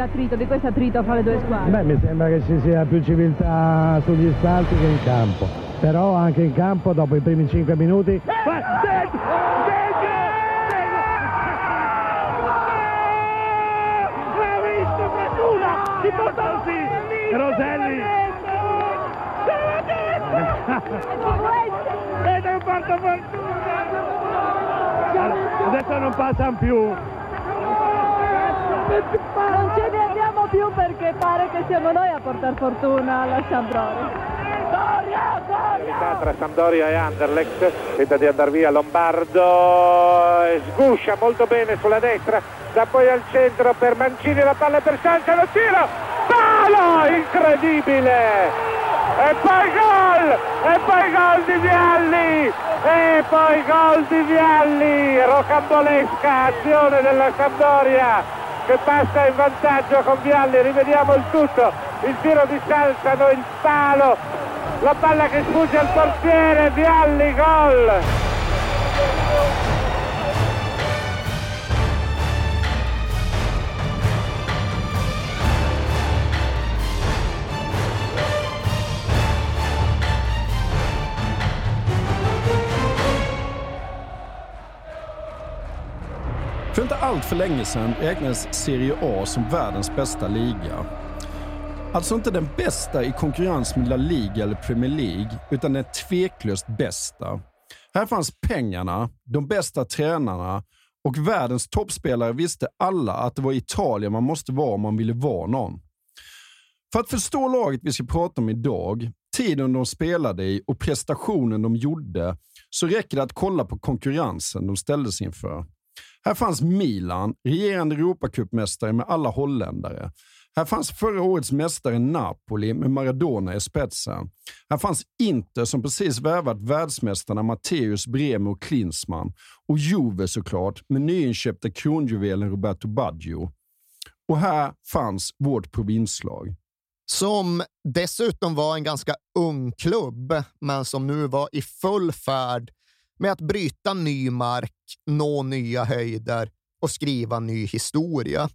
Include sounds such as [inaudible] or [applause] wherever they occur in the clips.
Dell'attrito, di questo attrito fra le due squadre? Beh, mi sembra che ci sia più civiltà sugli spalti che in campo. Però anche in campo, dopo i primi 5 minuti... Roselli! Ed è un porto fortuna! Adesso non passano più. Non ce ne andiamo più perché pare che siamo noi a portare fortuna alla Sampdoria. tra Sampdoria e Anderlecht tenta di andare via Lombardo e sguscia molto bene sulla destra da poi al centro per Mancini la palla per Sancia lo tiro! Palo! Incredibile! E poi gol! E poi gol di Vialli! E poi gol di Vialli! Rocambolesca azione della Sampdoria che passa in vantaggio con Vialli. Rivediamo il tutto. Il tiro di Salzano il palo. La palla che sfugge al portiere. Vialli gol För inte allt för länge sedan räknades Serie A som världens bästa liga. Alltså inte den bästa i konkurrens med La Liga eller Premier League, utan den tveklöst bästa. Här fanns pengarna, de bästa tränarna och världens toppspelare visste alla att det var i Italien man måste vara om man ville vara någon. För att förstå laget vi ska prata om idag, tiden de spelade i och prestationen de gjorde, så räcker det att kolla på konkurrensen de ställdes inför. Här fanns Milan, regerande Europacupmästare med alla holländare. Här fanns förra årets mästare Napoli med Maradona i spetsen. Här fanns Inter som precis värvat världsmästarna Matteus Bremo och Klinsmann. Och Juve såklart med nyinköpte kronjuvelen Roberto Baggio. Och här fanns vårt provinslag. som dessutom var en ganska ung klubb, men som nu var i full färd med att bryta ny mark, nå nya höjder och skriva ny historia.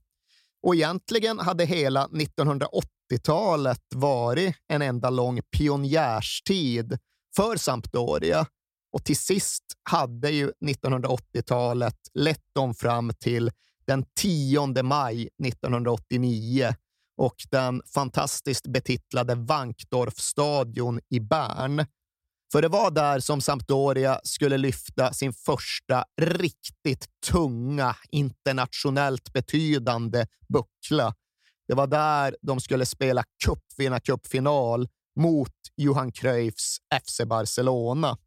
Och egentligen hade hela 1980-talet varit en enda lång pionjärstid för Sampdoria. Och till sist hade ju 1980-talet lett dem fram till den 10 maj 1989 och den fantastiskt betitlade Wankdorfstadion i Bern. För det var där som Sampdoria skulle lyfta sin första riktigt tunga, internationellt betydande buckla. Det var där de skulle spela cupvinnarcupfinal mot Johan Cruyffs FC Barcelona.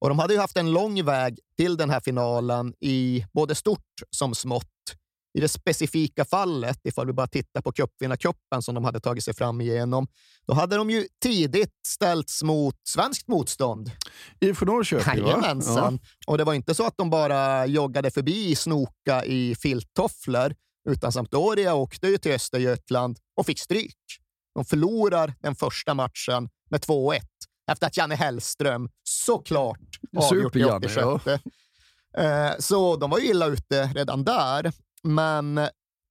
Och de hade ju haft en lång väg till den här finalen i både stort som smått. I det specifika fallet, ifall vi bara tittar på cupvinnarcupen som de hade tagit sig fram igenom, då hade de ju tidigt ställts mot svenskt motstånd. IFK Norrköping? Jajamensan. Och det var inte så att de bara joggade förbi Snoka i filttofflor, utan Sampdoria åkte ju till Östergötland och fick stryk. De förlorar den första matchen med 2-1 efter att Janne Hellström såklart avgjort i Super-Janne, 86. Eh, Så de var ju illa ute redan där, men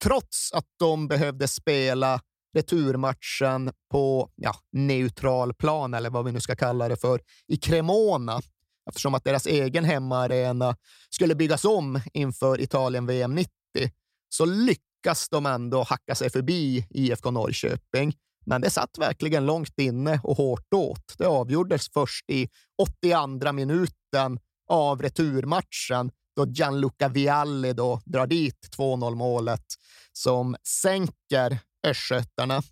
trots att de behövde spela returmatchen på ja, neutral plan, eller vad vi nu ska kalla det för, i Cremona, eftersom att deras egen hemmaarena skulle byggas om inför Italien-VM 90, så lyckas de ändå hacka sig förbi IFK Norrköping. Men det satt verkligen långt inne och hårt åt. Det avgjordes först i 82 minuten av returmatchen då Gianluca Vialli då drar dit 2-0 målet som sänker östgötarna.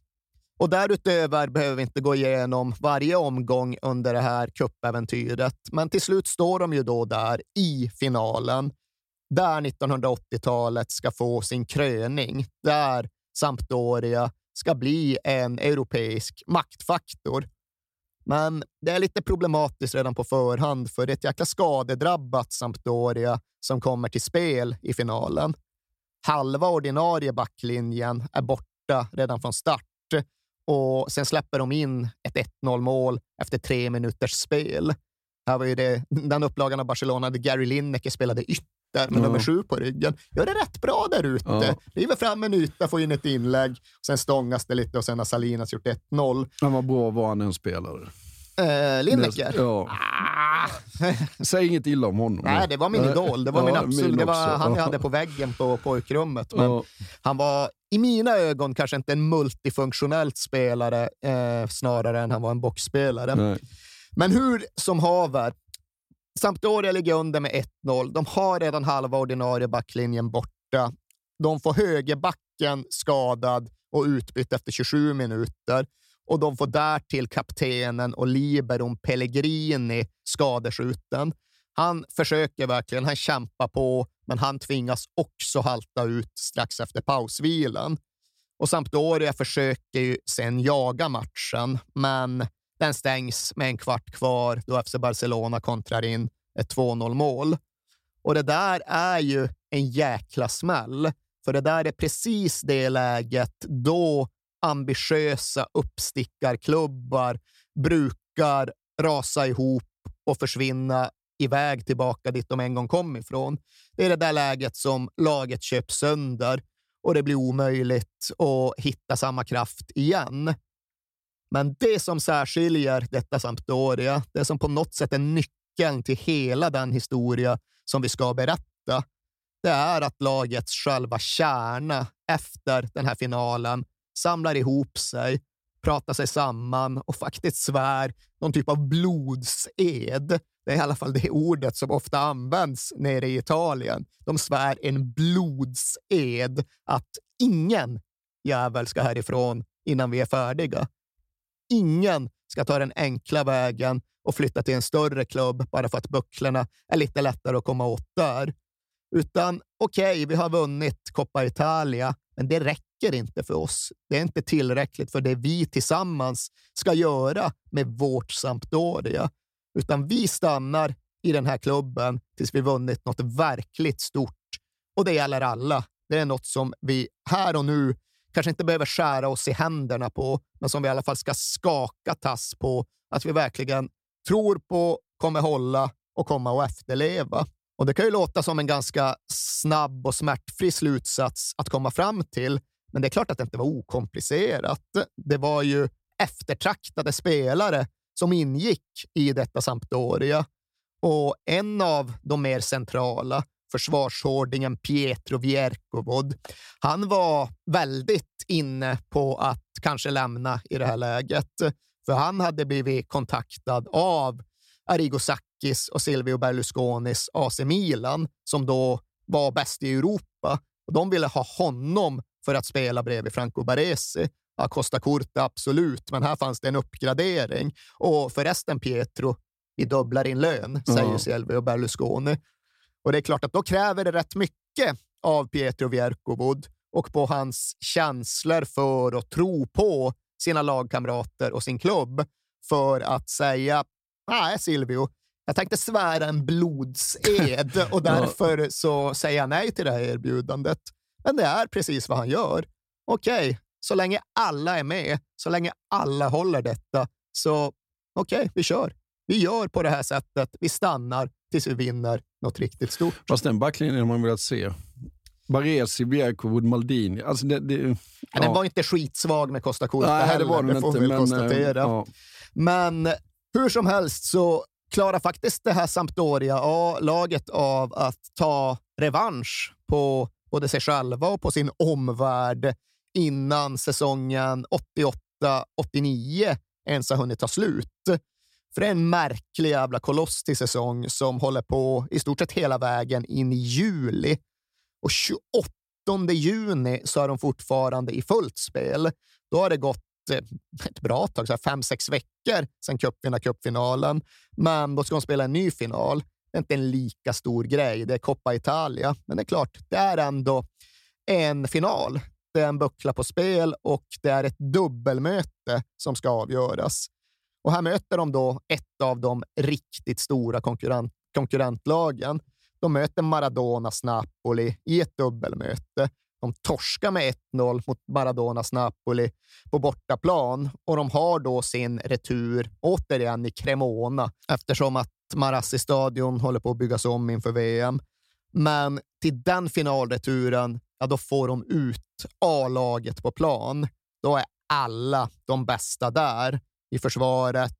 Och därutöver behöver vi inte gå igenom varje omgång under det här kuppäventyret, men till slut står de ju då där i finalen, där 1980-talet ska få sin kröning, där Sampdoria ska bli en europeisk maktfaktor. Men det är lite problematiskt redan på förhand, för det är ett jäkla skadedrabbat Sampdoria som kommer till spel i finalen. Halva ordinarie backlinjen är borta redan från start och sen släpper de in ett 1-0 mål efter tre minuters spel. Här var ju det, den upplagan av Barcelona där Gary Lineker spelade ytter med ja. nummer sju på ryggen. Gör det rätt bra där ute. Ja. River fram en yta, får in ett inlägg, sen stångas det lite och sen har Salinas gjort 1-0. Men vad bra var han en spelare? Eh, Lineker? Ja. Ah. Säg inget illa om honom. Nej, det var min idol. Det var, min absolut, det var han jag hade på väggen på pojkrummet. Men. Han var i mina ögon kanske inte en multifunktionellt spelare, eh, snarare än han var en boxspelare. Nej. Men hur som haver, Sampdoria ligger under med 1-0. De har redan halva ordinarie backlinjen borta. De får högerbacken skadad och utbytt efter 27 minuter och de får därtill kaptenen och liberon Pellegrini skadeskjuten. Han försöker verkligen, han kämpar på, men han tvingas också halta ut strax efter pausvilan. Och Sampdoria försöker ju sen jaga matchen, men den stängs med en kvart kvar då FC Barcelona kontrar in ett 2-0 mål. Och det där är ju en jäkla smäll, för det där är precis det läget då ambitiösa uppstickarklubbar brukar rasa ihop och försvinna iväg tillbaka dit de en gång kom ifrån. Det är det där läget som laget köps sönder och det blir omöjligt att hitta samma kraft igen. Men det som särskiljer detta Sampdoria, det som på något sätt är nyckeln till hela den historia som vi ska berätta, det är att lagets själva kärna efter den här finalen samlar ihop sig, pratar sig samman och faktiskt svär någon typ av blodsed. Det är i alla fall det ordet som ofta används nere i Italien. De svär en blodsed att ingen jävel ska härifrån innan vi är färdiga. Ingen ska ta den enkla vägen och flytta till en större klubb bara för att bucklorna är lite lättare att komma åt där. Utan okej, okay, vi har vunnit Coppa Italia, men det räcker inte för oss. Det är inte tillräckligt för det vi tillsammans ska göra med vårt Sampdoria, utan vi stannar i den här klubben tills vi vunnit något verkligt stort. Och det gäller alla. Det är något som vi här och nu kanske inte behöver skära oss i händerna på, men som vi i alla fall ska skaka tass på. Att vi verkligen tror på, kommer hålla och komma att efterleva. Och Det kan ju låta som en ganska snabb och smärtfri slutsats att komma fram till, men det är klart att det inte var okomplicerat. Det var ju eftertraktade spelare som ingick i detta Sampdoria och en av de mer centrala, försvarshårdingen Pietro Vierkovod, han var väldigt inne på att kanske lämna i det här läget, för han hade blivit kontaktad av Arrigo Sacchis och Silvio Berlusconis AC Milan, som då var bäst i Europa. Och de ville ha honom för att spela bredvid Franco Baresi. Ja, Costa Curta, absolut, men här fanns det en uppgradering. Och förresten, Pietro, vi dubblar in lön, säger mm. Silvio Berlusconi. Och det är klart att då kräver det rätt mycket av Pietro Vierkovod och på hans känslor för och tro på sina lagkamrater och sin klubb för att säga nej Silvio, jag tänkte svära en blodsed [laughs] och därför så säger jag nej till det här erbjudandet. Men det är precis vad han gör. Okej, okay, så länge alla är med, så länge alla håller detta, så okej, okay, vi kör. Vi gör på det här sättet. Vi stannar tills vi vinner något riktigt stort. Fast den backlinjen har man velat se. Baresi, Bjerkwood, Maldini. Alltså det, det, ja. Den var inte skitsvag med Costa Curta Nej, heller, det, var den det får inte, vi men, konstatera. Ja. Men hur som helst så klarar faktiskt det här Sampdoria A-laget av att ta revansch på både sig själva och på sin omvärld innan säsongen 88-89 ens har hunnit ta slut. För det är en märklig jävla koloss till säsong som håller på i stort sett hela vägen in i juli. Och 28 juni så är de fortfarande i fullt spel. Då har det gått eh, ett bra tag, så fem, sex veckor sedan cupvinnarcupfinalen. Men då ska de spela en ny final. Det är inte en lika stor grej. Det är Coppa Italia, men det är klart, det är ändå en final. Det är en buckla på spel och det är ett dubbelmöte som ska avgöras. Och här möter de då ett av de riktigt stora konkurrent konkurrentlagen. De möter Maradonas Napoli i ett dubbelmöte. De torskar med 1-0 mot Maradonas Napoli på bortaplan och de har då sin retur återigen i Cremona eftersom att Marassi-stadion håller på att byggas om inför VM. Men till den finalreturen, ja, då får de ut A-laget på plan. Då är alla de bästa där i försvaret,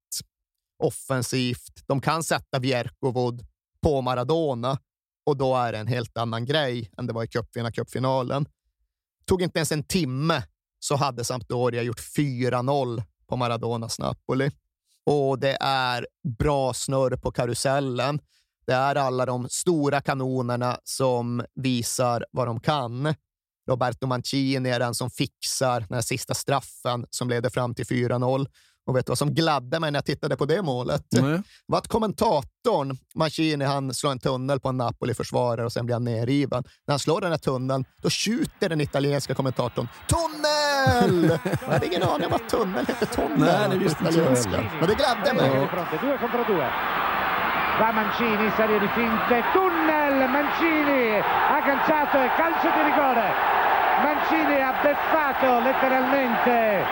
offensivt. De kan sätta Bjerkovod på Maradona och då är det en helt annan grej än det var i cupvinnarcupfinalen. Tog inte ens en timme så hade Sampdoria gjort 4-0 på Maradonas Napoli. Och det är bra snurr på karusellen. Det är alla de stora kanonerna som visar vad de kan. Roberto Mancini är den som fixar den sista straffen som leder fram till 4-0. Och vet du vad som gladde mig när jag tittade på det målet? Nej. var att kommentatorn, Mancini, han slår en tunnel på en Napoli-försvarare och sen blir han nerriven. När han slår den här tunneln, då tjuter den italienska kommentatorn “Tunnel!” [laughs] Jag hade ingen aning om att tunnel heter tunnel. Nej, det visste inte jag heller. Men det gladde mig. Va Mancini, serie di finte, tunnel, Mancini ha agganciato e calcio di rigore. Mancini ha beffato letteralmente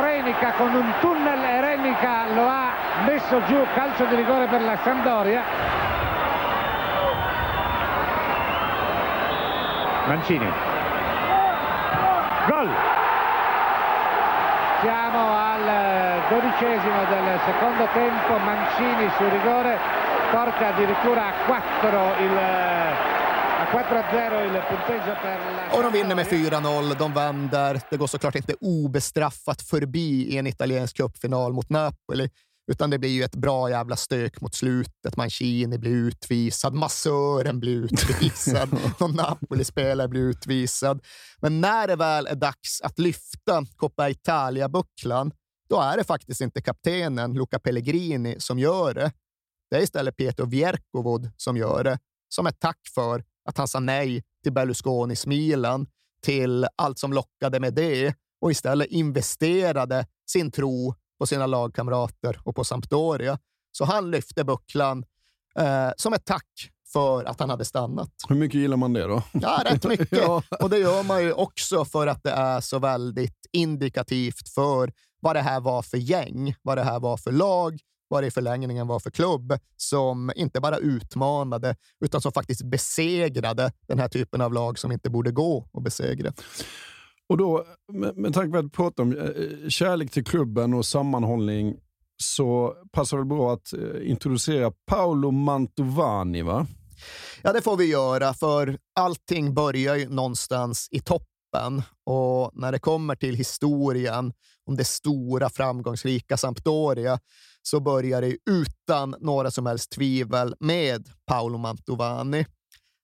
Renica con un tunnel e Renica lo ha messo giù, calcio di rigore per la Sampdoria. Mancini. Gol! Siamo al eh, dodicesimo del secondo tempo, Mancini su rigore porta addirittura a 4 il Och de vinner med Sampdoria. 4-0. De vänder. Det går såklart inte obestraffat förbi i en italiensk cupfinal mot Napoli, utan det blir ju ett bra jävla stök mot slutet. Mancini blir utvisad, massören blir utvisad, [laughs] någon Napoli-spelare blir utvisad. Men när det väl är dags att lyfta Coppa Italia-bucklan, då är det faktiskt inte kaptenen Luca Pellegrini som gör det. Det är istället Pietro Vierkovod som gör det, som ett tack för att han sa nej till Berlusconis Milan, till allt som lockade med det och istället investerade sin tro på sina lagkamrater och på Sampdoria. Så han lyfte bucklan eh, som ett tack för att han hade stannat. Hur mycket gillar man det då? Ja, rätt mycket. [laughs] Ja. Och det gör man ju också för att det är så väldigt indikativt för vad det här var för gäng, vad det här var för lag, vad det i förlängningen var för klubb som inte bara utmanade, utan som faktiskt besegrade den här typen av lag som inte borde gå att besegra. Och då, med, med tanke på att vi pratar om eh, kärlek till klubben och sammanhållning, så passar det bra att eh, introducera Paolo Mantovani, va? Ja, det får vi göra, för allting börjar ju någonstans i toppen. Och när det kommer till historien om det stora framgångsrika Sampdoria så börjar det utan några som helst tvivel med Paolo Mantovani.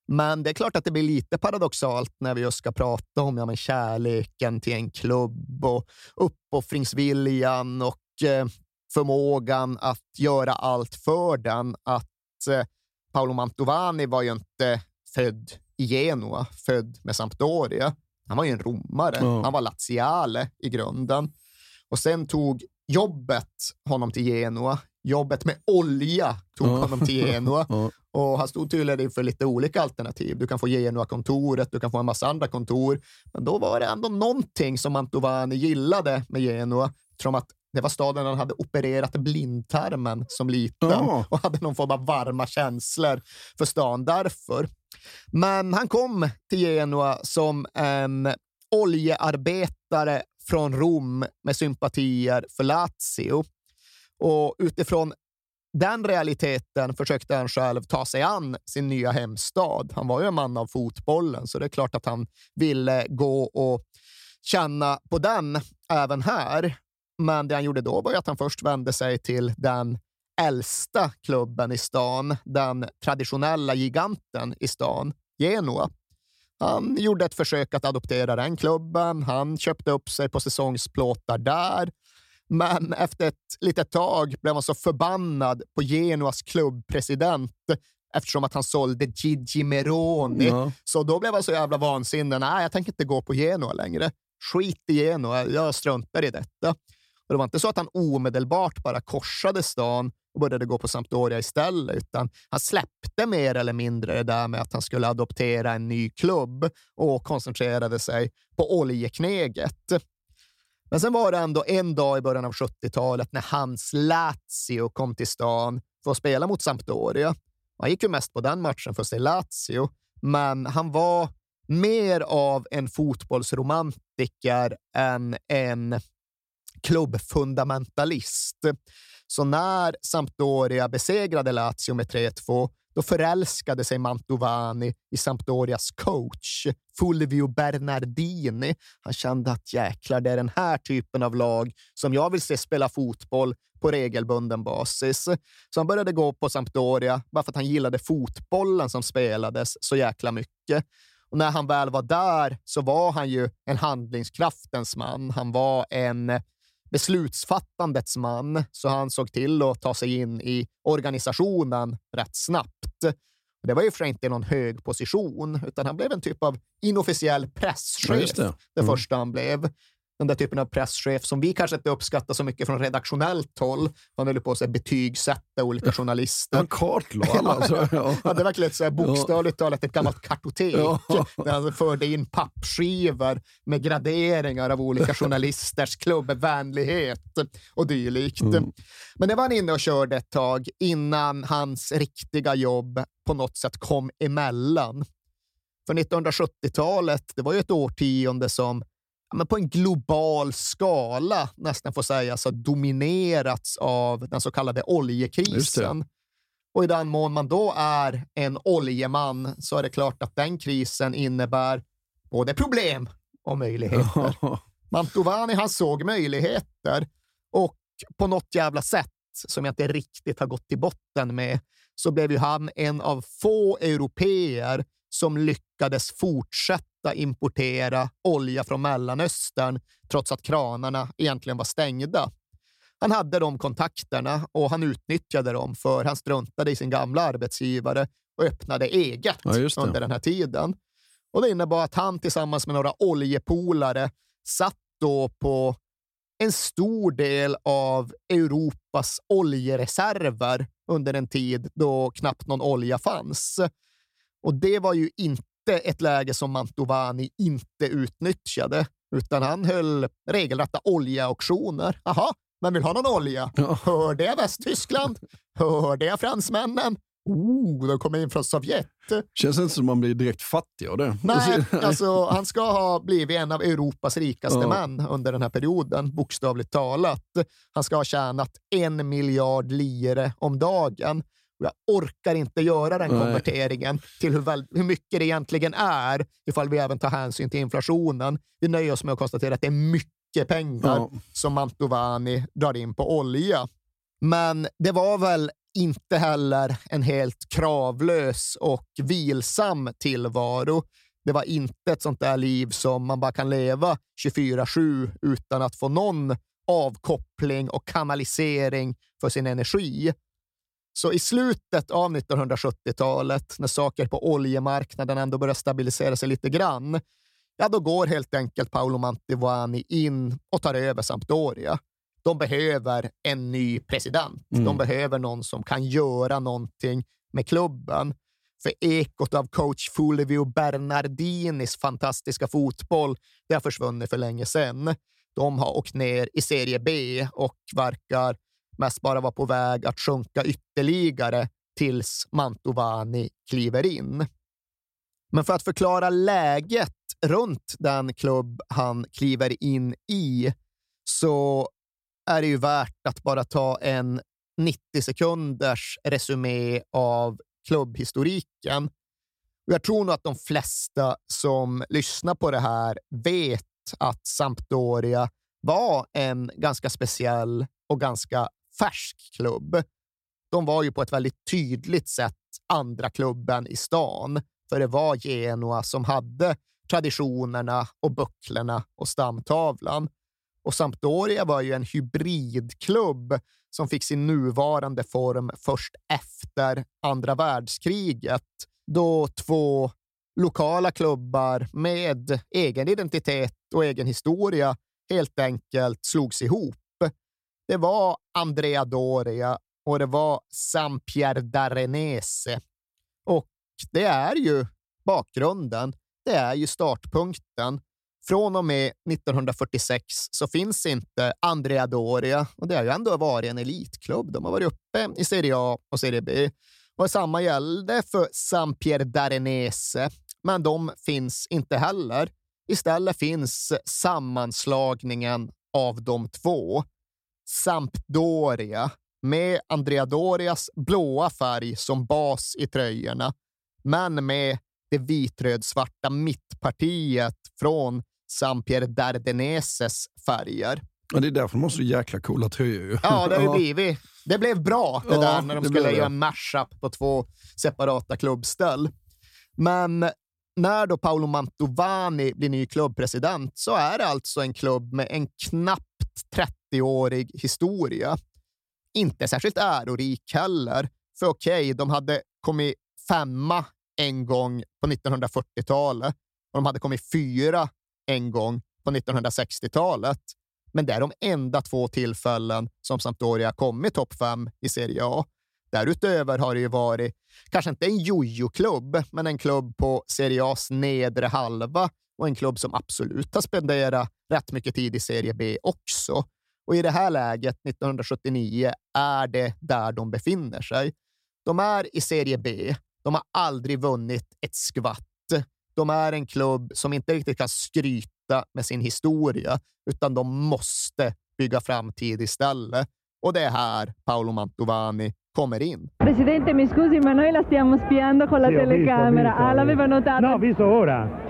Men det är klart att det blir lite paradoxalt när vi just ska prata om ja, men kärleken till en klubb och uppoffringsviljan och eh, förmågan att göra allt för den. Att eh, Paolo Mantovani var ju inte född i Genua, född med Sampdoria. Han var ju en romare. Ja. Han var laziale i grunden. Och sen tog jobbet honom till Genua. Jobbet med olja tog Ja. honom till Genua. [laughs] Ja. Och han stod tydligen inför lite olika alternativ. Du kan få Genua-kontoret, du kan få en massa andra kontor. Men då var det ändå någonting som Mantovani gillade med Genua. Som att det var staden han hade opererat blindtarmen som liten Ja. och hade någon form av varma känslor för stan därför. Men han kom till Genua som en oljearbetare från Rom med sympatier för Lazio. Och utifrån den realiteten försökte han själv ta sig an sin nya hemstad. Han var ju en man av fotbollen, så det är klart att han ville gå och känna på den även här. Men det han gjorde då var att han först vände sig till den äldsta klubben i stan, den traditionella giganten i stan, Genoa. Han gjorde ett försök att adoptera den klubben. Han köpte upp sig på säsongsplåtar där. Men efter ett litet tag blev han så förbannad på Genoas klubbpresident eftersom att han sålde Gigi Meroni. Ja. Så då blev han så jävla vansinnig. Nej, jag tänker inte gå på Genoa längre. Skit i Genoa, jag struntar i detta. Och det var inte så att han omedelbart bara korsade stan och började gå på Sampdoria istället, utan han släppte mer eller mindre det där med att han skulle adoptera en ny klubb och koncentrerade sig på oljekneget. Men sen var det ändå en dag i början av 70-talet när hans Lazio kom till stan för att spela mot Sampdoria. Han gick ju mest på den matchen för att se Lazio, men han var mer av en fotbollsromantiker än en klubbfundamentalist. Så när Sampdoria besegrade Lazio med 3-2, då förälskade sig Mantovani i Sampdorias coach, Fulvio Bernardini. Han kände att jäklar, det är den här typen av lag som jag vill se spela fotboll på regelbunden basis. Så han började gå på Sampdoria bara för att han gillade fotbollen som spelades så jäkla mycket. Och när han väl var där så var han ju en handlingskraftens man. Han var en beslutsfattandets man, så han såg till att ta sig in i organisationen rätt snabbt. Det var ju för inte någon hög position, utan han blev en typ av inofficiell presschef. Ja, det. Mm. det första han blev den där typen av presschef som vi kanske inte uppskattar så mycket från redaktionellt håll. Han höll på att betygsätta olika journalister. Han kartlade alla. Alltså, ja. Han hade verkligen så här, bokstavligt talat ett gammalt kartotek ja. där han förde in pappskivor med graderingar av olika [laughs] journalisters klubbvänlighet och dylikt. Mm. Men det var han inne och körde ett tag innan hans riktiga jobb på något sätt kom emellan. För 1970-talet, det var ju ett årtionde som men på en global skala nästan får sägas ha dominerats av den så kallade oljekrisen. Och i den mån man då är en oljeman så är det klart att den krisen innebär både problem och möjligheter. [laughs] Mantovani han såg möjligheter och på något jävla sätt som jag inte riktigt har gått till botten med så blev ju han en av få europeer som lyckades fortsätta importera olja från Mellanöstern trots att kranarna egentligen var stängda. Han hade de kontakterna och han utnyttjade dem för han struntade i sin gamla arbetsgivare och öppnade eget ja, under den här tiden. Och Det innebar att han tillsammans med några oljepolare satt då på en stor del av Europas oljereserver under en tid då knappt någon olja fanns. Och det var ju inte ett läge som Mantovani inte utnyttjade, utan han höll regelrätta oljeauktioner. Aha, men vill ha någon olja? Ja. Hör det Västtyskland? Hör det fransmännen? Oh, de kommer in från Sovjet. Känns inte som man blir direkt fattig av det. Nej, [laughs] alltså, han ska ha blivit en av Europas rikaste ja. män under den här perioden, bokstavligt talat. Han ska ha tjänat en miljard lire om dagen jag orkar inte göra den konverteringen till hur, väl, hur mycket det egentligen är ifall vi även tar hänsyn till inflationen. Vi nöjer oss med att konstatera att det är mycket pengar ja. som Mantovani drar in på olja. Men det var väl inte heller en helt kravlös och vilsam tillvaro. Det var inte ett sånt där liv som man bara kan leva 24-7 utan att få någon avkoppling och kanalisering för sin energi. Så i slutet av 1970-talet, när saker på oljemarknaden ändå börjar stabilisera sig lite grann, ja, då går helt enkelt Paolo Mantovani in och tar över Sampdoria. De behöver en ny president. Mm. De behöver någon som kan göra någonting med klubben. För ekot av coach Fulvio Bernardinis fantastiska fotboll, det har försvunnit för länge sedan. De har åkt ner i serie B och verkar mest bara var på väg att sjunka ytterligare tills Mantovani kliver in. Men för att förklara läget runt den klubb han kliver in i så är det ju värt att bara ta en 90 sekunders resumé av klubbhistoriken. Jag tror nog att de flesta som lyssnar på det här vet att Sampdoria var en ganska speciell och ganska färsk klubb. De var ju på ett väldigt tydligt sätt andra klubben i stan, för det var Genoa som hade traditionerna och bucklorna och stamtavlan. Och Sampdoria var ju en hybridklubb som fick sin nuvarande form först efter andra världskriget, då två lokala klubbar med egen identitet och egen historia helt enkelt slogs ihop. Det var Andrea Doria och det var Sampier d'Arenese. Och det är ju bakgrunden. Det är ju startpunkten. Från och med 1946 så finns inte Andrea Doria och det har ju ändå varit en elitklubb. De har varit uppe i Serie A och Serie B. Och samma gällde för Sampier d'Arenese, men de finns inte heller. Istället finns sammanslagningen av de två. Sampdoria med Andrea Dorias blåa färg som bas i tröjorna, men med det vitrödsvarta mittpartiet från Sampier Dardeneses färger. Ja, det är därför de har så jäkla coola tröjor. Ja, det har ju [laughs] blivit. Det blev bra det ja, där när de skulle göra en mashup på två separata klubbställ. Men när då Paolo Mantovani blir ny klubbpresident så är det alltså en klubb med en knappt 30-årig historia. Inte särskilt ärorik heller, för okej, okay, de hade kommit femma en gång på 1940-talet och de hade kommit fyra en gång på 1960-talet. Men det är de enda två tillfällen som Sampdoria kommit topp fem i Serie A. Därutöver har det ju varit, kanske inte en jojo-klubb, men en klubb på Serie A's nedre halva och en klubb som absolut har spenderat rätt mycket tid i Serie B också. Och i det här läget, 1979, är det där de befinner sig. De är i Serie B. De har aldrig vunnit ett skvatt. De är en klubb som inte riktigt kan skryta med sin historia, utan de måste bygga framtid istället. Och det är här Paolo Mantovani kommer in. Presidente, mi scusi, ma noi la stiamo spiando con la sì, telecamera. Visto, visto. Ah, l'aveva notato? No, visto ora.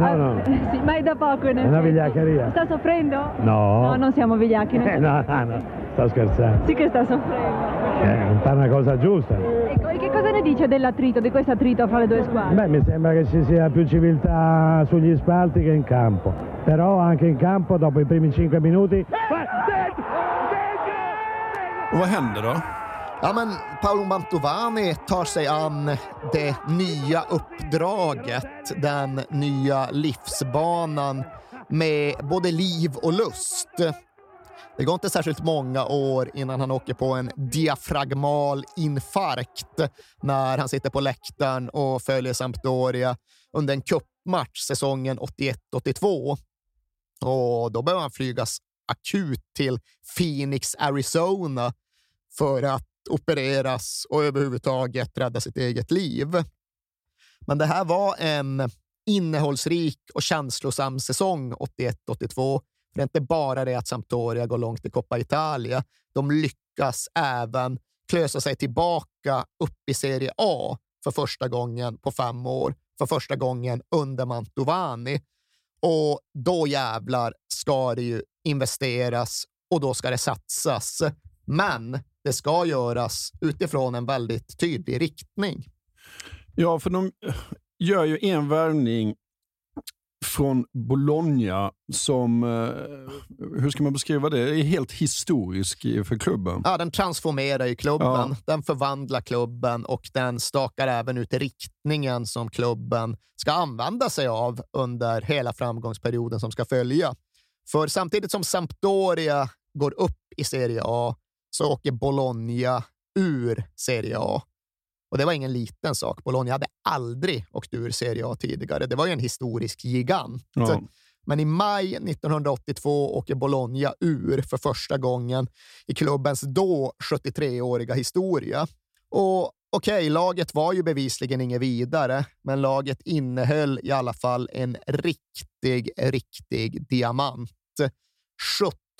No, no. [laughs] Sì, ma è da poco in È una vigliaccheria. Sta soffrendo? No. No, non siamo vigliacchi. Eh, no, no, no, sto scherzando. Sì che sta soffrendo. Eh, fa una cosa giusta. Ecco, e che cosa ne dice dell'attrito, di questo attrito fra le due squadre? Beh, mi sembra che ci sia più civiltà sugli spalti che in campo. Però anche in campo, dopo i primi cinque minuti... Och vad händer då? Ja, men Paolo Mantovani tar sig an det nya uppdraget, den nya livsbanan med både liv och lust. Det går inte särskilt många år innan han åker på en diafragmal infarkt när han sitter på läktaren och följer Sampdoria under en kuppmatch säsongen 81-82. Och då behöver han flygas akut till Phoenix, Arizona för att opereras och överhuvudtaget rädda sitt eget liv. Men det här var en innehållsrik och känslosam säsong 81-82. Det är inte bara det att Sampdoria går långt i Coppa Italia. De lyckas även klösa sig tillbaka upp i Serie A för första gången på fem år. För första gången under Mantovani. Och då jävlar ska det ju investeras och då ska det satsas. Men det ska göras utifrån en väldigt tydlig riktning. Ja, för de gör ju en värvning från Bologna som, eh, hur ska man beskriva det, är helt historisk för klubben. Ja, den transformerar ju klubben, ja. den förvandlar klubben och den stakar även ut riktningen som klubben ska använda sig av under hela framgångsperioden som ska följa. För samtidigt som Sampdoria går upp i Serie A så åker Bologna ur Serie A. Och det var ingen liten sak. Bologna hade aldrig åkt ur Serie A tidigare. Det var ju en historisk gigant. Ja. Men i maj 1982 åker Bologna ur för första gången i klubbens då 73-åriga historia. Och okej, okay, laget var ju bevisligen inget vidare, men laget innehöll i alla fall en riktig, riktig diamant.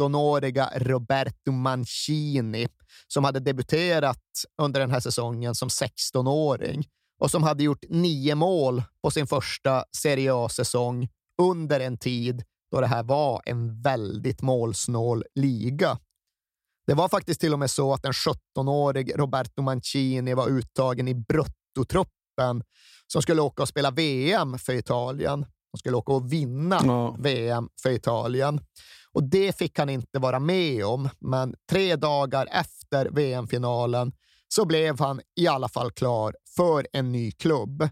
17-åriga Roberto Mancini som hade debuterat under den här säsongen som 16-åring och som hade gjort nio mål på sin första Serie A-säsong under en tid då det här var en väldigt målsnål liga. Det var faktiskt till och med så att en 17-årig Roberto Mancini var uttagen i bruttotruppen som skulle åka och spela VM för Italien. De skulle åka och vinna ja. VM för Italien. Och det fick han inte vara med om, men tre dagar efter VM-finalen så blev han i alla fall klar för en ny klubb.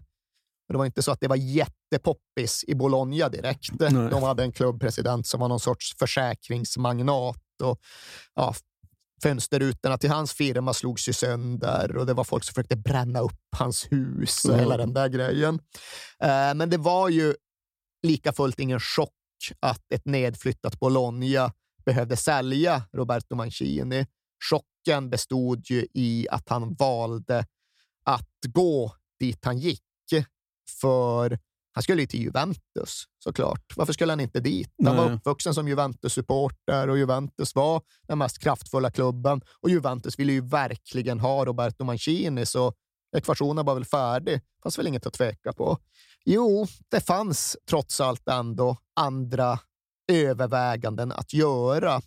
Det var inte så att det var jättepoppis i Bologna direkt. Nej. De hade en klubbpresident som var någon sorts försäkringsmagnat och ja, fönsterrutorna till hans firma slogs ju sönder och det var folk som försökte bränna upp hans hus och mm. hela den där grejen. Eh, men det var ju lika fullt ingen chock att ett nedflyttat Bologna behövde sälja Roberto Mancini. Chocken bestod ju i att han valde att gå dit han gick, för han skulle ju till Juventus såklart. Varför skulle han inte dit? Han var uppvuxen som Juventus-supporter och Juventus var den mest kraftfulla klubben och Juventus ville ju verkligen ha Roberto Mancini, så ekvationen var väl färdig. Det fanns väl inget att tveka på. Jo, det fanns trots allt ändå andra överväganden att göra.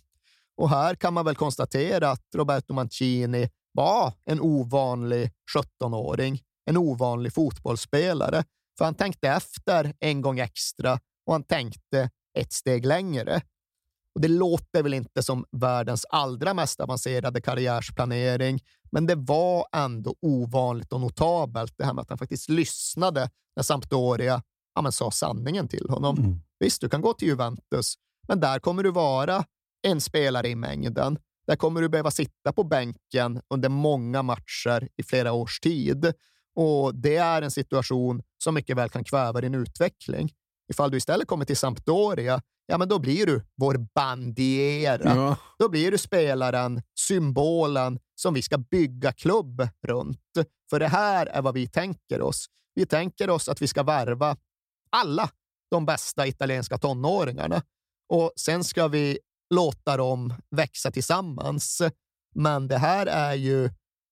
Och här kan man väl konstatera att Roberto Mancini var en ovanlig 17-åring, en ovanlig fotbollsspelare för han tänkte efter en gång extra och han tänkte ett steg längre. Och Det låter väl inte som världens allra mest avancerade karriärsplanering, men det var ändå ovanligt och notabelt det här med att han faktiskt lyssnade när Sampdoria ja, men sa sanningen till honom. Mm. Visst, du kan gå till Juventus, men där kommer du vara en spelare i mängden. Där kommer du behöva sitta på bänken under många matcher i flera års tid. Och det är en situation som mycket väl kan kväva din utveckling. Ifall du istället kommer till Sampdoria, ja, men då blir du vår bandiera. Ja. Då blir du spelaren, symbolen som vi ska bygga klubb runt. För det här är vad vi tänker oss. Vi tänker oss att vi ska värva alla de bästa italienska tonåringarna och sen ska vi låta dem växa tillsammans. Men det här är ju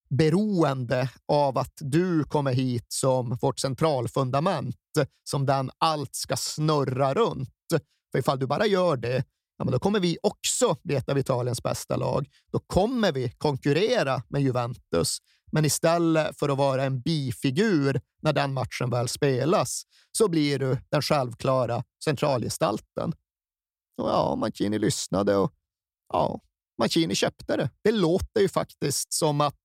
beroende av att du kommer hit som vårt centralfundament, som den allt ska snurra runt. För ifall du bara gör det, ja, men då kommer vi också bli ett av Italiens bästa lag. Då kommer vi konkurrera med Juventus. Men istället för att vara en bifigur när den matchen väl spelas, så blir du den självklara centralgestalten. Och ja, Mancini lyssnade och ja, Mancini köpte det. Det låter ju faktiskt som att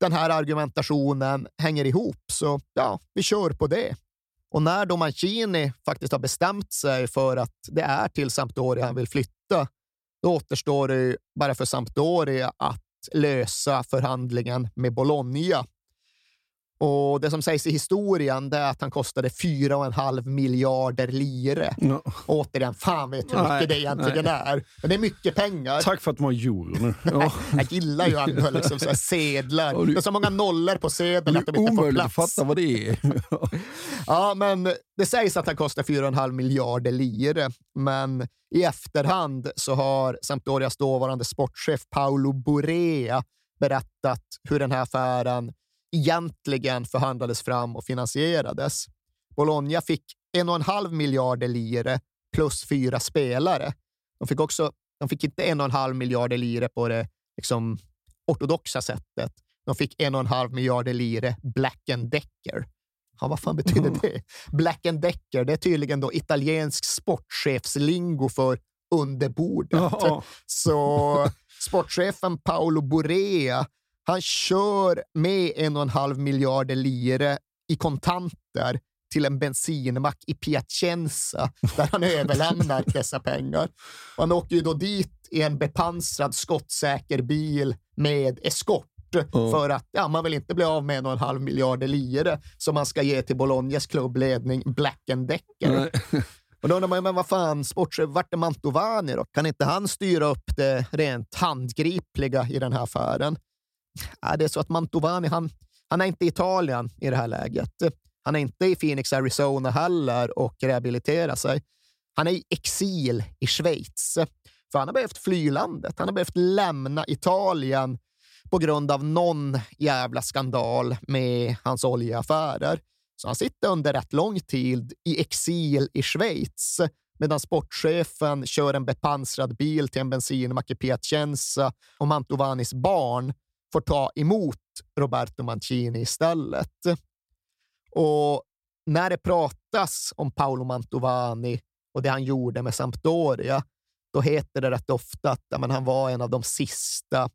den här argumentationen hänger ihop, så ja, vi kör på det. Och när då Mancini faktiskt har bestämt sig för att det är till Sampdoria han vill flytta, då återstår det bara för Sampdoria att lösa förhandlingen med Bologna och Det som sägs i historien är att han kostade 4,5 miljarder lire. No. Återigen, fan vet hur mycket nej, det egentligen nej. är. Men det är mycket pengar. Tack för att de har euro nu. [laughs] jag gillar ju ändå liksom så sedlar. Det är så många nollor på sedeln att de inte får plats. att fatta vad det är. [laughs] ja, men det sägs att han kostar 4,5 miljarder lire, men i efterhand så har Sampdorias dåvarande sportchef Paolo Borea berättat hur den här affären egentligen förhandlades fram och finansierades. Bologna fick en och en halv miljarder lire plus fyra spelare. De fick också, de fick inte en och en halv miljarder lire på det liksom, ortodoxa sättet. De fick en och en halv miljarder lire Black and Decker. Ja, vad fan betyder mm. det? Black and Decker, det är tydligen då italiensk sportchefslingo för under bordet. Oh. Så sportchefen Paolo Borea han kör med en och en halv miljarder lire i kontanter till en bensinmack i Piacenza där han [laughs] överlämnar dessa pengar. Och han åker ju då dit i en bepansrad skottsäker bil med eskort mm. för att ja, man vill inte bli av med en och en halv miljarder lire som man ska ge till Bolognas klubbledning Black and Decker. [laughs] Och då undrar man, men vad fan, sportchef, vart är Mantovani då? Kan inte han styra upp det rent handgripliga i den här affären? Ja, det är så att Mantovani, han, han är inte i Italien i det här läget. Han är inte i Phoenix, Arizona heller och rehabiliterar sig. Han är i exil i Schweiz. För han har behövt fly landet. Han har behövt lämna Italien på grund av någon jävla skandal med hans oljeaffärer. Så han sitter under rätt lång tid i exil i Schweiz medan sportchefen kör en bepansrad bil till en bensinmack i Piacenza och Mantovanis barn får ta emot Roberto Mancini istället. Och när det pratas om Paolo Mantovani och det han gjorde med Sampdoria, då heter det rätt ofta att men, han var en av de sista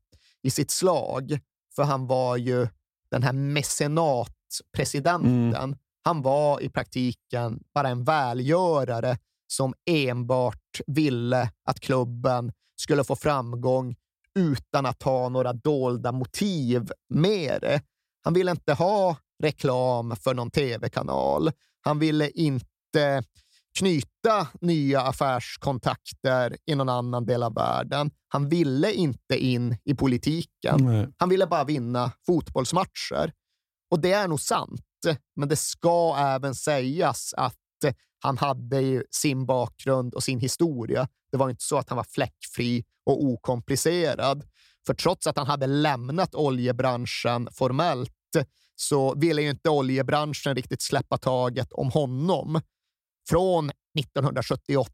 i sitt slag. För han var ju den här mecenatpresidenten. Mm. Han var i praktiken bara en välgörare som enbart ville att klubben skulle få framgång utan att ha några dolda motiv med det. Han ville inte ha reklam för någon tv-kanal. Han ville inte knyta nya affärskontakter i någon annan del av världen. Han ville inte in i politiken. Nej. Han ville bara vinna fotbollsmatcher. Och det är nog sant, men det ska även sägas att han hade ju sin bakgrund och sin historia. Det var inte så att han var fläckfri och okomplicerad. För trots att han hade lämnat oljebranschen formellt så ville ju inte oljebranschen riktigt släppa taget om honom. Från 1978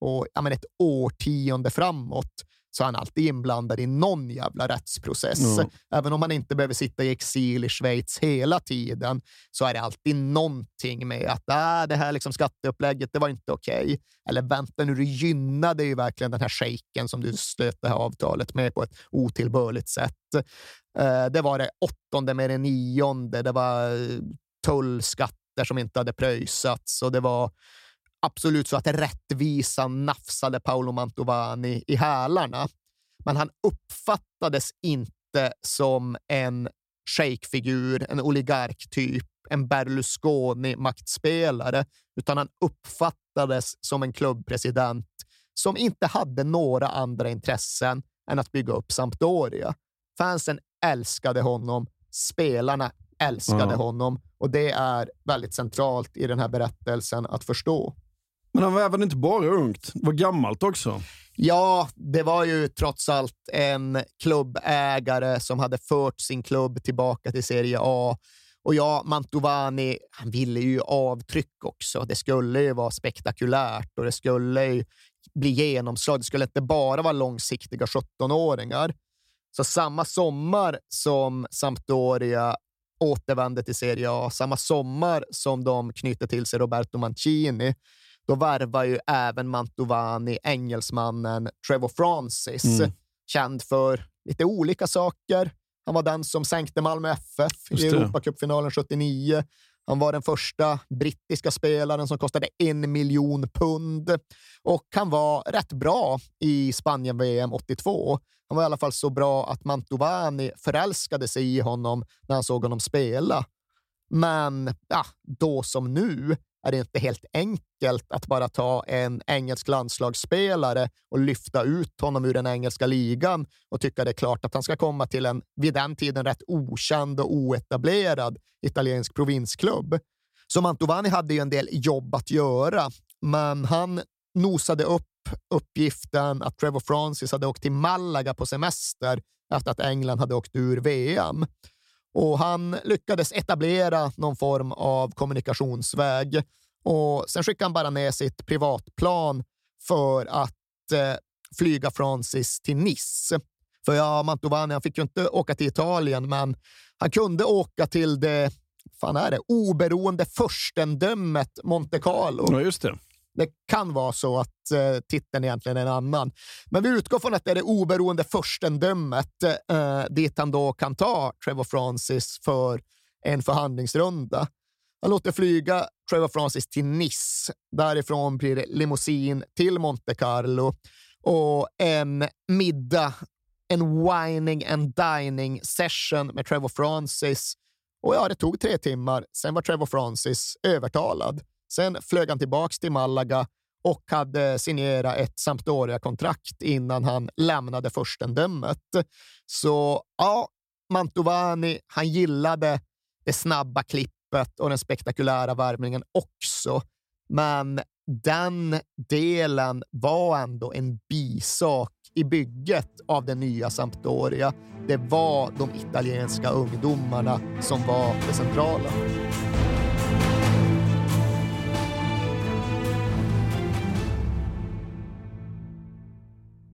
och ja, men ett årtionde framåt så är han alltid inblandad i någon jävla rättsprocess. Mm. Även om man inte behöver sitta i exil i Schweiz hela tiden så är det alltid någonting med att äh, det här liksom skatteupplägget, det var inte okej. Okay. Eller vänta nu, du gynnade ju verkligen den här shejken som du slöt det här avtalet med på ett otillbörligt sätt. Uh, det var det åttonde med det nionde. Det var uh, tullskatter som inte hade pröjsats och det var absolut så att rättvisan nafsade Paolo Mantovani i hälarna. Men han uppfattades inte som en shejkfigur, en oligarktyp, en Berlusconi-maktspelare, utan han uppfattades som en klubbpresident som inte hade några andra intressen än att bygga upp Sampdoria. Fansen älskade honom, spelarna älskade mm. honom och det är väldigt centralt i den här berättelsen att förstå. Men han var även inte bara ungt, det var gammalt också. Ja, det var ju trots allt en klubbägare som hade fört sin klubb tillbaka till Serie A. Och ja, Mantovani, han ville ju avtryck också. Det skulle ju vara spektakulärt och det skulle ju bli genomslag. Det skulle inte bara vara långsiktiga 17-åringar. Så samma sommar som Sampdoria återvände till Serie A, samma sommar som de knyter till sig Roberto Mancini, då värvar ju även Mantovani engelsmannen Trevor Francis, mm. känd för lite olika saker. Han var den som sänkte Malmö FF i Europacupfinalen 79. Han var den första brittiska spelaren som kostade en miljon pund och han var rätt bra i Spanien-VM 82. Han var i alla fall så bra att Mantovani förälskade sig i honom när han såg honom spela. Men ja, då som nu är det inte helt enkelt att bara ta en engelsk landslagsspelare och lyfta ut honom ur den engelska ligan och tycka det är klart att han ska komma till en vid den tiden rätt okänd och oetablerad italiensk provinsklubb. Så Mantovani hade ju en del jobb att göra, men han nosade upp uppgiften att Trevor Francis hade åkt till Malaga på semester efter att England hade åkt ur VM. Och han lyckades etablera någon form av kommunikationsväg och sen skickade han bara ner sitt privatplan för att eh, flyga Francis till Nice. För ja, Mantovani han fick ju inte åka till Italien, men han kunde åka till det fan är det, oberoende förstendömet Monte Carlo. Ja, just det. Det kan vara så att eh, titeln egentligen är en annan. Men vi utgår från att det är det oberoende förstendömet eh, dit han då kan ta Trevor Francis för en förhandlingsrunda. Han låter flyga Trevor Francis till Nice. Därifrån blir det limousin till Monte Carlo och en middag, en wining and dining session med Trevor Francis. Och ja, det tog tre timmar. Sen var Trevor Francis övertalad. Sen flög han tillbaka till Malaga och hade signerat ett Sampdoria-kontrakt innan han lämnade förstendömet. Så ja, Mantovani, han gillade det snabba klippet och den spektakulära värvningen också. Men den delen var ändå en bisak i bygget av det nya Sampdoria. Det var de italienska ungdomarna som var det centrala.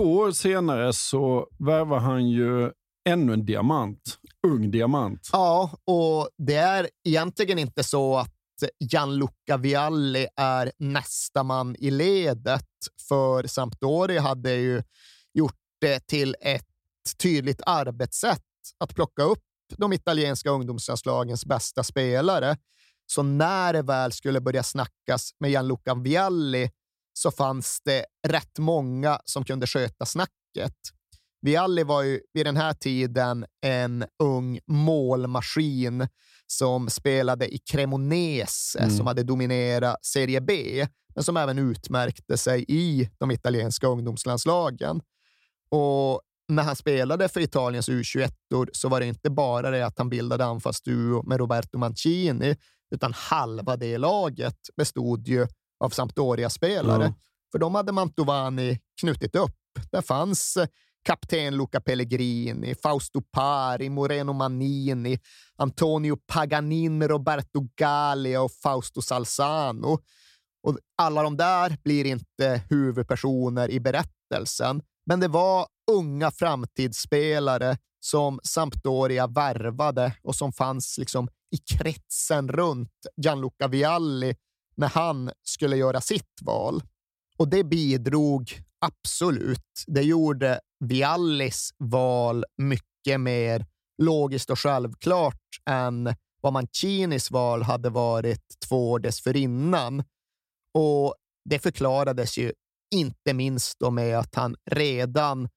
Två år senare så värvar han ju ännu en diamant. Ung diamant. Ja, och det är egentligen inte så att Gianluca Vialli är nästa man i ledet, för Sampdoria hade ju gjort det till ett tydligt arbetssätt att plocka upp de italienska ungdomslandslagens bästa spelare. Så när det väl skulle börja snackas med Gianluca Vialli så fanns det rätt många som kunde sköta snacket. Vialli var ju vid den här tiden en ung målmaskin som spelade i Cremonese Mm. som hade dominerat Serie B, men som även utmärkte sig i de italienska ungdomslandslagen. Och när han spelade för Italiens U21 så var det inte bara det att han bildade anfallsduo med Roberto Mancini, utan halva det laget bestod ju av Sampdoria-spelare. Ja. För de hade Mantovani knutit upp. Där fanns eh, kapten Luca Pellegrini, Fausto Pari, Moreno Manini, Antonio Paganin, Roberto Gallia och Fausto Salzano. Och alla de där blir inte huvudpersoner i berättelsen, men det var unga framtidsspelare som Sampdoria värvade och som fanns liksom i kretsen runt Gianluca Vialli när han skulle göra sitt val. Och det bidrog absolut. Det gjorde Viallis val mycket mer logiskt och självklart än vad Mancinis val hade varit två år dessförinnan. Och det förklarades ju inte minst då med att han redan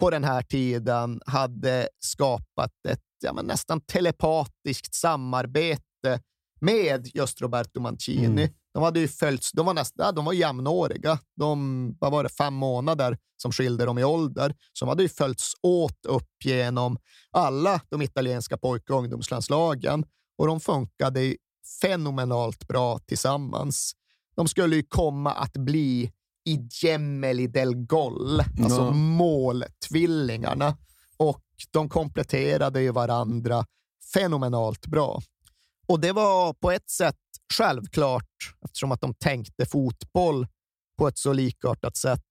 på den här tiden hade skapat ett ja, men nästan telepatiskt samarbete med just Roberto Mancini. Mm. De hade ju följts, de var, nästan, de var jämnåriga. De, vad var det, fem månader som skilde dem i ålder. Så de hade ju följts åt upp genom alla de italienska pojk och ungdomslandslagen och de funkade fenomenalt bra tillsammans. De skulle ju komma att bli i Gemelli del Gol, alltså Ja. måltvillingarna. Och de kompletterade ju varandra fenomenalt bra. Och det var på ett sätt självklart eftersom att de tänkte fotboll på ett så likartat sätt,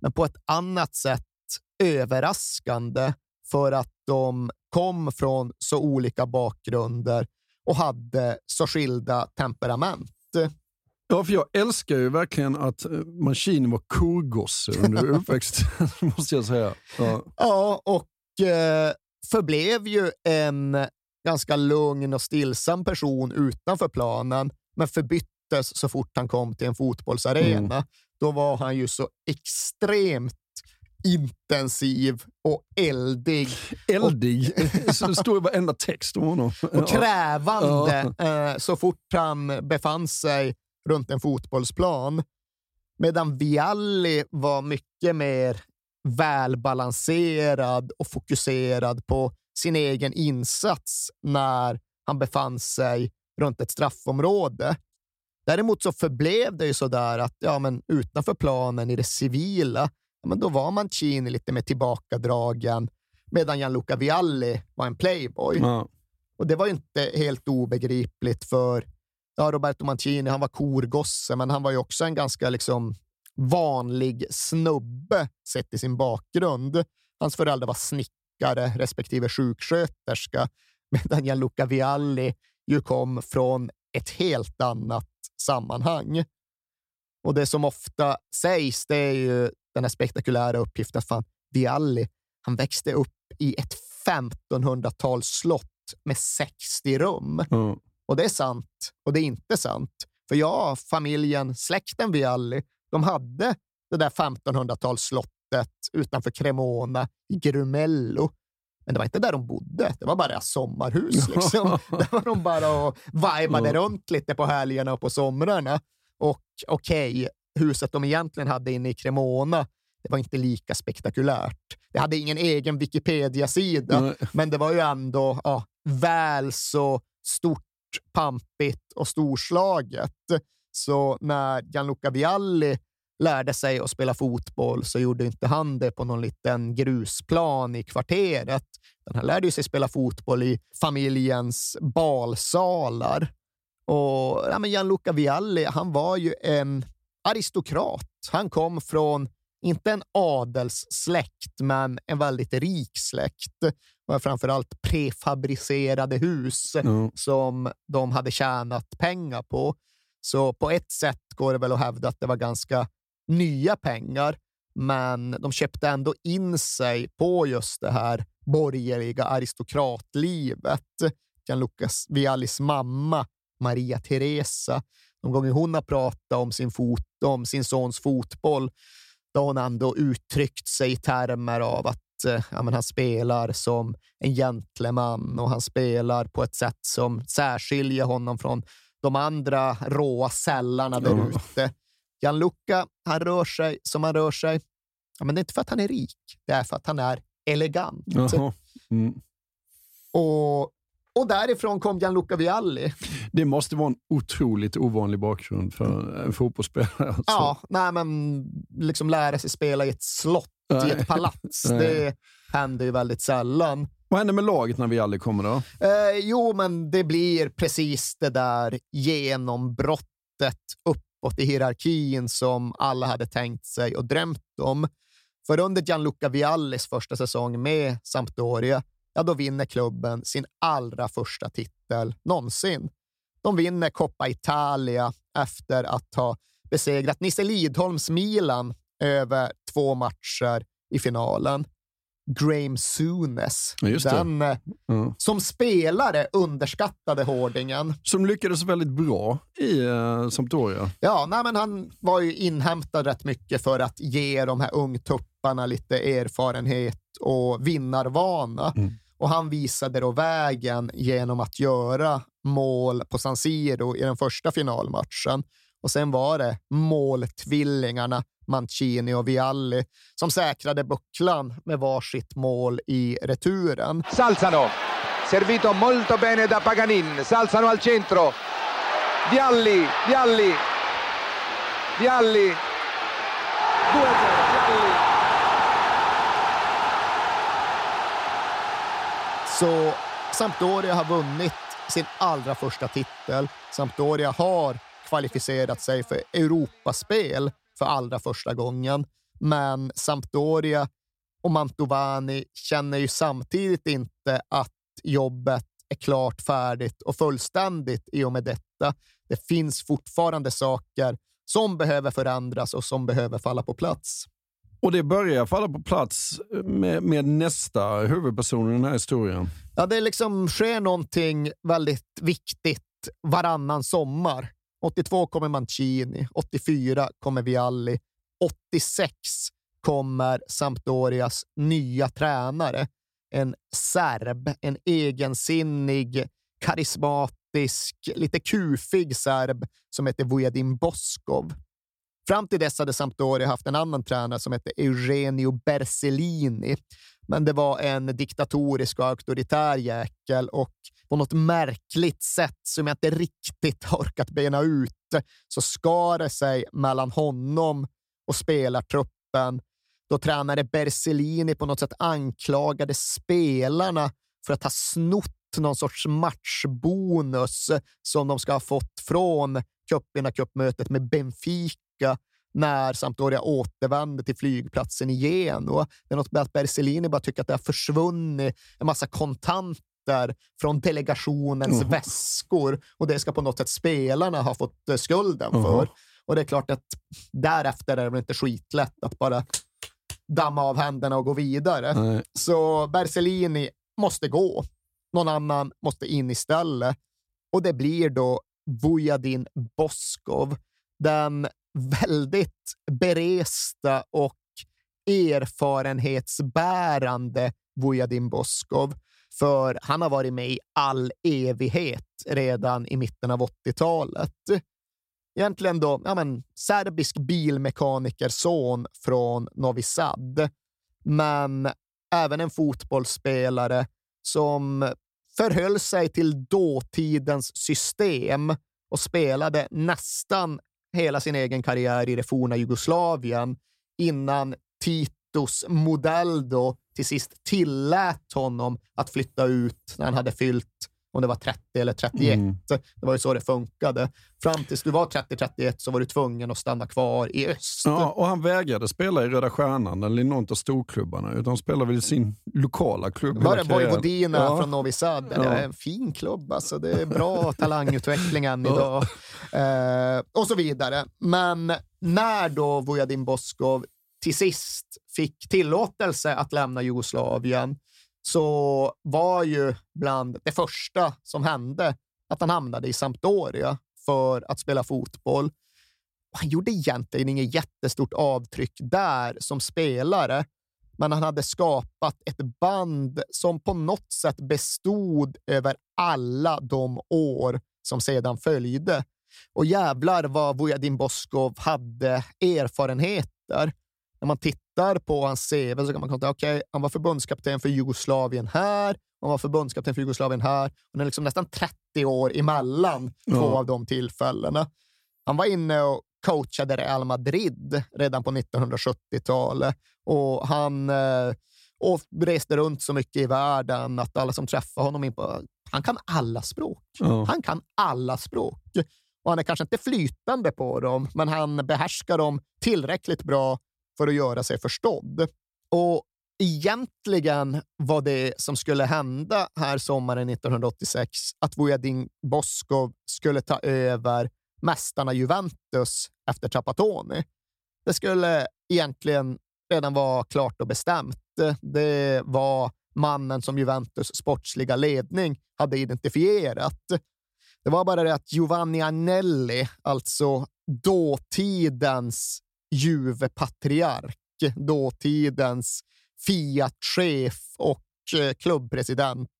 men på ett annat sätt överraskande för att de kom från så olika bakgrunder och hade så skilda temperament. Ja, för jag älskar ju verkligen att eh, Mancini var korgosse under [laughs] uppväxten, [laughs] måste jag säga. Ja, ja och eh, förblev ju en ganska lugn och stillsam person utanför planen, men förbyttes så fort han kom till en fotbollsarena. Mm. Då var han ju så extremt intensiv och eldig. Eldig? [laughs] Det står i varenda text om honom. Och krävande ja. eh, så fort han befann sig runt en fotbollsplan. Medan Vialli var mycket mer välbalanserad och fokuserad på sin egen insats när han befann sig runt ett straffområde. Däremot så förblev det ju så där att ja, men utanför planen i det civila, ja, men då var Mancini lite mer tillbakadragen, medan Gianluca Vialli var en playboy. Ja. Och det var ju inte helt obegripligt för ja, Roberto Mancini, han var korgosse, men han var ju också en ganska liksom, vanlig snubbe sett i sin bakgrund. Hans föräldrar var snickare respektive sjuksköterska, [laughs] medan Gianluca Vialli ju kom från ett helt annat sammanhang. Och det som ofta sägs, det är ju den här spektakulära uppgiften att fan, Vialli, han växte upp i ett 1500-talsslott med 60 rum. Mm. Och det är sant och det är inte sant. För ja, familjen, släkten Vialli, de hade det där 1500-talsslottet utanför Cremona i Grumello. Men det var inte där de bodde. Det var bara deras sommarhus. [laughs] Liksom. där var de bara och vibade runt lite på helgerna och på somrarna. Och okej, okay, huset de egentligen hade inne i Cremona, det var inte lika spektakulärt. Det hade ingen egen Wikipedia-sida, men det var ju ändå ja, väl så stort pampigt och storslaget. Så när Gianluca Vialli lärde sig att spela fotboll så gjorde inte han det på någon liten grusplan i kvarteret. Han lärde sig spela fotboll i familjens balsalar. Och ja, men Gianluca Vialli, han var ju en aristokrat. Han kom från inte en adelssläkt, men en väldigt rik släkt. Var framförallt prefabricerade hus mm. som de hade tjänat pengar på. Så på ett sätt går det väl att hävda att det var ganska nya pengar, men de köpte ändå in sig på just det här borgerliga aristokratlivet. Gianluca Viallis mamma, Maria Teresa, de gånger hon har pratat om sin, fot, om sin sons fotboll då hon ändå uttryckt sig i termer av att eh, ja, han spelar som en gentleman och han spelar på ett sätt som särskiljer honom från de andra råa sällarna där ute. Gianluca, han rör sig som han rör sig. Ja, men det är inte för att han är rik, det är för att han är elegant. Mm. Och och därifrån kom Gianluca Vialli. Det måste vara en otroligt ovanlig bakgrund för en fotbollsspelare. Alltså. Ja, nej, men liksom lära sig spela i ett slott, nej. i ett palats. Nej. Det händer ju väldigt sällan. Vad händer med laget när Vialli kommer då? Eh, jo, men det blir precis det där genombrottet uppåt i hierarkin som alla hade tänkt sig och drömt om. För under Gianluca Viallis första säsong med Sampdoria ja, då vinner klubben sin allra första titel någonsin. De vinner Coppa Italia efter att ha besegrat Nisse Lidholms Milan över två matcher i finalen. Graham Sunes, den mm. som spelare underskattade hårdingen. Som lyckades väldigt bra i uh, Sampdoria. Ja, nej, men han var ju inhämtad rätt mycket för att ge de här ungtupparna lite erfarenhet och vinnarvana. Mm. Och han visade då vägen genom att göra mål på San Siro i den första finalmatchen. Och sen var det måltvillingarna Mancini och Vialli som säkrade bucklan med varsitt mål i returen. Salzano, servito molto bene da Paganin. Salzano al centro. Vialli, Vialli, Vialli. 2-0, Vialli. Så Sampdoria har vunnit sin allra första titel. Sampdoria har kvalificerat sig för Europaspel för allra första gången. Men Sampdoria och Mantovani känner ju samtidigt inte att jobbet är klart, färdigt och fullständigt i och med detta. Det finns fortfarande saker som behöver förändras och som behöver falla på plats. Och det börjar falla på plats med, med nästa huvudperson i den här historien. Ja, det liksom sker någonting väldigt viktigt varannan sommar. 82 kommer Mancini, 84 kommer Vialli, 86 kommer Sampdorias nya tränare. En serb, en egensinnig, karismatisk, lite kufig serb som heter Vujadin Boskov. Fram till dess hade Sampdoria haft en annan tränare som hette Eugenio Bersellini. Men det var en diktatorisk och auktoritär jäkel och på något märkligt sätt som jag inte riktigt [laughs] orkat bena ut så skar det sig mellan honom och spelartruppen då tränare Bersellini på något sätt anklagade spelarna för att ha snott någon sorts matchbonus som de ska ha fått från cupvinnarcupmötet med Benfica när Sampdoria återvände till flygplatsen i Genua. Det är något med att Bersellini bara tycker att det har försvunnit en massa kontanter från delegationens mm. väskor och det ska på något sätt spelarna ha fått eh, skulden för. Mm. Och det är klart att därefter är det inte skitlätt att bara damma av händerna och gå vidare. Mm. Så Bersellini måste gå. Någon annan måste in istället. Och det blir då Vujadin Boskov, den väldigt beresta och erfarenhetsbärande Vujadin Boskov. För han har varit med i all evighet redan i mitten av 80-talet. Egentligen då, ja men, serbisk bilmekanikerson från Novi Sad, men även en fotbollsspelare som förhöll sig till dåtidens system och spelade nästan hela sin egen karriär i det forna Jugoslavien innan Titos modell då till sist tillät honom att flytta ut när han hade fyllt om det var 30 eller 31. Mm. Det var ju så det funkade. Fram tills du var 30-31 så var du tvungen att stanna kvar i öst. Ja, och han vägrade spela i Röda Stjärnan eller i någon av storklubbarna, utan spelade väl i sin lokala klubb. Var det Vojvodina ja. från Novi Sad? Det är en fin klubb alltså. Det är bra [laughs] talangutveckling idag. Eh, och så vidare. Men när då Vujadin Boskov till sist fick tillåtelse att lämna Jugoslavien så var ju bland det första som hände att han hamnade i Sampdoria för att spela fotboll. Han gjorde egentligen inget jättestort avtryck där som spelare, men han hade skapat ett band som på något sätt bestod över alla de år som sedan följde. Och jävlar vad Vujadin Boskov hade erfarenheter. När man tittar på hans CV så kan man konstatera att okay, han var förbundskapten för Jugoslavien här, han var förbundskapten för Jugoslavien här. Och det är liksom nästan 30 år emellan två ja. av de tillfällena. Han var inne och coachade Real Madrid redan på 1970-talet och han eh, och reste runt så mycket i världen att alla som träffade honom in på, han kan alla språk. Ja. Han kan alla språk. Och han är kanske inte flytande på dem, men han behärskar dem tillräckligt bra för att göra sig förstådd. Och egentligen var det som skulle hända här sommaren 1986 att Vujadin Boskov skulle ta över mästarna Juventus efter Trapattoni. Det skulle egentligen redan vara klart och bestämt. Det var mannen som Juventus sportsliga ledning hade identifierat. Det var bara det att Giovanni Agnelli, alltså dåtidens Juve-patriark, dåtidens Fiat-chef och eh, klubbpresident,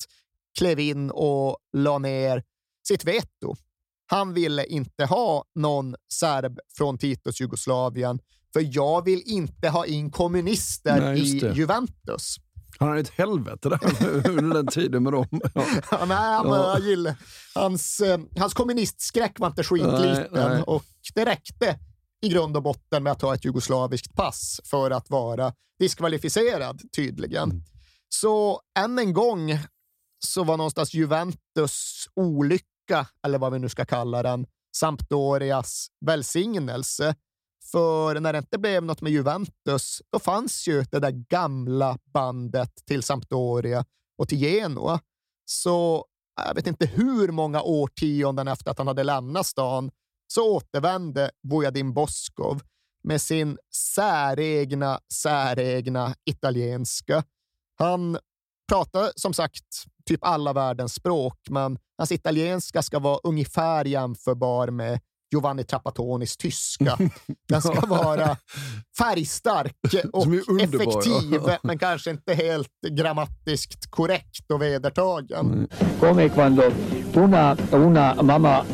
klev in och la ner sitt veto. Han ville inte ha någon serb från Titos Jugoslavien, för jag vill inte ha in kommunister Nej, i Juventus. Han hade ett helvete där [laughs] under den tiden med dem. Ja. ja, nej, han, ja. jag gillar, hans, eh, hans kommunistskräck var inte skitliten nej, nej. och det räckte i grund och botten med att ha ett jugoslaviskt pass för att vara diskvalificerad, tydligen. Mm. Så än en gång så var någonstans Juventus olycka, eller vad vi nu ska kalla den, Sampdorias välsignelse. För när det inte blev något med Juventus, då fanns ju det där gamla bandet till Sampdoria och till Genoa. Så jag vet inte hur många årtionden efter att han hade lämnat stan så återvände Vujadin Boskov med sin säregna, säregna italienska. Han pratar som sagt typ alla världens språk, men hans italienska ska vara ungefär jämförbar med Giovanni Trappatonis tyska. [laughs] Den ska vara färgstark [laughs] och effektiv, men kanske inte helt grammatiskt korrekt och vedertagen. Come quando una, una mamma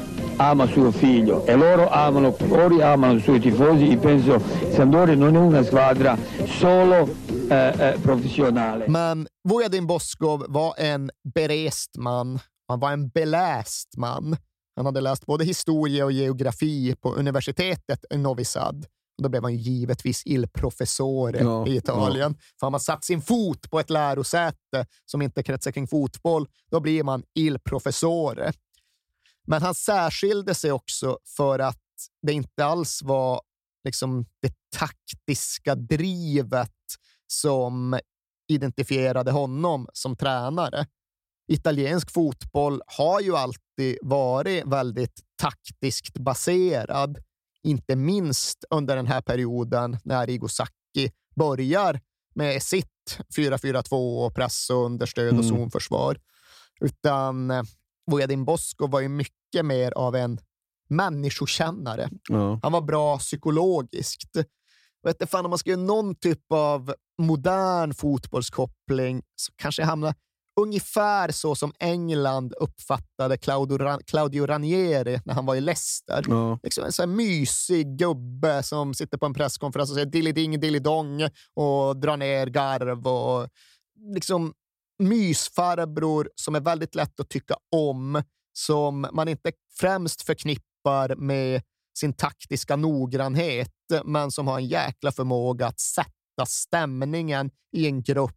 ama suo figlio e loro amano, loro amano i suoi tifosi, penso Sampdoria non è una squadra solo eh, eh, professionale. Men Vujadin Boskov var en berest man. Han var en beläst man. Han hade läst både historia och geografi på universitetet i Novi Sad. då blev han givetvis il professore ja, i Italien. Ja. För har man satt sin fot på ett lärosäte som inte kretsar kring fotboll, då blir man il professore. Men han särskilde sig också för att det inte alls var liksom det taktiska drivet som identifierade honom som tränare. Italiensk fotboll har ju alltid varit väldigt taktiskt baserad, inte minst under den här perioden när Rigo Sacchi börjar med sitt 4-4-2 och press och understöd och mm. zonförsvar. Utan Vujadin Bosko var ju mycket mer av en människokännare. Ja. Han var bra psykologiskt. Vet inte fan, om man ska göra någon typ av modern fotbollskoppling så kanske jag hamnar ungefär så som England uppfattade Claudio, Claudio Ranieri när han var i Leicester. Ja. Liksom en sån mysig gubbe som sitter på en presskonferens och säger dilliding dillidong och drar ner garv och liksom mysfarbror som är väldigt lätt att tycka om, som man inte främst förknippar med sin taktiska noggrannhet, men som har en jäkla förmåga att sätta stämningen i en grupp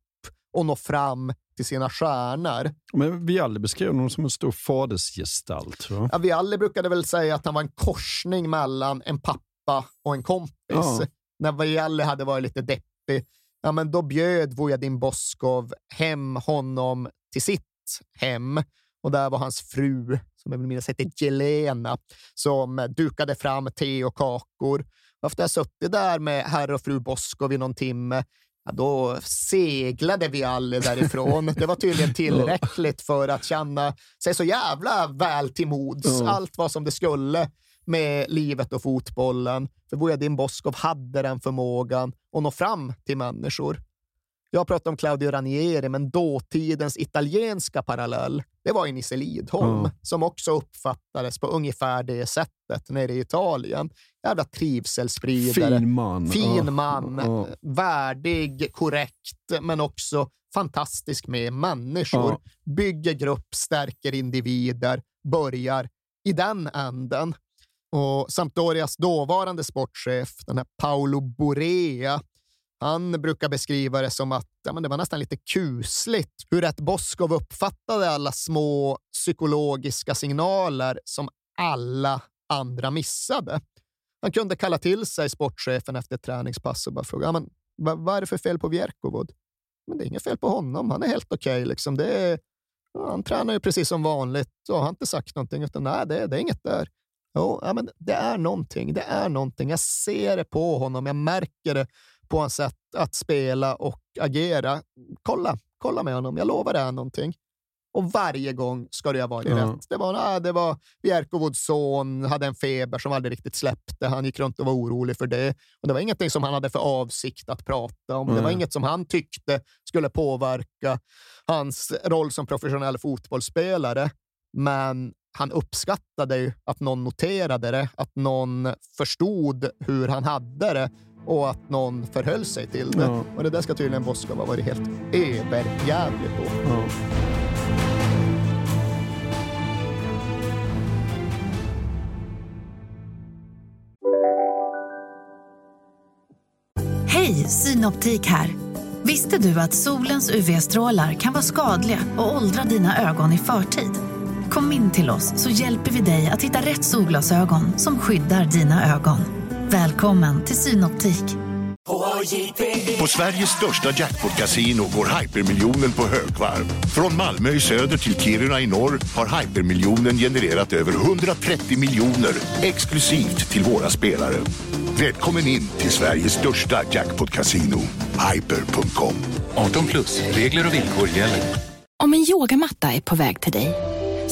och nå fram till sina stjärnor. Men Vialli beskrev honom som en stor fadersgestalt. Ja, Vialli brukade väl säga att han var en korsning mellan en pappa och en kompis. Ja. När Vialli hade varit lite deppig ja, men då bjöd Vujadin Boskov hem honom till sitt hem och där var hans fru, som jag vill minnas hette Jelena, som dukade fram te och kakor. Och efter att ha suttit där med herr och fru Boskov i någon timme, ja, då seglade vi alla därifrån. Det var tydligen [laughs] tillräckligt för att känna sig så jävla väl till mods. Allt var som det skulle med livet och fotbollen. För Vujadin Boskov hade den förmågan att nå fram till människor. Jag pratar om Claudio Ranieri, men dåtidens italienska parallell, det var ju Nisse Lidholm, mm. som också uppfattades på ungefär det sättet nere i Italien. Jävla trivselspridare. Fin man. Fin man. Mm. Värdig, korrekt, men också fantastisk med människor. Mm. Bygger grupp, stärker individer, börjar i den änden. Och Sampdorias dåvarande sportchef, den här Paolo Borea, han brukar beskriva det som att ja, men det var nästan lite kusligt hur ett Boskov uppfattade alla små psykologiska signaler som alla andra missade. Han kunde kalla till sig sportchefen efter ett träningspass och bara fråga ja, men, vad, vad är det för fel på Vjerkovod? Men det är inget fel på honom. Han är helt okej. Okay, liksom. ja, han tränar ju precis som vanligt och har inte sagt någonting. Utan, nej, det, det är inget där. Jo, ja, men det är någonting. Det är någonting. Jag ser det på honom. Jag märker det på hans sätt att spela och agera. Kolla, kolla med honom. Jag lovar det är någonting. Och varje gång ska det ha varit mm. rätt. Det var, nej, det var Bjerkovods son, hade en feber som aldrig riktigt släppte. Han gick runt och var orolig för det. Och Det var ingenting som han hade för avsikt att prata om. Mm. Det var inget som han tyckte skulle påverka hans roll som professionell fotbollsspelare. Men han uppskattade ju att någon noterade det, att någon förstod hur han hade det och att någon förhöll sig till det. Ja. Och det där ska tydligen Boskov ha varit helt överjävlig på. Ja. Hej, Synoptik här. Visste du att solens UV-strålar kan vara skadliga och åldra dina ögon i förtid? Kom in till oss så hjälper vi dig att hitta rätt solglasögon som skyddar dina ögon. Välkommen till Synoptik. På Sveriges största jackpot-kasino går hypermiljonen på högvarv. Från Malmö i söder till Kiruna i norr har hypermiljonen genererat över 130 miljoner exklusivt till våra spelare. Välkommen in till Sveriges största jackpot-kasino, hyper.com. 18 plus, regler och villkor gäller. Om en yogamatta är på väg till dig,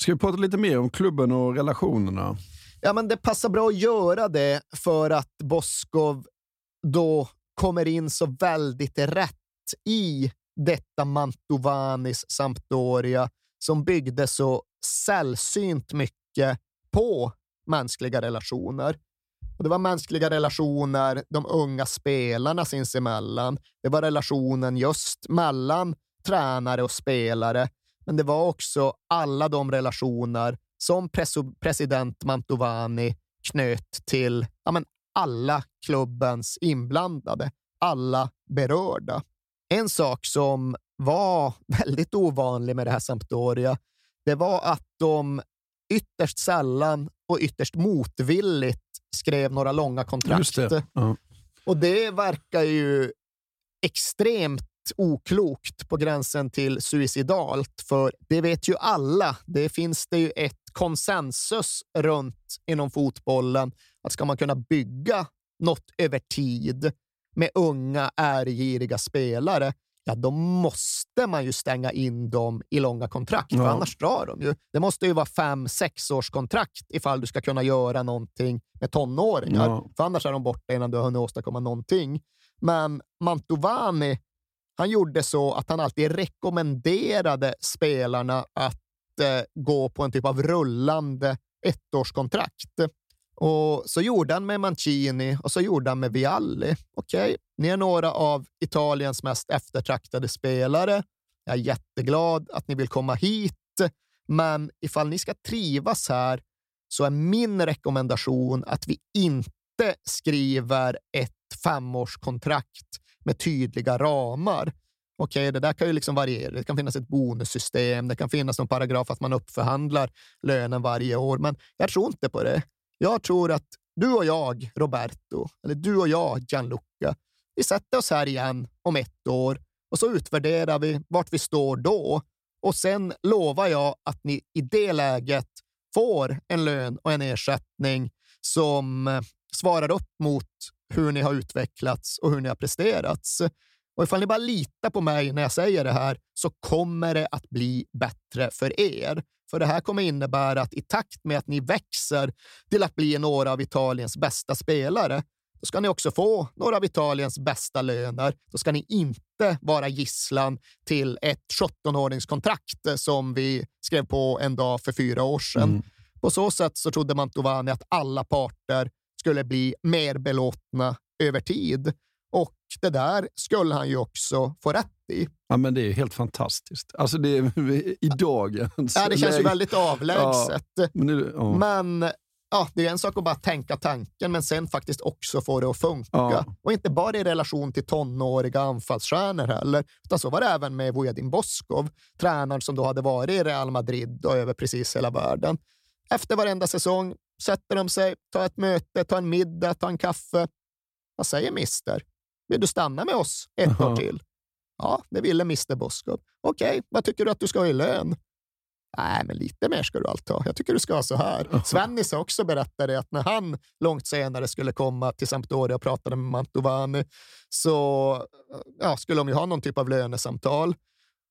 Ska vi prata lite mer om klubben och relationerna? Ja, men det passar bra att göra det för att Boskov då kommer in så väldigt rätt i detta Mantovanis Sampdoria som byggde så sällsynt mycket på mänskliga relationer. Och det var mänskliga relationer de unga spelarna sinsemellan. Det var relationen just mellan tränare och spelare. Men det var också alla de relationer som president Mantovani knöt till ja, men alla klubbens inblandade, alla berörda. En sak som var [laughs] väldigt ovanlig med det här Sampdoria, det var att de ytterst sällan och ytterst motvilligt skrev några långa kontrakt. Det. Ja. Och det verkar ju extremt oklokt på gränsen till suicidalt, för det vet ju alla. Det finns det ju ett konsensus runt inom fotbollen att ska man kunna bygga något över tid med unga, ärgiriga spelare, ja, då måste man ju stänga in dem i långa kontrakt, ja. för annars drar de ju. Det måste ju vara fem, sex års kontrakt ifall du ska kunna göra någonting med tonåringar, ja. för annars är de borta innan du har hunnit åstadkomma någonting. Men Mantovani, han gjorde så att han alltid rekommenderade spelarna att eh, gå på en typ av rullande ettårskontrakt. Och så gjorde han med Mancini och så gjorde han med Vialli. Okej, okay, ni är några av Italiens mest eftertraktade spelare. Jag är jätteglad att ni vill komma hit, men ifall ni ska trivas här så är min rekommendation att vi inte skriver ett femårskontrakt med tydliga ramar. Okej, okay, det där kan ju liksom variera. Det kan finnas ett bonussystem. Det kan finnas någon paragraf att man uppförhandlar lönen varje år, men jag tror inte på det. Jag tror att du och jag, Roberto, eller du och jag, Gianluca, vi sätter oss här igen om ett år och så utvärderar vi vart vi står då. Och sen lovar jag att ni i det läget får en lön och en ersättning som eh, svarar upp mot hur ni har utvecklats och hur ni har presterats. Och ifall ni bara litar på mig när jag säger det här så kommer det att bli bättre för er. För det här kommer innebära att i takt med att ni växer till att bli några av Italiens bästa spelare, då ska ni också få några av Italiens bästa löner. Då ska ni inte vara gisslan till ett 17-åringskontrakt som vi skrev på en dag för fyra år sedan. Mm. På så sätt så trodde Mantovani att alla parter skulle bli mer belåtna över tid. Och det där skulle han ju också få rätt i. Ja, men det är helt fantastiskt. Alltså det är [laughs] i dagens Ja, det känns ju väldigt avlägset. Ja, men, nu, ja. men ja, det är en sak att bara tänka tanken, men sen faktiskt också få det att funka. Ja. Och inte bara i relation till tonåriga anfallsstjärnor heller, utan så var det även med Vojedin Boskov, tränaren som då hade varit i Real Madrid och över precis hela världen. Efter varenda säsong sätter de sig, tar ett möte, tar en middag, tar en kaffe. Vad säger mister? Vill du stanna med oss ett -huh. år till? Ja, det ville Mr Boskov. Okej, okay, vad tycker du att du ska ha i lön? Nej, men lite mer ska du allt ha. Jag tycker du ska ha så här. Svennis också berättade att när han långt senare skulle komma till Sampdoria och pratade med Mantovani så ja, skulle de ju ha någon typ av lönesamtal.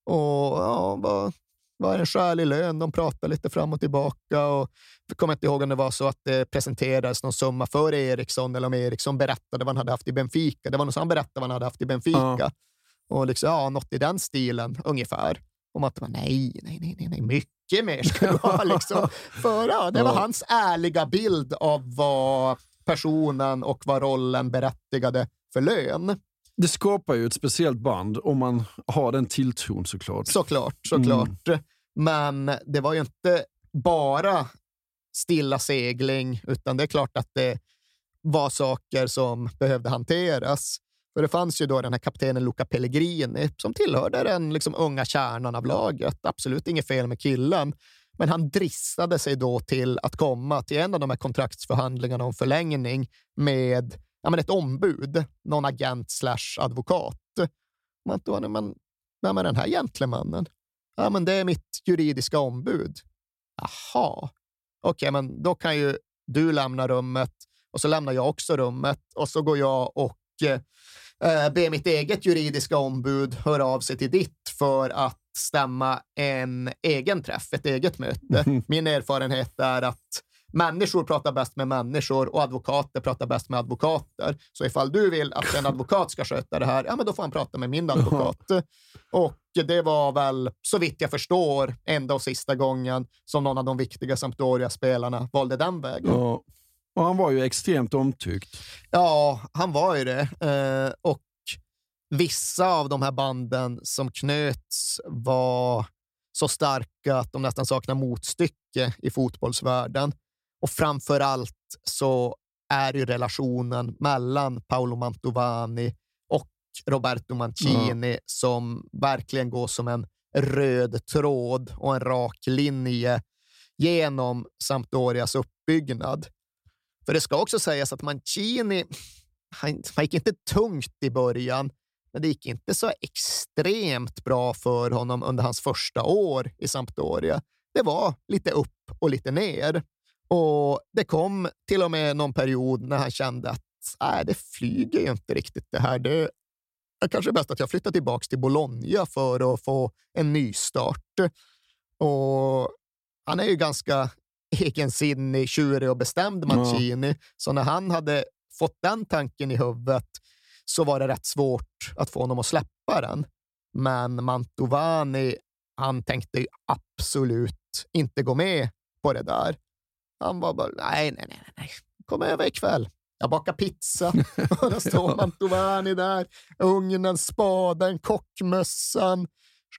Och ja, vad, var en skälig lön. De pratade lite fram och tillbaka. Och jag kommer inte ihåg om det var så att det presenterades någon summa för Eriksson eller om Eriksson berättade vad han hade haft i Benfica. Det var nog så han berättade vad han hade haft i Benfica. Ja. Och liksom, ja, något i den stilen ungefär. Om att man, nej, nej, nej, nej, mycket mer ska du ha. Liksom. [laughs] För, ja, det var ja. hans ärliga bild av vad personen och vad rollen berättigade för lön. Det skapar ju ett speciellt band om man har den tilltron såklart. Såklart, såklart. Mm. Men det var ju inte bara stilla segling, utan det är klart att det var saker som behövde hanteras. För det fanns ju då den här kaptenen Luca Pellegrini som tillhörde den liksom unga kärnan av laget. Absolut inget fel med killen, men han dristade sig då till att komma till en av de här kontraktsförhandlingarna om förlängning med ja, men ett ombud, någon agent slash advokat. Man då, men, vem är den här gentlemannen? Ja, men det är mitt juridiska ombud. Jaha, okej, okay, men då kan ju du lämna rummet och så lämnar jag också rummet och så går jag och eh, ber mitt eget juridiska ombud höra av sig till ditt för att stämma en egen träff, ett eget möte. [laughs] Min erfarenhet är att Människor pratar bäst med människor och advokater pratar bäst med advokater. Så ifall du vill att en advokat ska sköta det här, ja, men då får han prata med min advokat. Och det var väl, så vitt jag förstår, enda och sista gången som någon av de viktiga Sampdoria-spelarna valde den vägen. Ja. Och han var ju extremt omtyckt. Ja, han var ju det. Eh, och vissa av de här banden som knöts var så starka att de nästan saknar motstycke i fotbollsvärlden. Och framför allt så är ju relationen mellan Paolo Mantovani och Roberto Mancini mm. som verkligen går som en röd tråd och en rak linje genom Sampdorias uppbyggnad. För det ska också sägas att Mancini, han, han gick inte tungt i början, men det gick inte så extremt bra för honom under hans första år i Sampdoria. Det var lite upp och lite ner. Och det kom till och med någon period när han kände att äh, det flyger ju inte riktigt det här. Det är kanske bäst att jag flyttar tillbaka till Bologna för att få en nystart. Och han är ju ganska egensinnig, tjurig och bestämd, Mancini. Ja. Så när han hade fått den tanken i huvudet så var det rätt svårt att få honom att släppa den. Men Mantovani, han tänkte absolut inte gå med på det där. Han var bara, nej, nej, nej, nej. kom över ikväll. Jag bakar pizza [laughs] och då står Mantovani där, ugnen, spaden, kockmössan,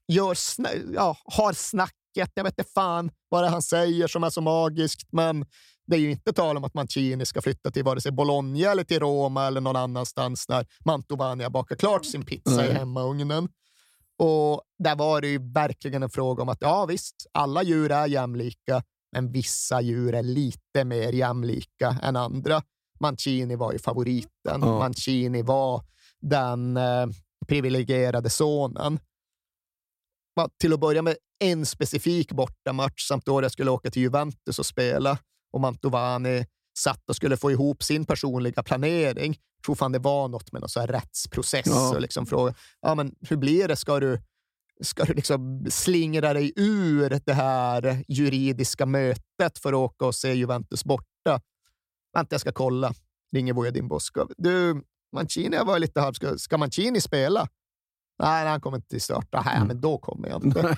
gör sna ja, har snacket. Jag vet inte fan vad det är han säger som är så magiskt, men det är ju inte tal om att Mancini ska flytta till vare sig Bologna eller till Roma eller någon annanstans när Mantovani har bakat klart sin pizza mm. i hemmaugnen. Och där var det ju verkligen en fråga om att ja visst, alla djur är jämlika, men vissa djur är lite mer jämlika än andra. Mancini var ju favoriten. Ja. Mancini var den eh, privilegierade sonen. Till att börja med en specifik bortamatch samt då jag skulle åka till Juventus och spela och Mantovani satt och skulle få ihop sin personliga planering. Jag tror fan det var något med någon så här rättsprocess ja. och liksom fråga ja, men hur blir det? Ska du ska du liksom slingra dig ur det här juridiska mötet för att åka och se Juventus borta? Vänta, jag ska kolla. Ringer Vojadin Boskov. Du, Mancini var lite halv... Ska, ska Mancini spela? Nej, han kommer inte till start. Nej, mm. men då kommer jag inte. [laughs]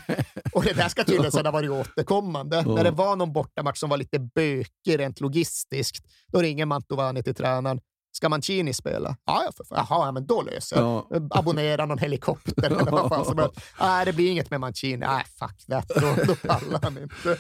och det där ska tydligen ha varit återkommande. När det var någon bortamatch som var lite bökig rent logistiskt, då ringer Mantovani till tränaren. Ska Mancini spela? Ja, ja, för. Jaha, ja, men då löser jag. Ja. Abonnera någon helikopter eller vad fan som helst. [laughs] Nej, det blir inget med Mancini. Nej, fuck that. Då, då pallar han inte.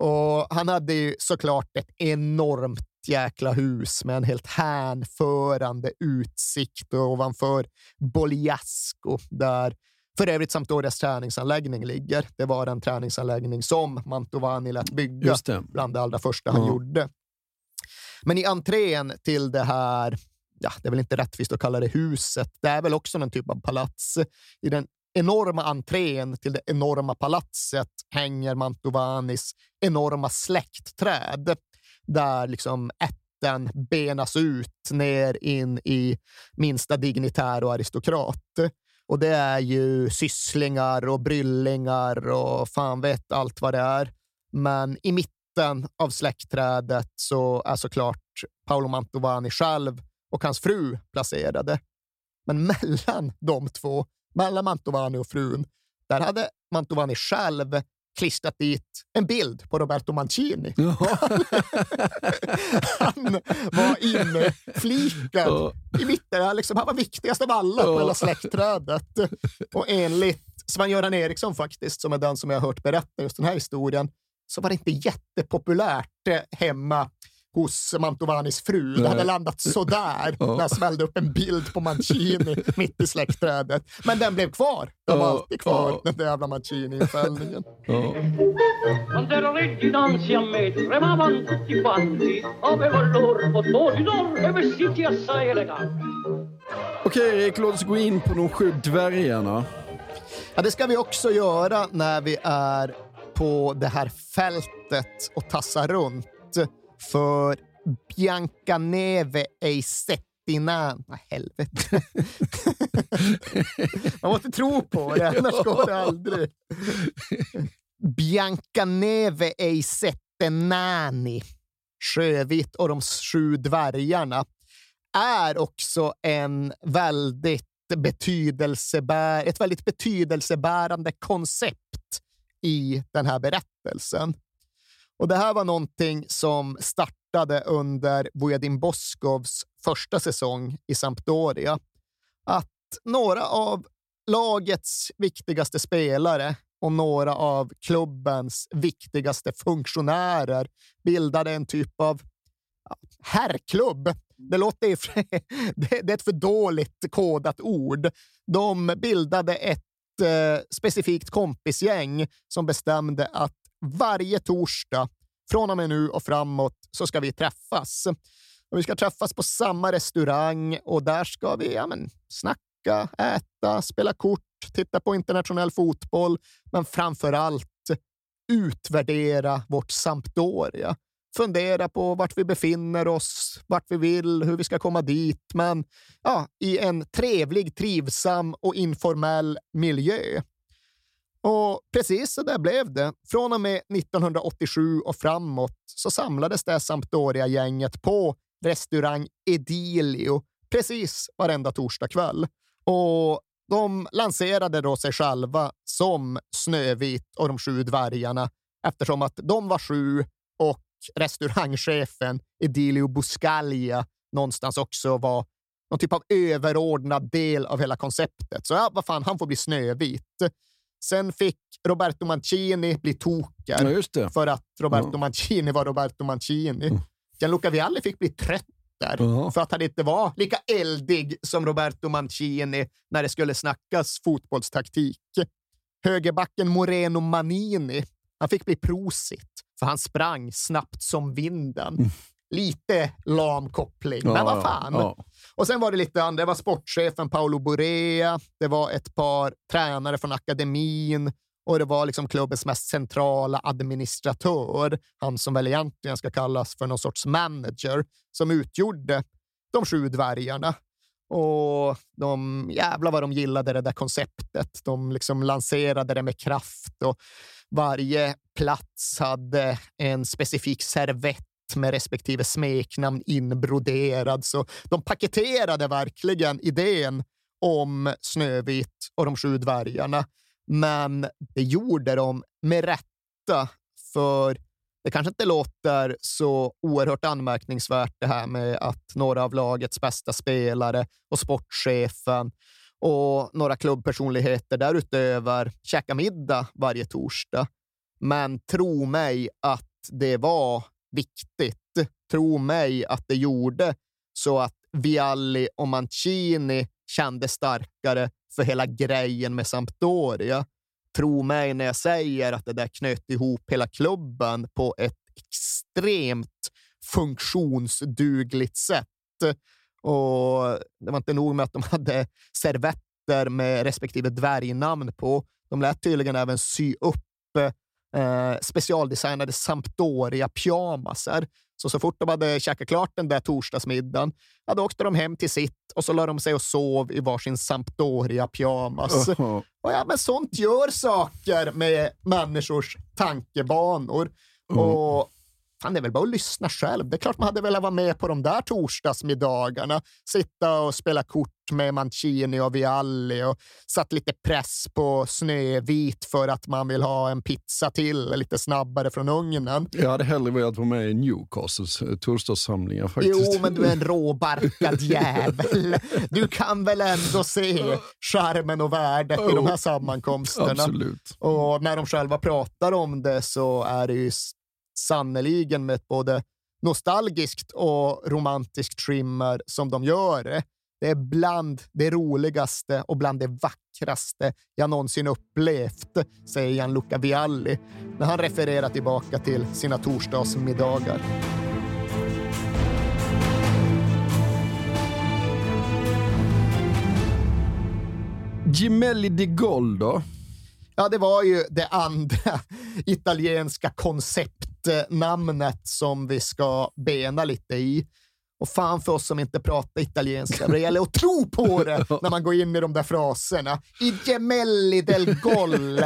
Och han hade ju såklart ett enormt jäkla hus med en helt hänförande utsikt ovanför Bogliasco, där för övrigt Sampdorias träningsanläggning ligger. Det var den träningsanläggning som Mantovani lät bygga bland det allra första ja. han gjorde. Men i entrén till det här, ja, det är väl inte rättvist att kalla det huset, det är väl också någon typ av palats. I den enorma entrén till det enorma palatset hänger Mantovanis enorma släktträd där liksom ätten benas ut ner in i minsta dignitär och aristokrat. Och det är ju sysslingar och bryllingar och fan vet allt vad det är. Men i mitten av släktträdet så är såklart Paolo Mantovani själv och hans fru placerade. Men mellan de två, mellan Mantovani och frun, där hade Mantovani själv klistrat dit en bild på Roberto Mancini. [laughs] han var inflikad i mitten. Liksom, han var viktigast av alla på hela släktträdet. Och enligt Sven-Göran Eriksson faktiskt, som är den som jag har hört berätta just den här historien, så var det inte jättepopulärt hemma hos Mantovanis fru. Det hade landat sådär när han smällde upp en bild på Mancini [laughs] mitt i släktträdet. Men den blev kvar. Den var alltid kvar, den där jävla Mancini-infällningen. Quando ero re dinanzi a me tremavano tutti quanti, avevo loro bottoni d'oro vestiti assai eleganti. Okej Erik, låt oss gå in på de sju dvärgarna. Ja, det ska vi också göra när vi är på det här fältet och tassar runt. För Biancaneve ei settina... Nej, helvete. [laughs] Man måste tro på det, annars går det aldrig. Biancaneve ei settenani, Sjövitt och de sju dvärgarna, är också en väldigt betydelsebär, ett väldigt betydelsebärande koncept i den här berättelsen. Och Det här var någonting som startade under Vujadin Boskovs första säsong i Sampdoria. Att några av lagets viktigaste spelare och några av klubbens viktigaste funktionärer bildade en typ av herrklubb. Det, låter [laughs] det är ett för dåligt kodat ord. De bildade ett eh, specifikt kompisgäng som bestämde att varje torsdag från och med nu och framåt så ska vi träffas. Och vi ska träffas på samma restaurang och där ska vi ja, men, snacka, äta, spela kort, titta på internationell fotboll, men framför allt utvärdera vårt Sampdoria. Fundera på vart vi befinner oss, vart vi vill, hur vi ska komma dit, men ja, i en trevlig, trivsam och informell miljö. Och precis så där blev det. Från och med 1987 och framåt så samlades det Sampdoria-gänget på restaurang Edilio precis varenda torsdagkväll. Och de lanserade då sig själva som Snövit och de sju dvärgarna eftersom att de var sju restaurangchefen Edilio Buscaglia någonstans också var någon typ av överordnad del av hela konceptet. Så ja, vad fan, han får bli Snövit. Sen fick Roberto Mancini bli toker ja, för att Roberto ja. Mancini var Roberto Mancini. Mm. Gianluca Vialli fick bli trött där för att han inte var lika eldig som Roberto Mancini när det skulle snackas fotbollstaktik. Högerbacken Moreno Manini, han fick bli prosit för han sprang snabbt som vinden. Mm. Lite lam koppling, ja, men vad fan. Ja. Och sen var det lite andra. Det var sportchefen Paolo Borea. Det var ett par tränare från akademin och det var liksom klubbens mest centrala administratör, han som väl egentligen ska kallas för någon sorts manager, som utgjorde de sju dvärgarna. Och de, jävla vad de gillade det där konceptet. De liksom lanserade det med kraft och varje plats hade en specifik servett med respektive smeknamn inbroderad. Så de paketerade verkligen idén om Snövit och de sju dvärgarna. Men det gjorde de med rätta, för det kanske inte låter så oerhört anmärkningsvärt det här med att några av lagets bästa spelare och sportchefen och några klubbpersonligheter därutöver käka middag varje torsdag. Men tro mig att det var viktigt. Tro mig att det gjorde så att Vialli och Mancini kände starkare för hela grejen med Sampdoria. Tro mig när jag säger att det där knöt ihop hela klubben på ett extremt funktionsdugligt sätt. Och Det var inte nog med att de hade servetter med respektive dvärgnamn på. De lät tydligen även sy upp eh, specialdesignade Sampdoria-pyjamasar Så så fort de hade käkat klart den där torsdagsmiddagen, ja, då åkte de hem till sitt och så la de sig och sov i varsin Sampdoria-pyjamas. Jaha. Och ja, men sånt gör saker med människors tankebanor. Mm. Och fan, det är väl bara att lyssna själv. Det är klart man hade velat vara med på de där torsdagsmiddagarna. Sitta och spela kort med Mancini och Vialli och satt lite press på Snövit för att man vill ha en pizza till lite snabbare från ugnen. Jag hade hellre velat vara med i Newcastles eh, torsdagssamlingar faktiskt. Jo, men du är en [laughs] råbarkad jävel. Du kan väl ändå se charmen och värdet i de här sammankomsterna. Absolut. Och när de själva pratar om det så är det ju sannoliken med ett både nostalgiskt och romantiskt trimmer som de gör det. Det är bland det roligaste och bland det vackraste jag någonsin upplevt, säger Gianluca Vialli när han refererar tillbaka till sina torsdagsmiddagar. Gemelli di Gol då? Ja, det var ju det andra [laughs] italienska konceptnamnet som vi ska bena lite i. Och fan för oss som inte pratar italienska, det gäller att tro på det [laughs] när man går in i de där fraserna. I gemelli del gol,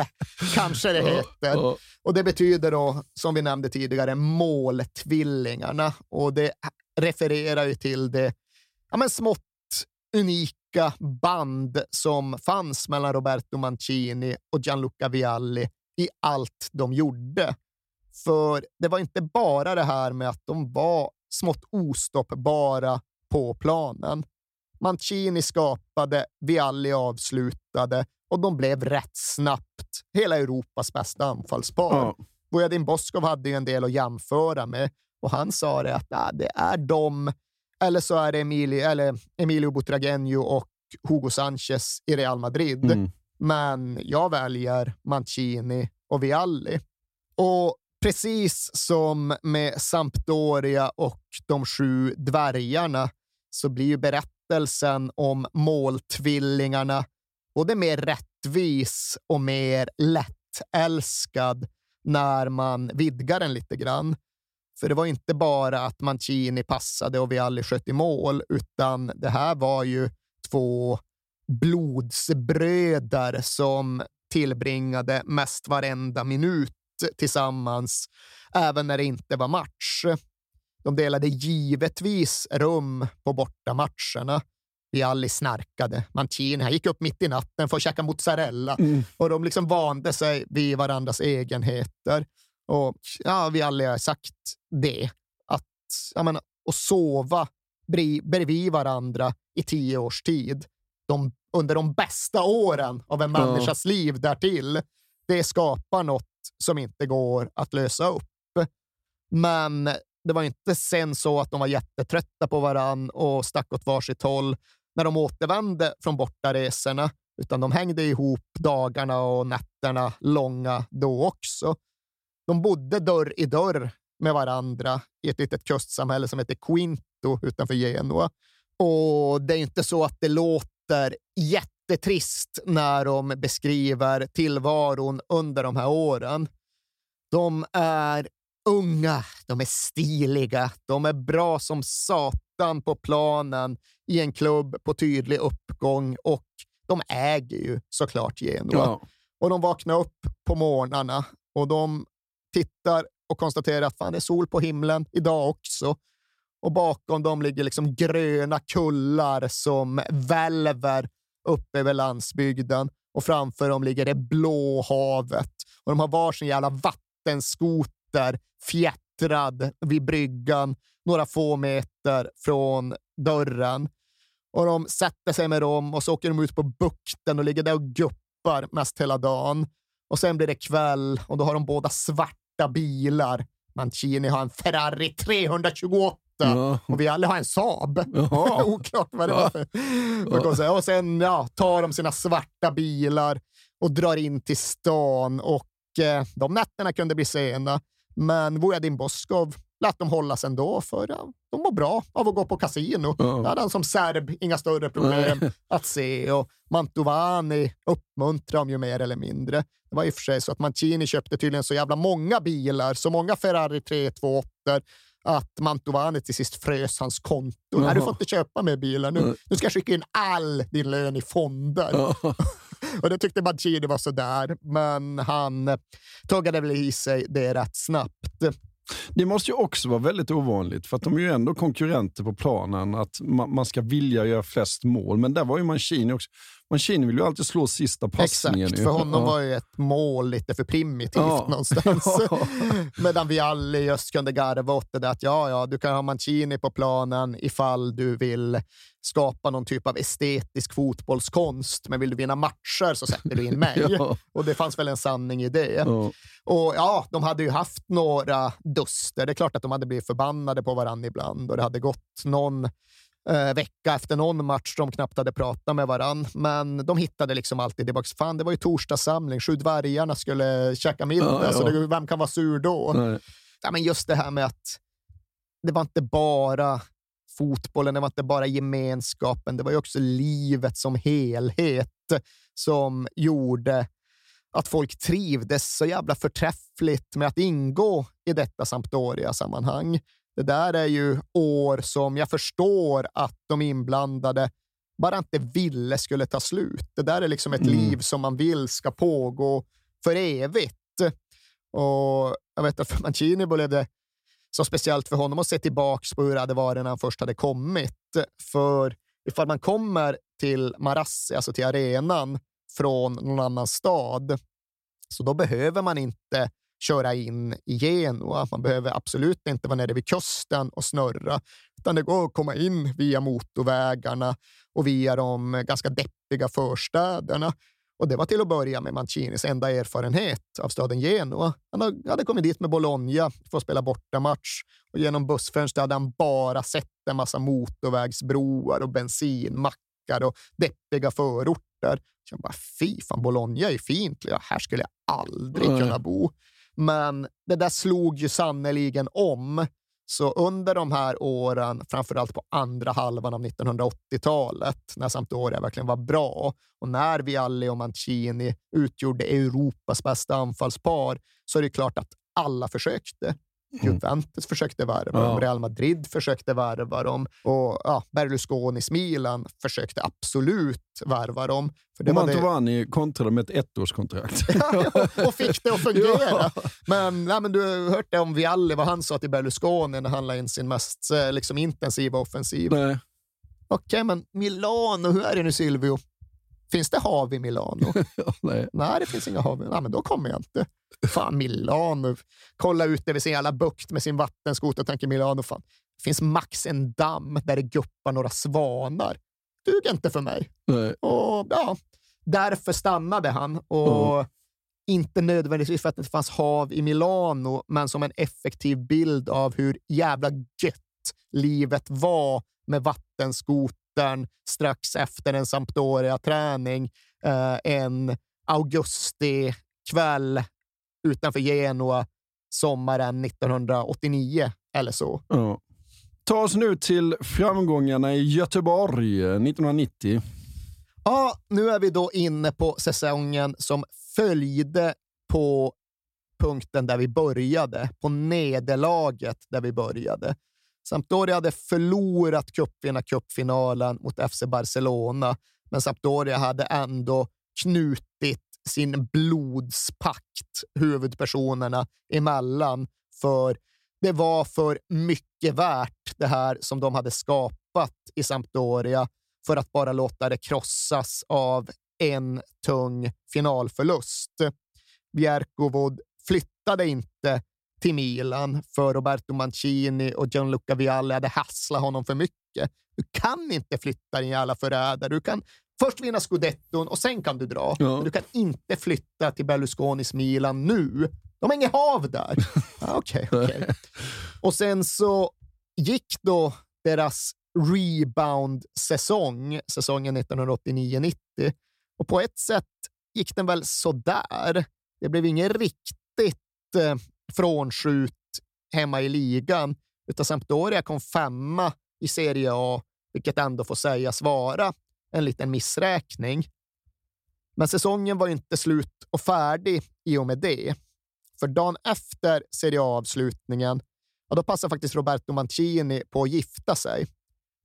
kanske det heter. Och det betyder då, som vi nämnde tidigare, måltvillingarna. Och det refererar ju till det ja, men smått unika band som fanns mellan Roberto Mancini och Gianluca Vialli i allt de gjorde. För det var inte bara det här med att de var smått ostoppbara på planen. Mancini skapade, Vialli avslutade och de blev rätt snabbt hela Europas bästa anfallspar. Ja. Boskov hade ju en del att jämföra med och han sa det att ah, det är de eller så är det Emilio, eller Emilio Butragueño och Hugo Sanchez i Real Madrid. Mm. Men jag väljer Mancini och Vialli. Och precis som med Sampdoria och de sju dvärgarna så blir ju berättelsen om måltvillingarna både mer rättvis och mer lättälskad när man vidgar den lite grann. För det var inte bara att Mancini passade och vi aldrig sköt i mål, utan det här var ju två blodsbröder som tillbringade mest varenda minut tillsammans, även när det inte var match. De delade givetvis rum på bortamatcherna. Vialli snarkade. Mancini han gick upp mitt i natten för att käka mozzarella och de liksom vande sig vid varandras egenheter. Och ja, vi alla har sagt det, att jag menar, att sova bredvid varandra i tio års tid, de, under de bästa åren av en Ja. människas liv därtill, det skapar något som inte går att lösa upp. Men det var inte sen så att de var jättetrötta på varann och stack åt varsitt håll när de återvände från bortaresorna, utan de hängde ihop dagarna och nätterna långa då också. De bodde dörr i dörr med varandra i ett litet kustsamhälle som heter Quinto utanför Genua. Och det är inte så att det låter jättetrist när de beskriver tillvaron under de här åren. De är unga, de är stiliga, de är bra som satan på planen i en klubb på tydlig uppgång och de äger ju såklart Genua. Ja. Och de vaknar upp på morgnarna och de tittar och konstaterar att fan, det är sol på himlen idag också. Och bakom dem ligger liksom gröna kullar som välver uppe över landsbygden och framför dem ligger det blå havet. Och de har varsin jävla vattenskoter fjättrad vid bryggan några få meter från dörren. Och de sätter sig med dem och så åker de ut på bukten och ligger där och guppar mest hela dagen. Och sen blir det kväll och då har de båda svarta bilar. Mancini har en Ferrari 328 Ja. och vi alla har en Saab. Jaha. [laughs] Oklart vad det var för. säga. Och sen ja, tar de sina svarta bilar och drar in till stan och eh, de nätterna kunde bli sena. Men Vojadin Boskov lät dem hållas ändå för ja, de var bra av att gå på kasino. Det hade han som serb inga större problem att se och Mantovani uppmuntrade dem ju mer eller mindre. Det var i och för sig så att Mancini köpte tydligen så jävla många bilar, så många Ferrari 328 att Mantovani till sist frös hans konto. Nej, du får inte köpa mer bilar. Nu, nu ska jag skicka in all din lön i fonder. [laughs] och det tyckte Mancini var sådär, men han eh, tuggade väl i sig det rätt snabbt. Det måste ju också vara väldigt ovanligt, för att de är ju ändå konkurrenter på planen, att man, man ska vilja göra flest mål. Men där var ju Mancini också. Mancini vill ju alltid slå sista passningen. Exakt, för honom Ja. var ju ett mål lite för primitivt Ja. [laughs] någonstans. [laughs] Medan vi alla just kunde garva åt det där att ja, ja, du kan ha Mancini på planen ifall du vill skapa någon typ av estetisk fotbollskonst, men vill du vinna matcher så sätter du in [laughs] mig. Ja. Och det fanns väl en sanning i det. Ja. Och ja, de hade ju haft några duster. Det är klart att de hade blivit förbannade på varandra ibland och det hade gått någon eh, vecka efter någon match de knappt hade pratat med varandra. Men de hittade liksom alltid tillbaka. Fan, det var ju torsdagssamling. Sju dvärgarna skulle käka middag, Ja, ja. så det, vem kan vara sur då? Nej. Ja, men just det här med att det var inte bara fotbollen, det var inte bara gemenskapen, det var ju också livet som helhet som gjorde att folk trivdes så jävla förträffligt med att ingå i detta Sampdoria-sammanhang. Det där är ju år som jag förstår att de inblandade bara inte ville skulle ta slut. Det där är liksom ett Mm. liv som man vill ska pågå för evigt. Och jag vet att för Mancini blev det så speciellt för honom att se tillbaka på hur det hade varit när han först hade kommit. För ifall man kommer till Marassi, alltså till arenan, från någon annan stad, så då behöver man inte köra in i Genua. Man behöver absolut inte vara nere vid kusten och snurra, utan det går att komma in via motorvägarna och via de ganska deppiga förstäderna. Och det var till att börja med Mancinis enda erfarenhet av staden Genua. Han hade kommit dit med Bologna för att spela bortamatch och genom bussfönstret hade han bara sett en massa motorvägsbroar och bensinmackar och deppiga förorter. Så jag bara, fy fan, Bologna är fint. Ja, här skulle jag aldrig kunna bo. Men det där slog ju sannoliken om. Så under de här åren, framförallt på andra halvan av 1980-talet, när Sampdoria verkligen var bra och när Vialli och Mancini utgjorde Europas bästa anfallspar, så är det klart att alla försökte. Juventus försökte värva dem, Ja. Real Madrid försökte värva dem och ja, Berlusconis Milan försökte absolut värva dem. För det Och var det, Mantovani kontrade med ett ettårskontrakt. [laughs] och fick det att fungera. Men, nej, men du har hört det om Vialli, vad han sa till Berlusconi när han la in sin mest eh, liksom, intensiva offensiv. Okej, men Milano, hur är det nu Silvio? Finns det hav i Milano? [laughs] Nej. Nej, det finns inga hav. Nej, men då kommer jag inte. Fan, Milano. Kolla ut över sin jävla bukt med sin vattenskoter och tänker Milano, fan. Det finns max en damm där det guppar några svanar. Duger inte för mig. Nej. Och ja, därför stannade han. Och Mm. inte nödvändigtvis för att det inte fanns hav i Milano, men som en effektiv bild av hur jävla gött livet var med vattenskotern strax efter en Sampdoria-träning eh, en augusti-kväll utanför Genua sommaren 1989 eller så. Ja. Ta oss nu till framgångarna i Göteborg eh, 1990. Ja, nu är vi då inne på säsongen som följde på punkten där vi började, på nederlaget där vi började. Sampdoria hade förlorat cupvinnarcupfinalen mot FC Barcelona, men Sampdoria hade ändå knutit sin blodspakt huvudpersonerna emellan, för det var för mycket värt det här som de hade skapat i Sampdoria för att bara låta det krossas av en tung finalförlust. Bjerkovod flyttade inte till Milan för Roberto Mancini och Gianluca Vialli hade hasslat honom för mycket. Du kan inte flytta din jävla förrädare. Du kan först vinna scudetton och sen kan du dra. Ja. Men du kan inte flytta till Berlusconis Milan nu. De har inget hav där. [laughs] Okej, okej. Och sen så gick då deras rebound-säsong, säsongen 1989-90. Och på ett sätt gick den väl sådär. Det blev ingen riktigt eh, frånskjut hemma i ligan, utan Sampdoria kom femma i Serie A, vilket ändå får sägas vara en liten missräkning. Men säsongen var inte slut och färdig i och med det. För dagen efter Serie A-avslutningen ja, då passade faktiskt Roberto Mancini på att gifta sig.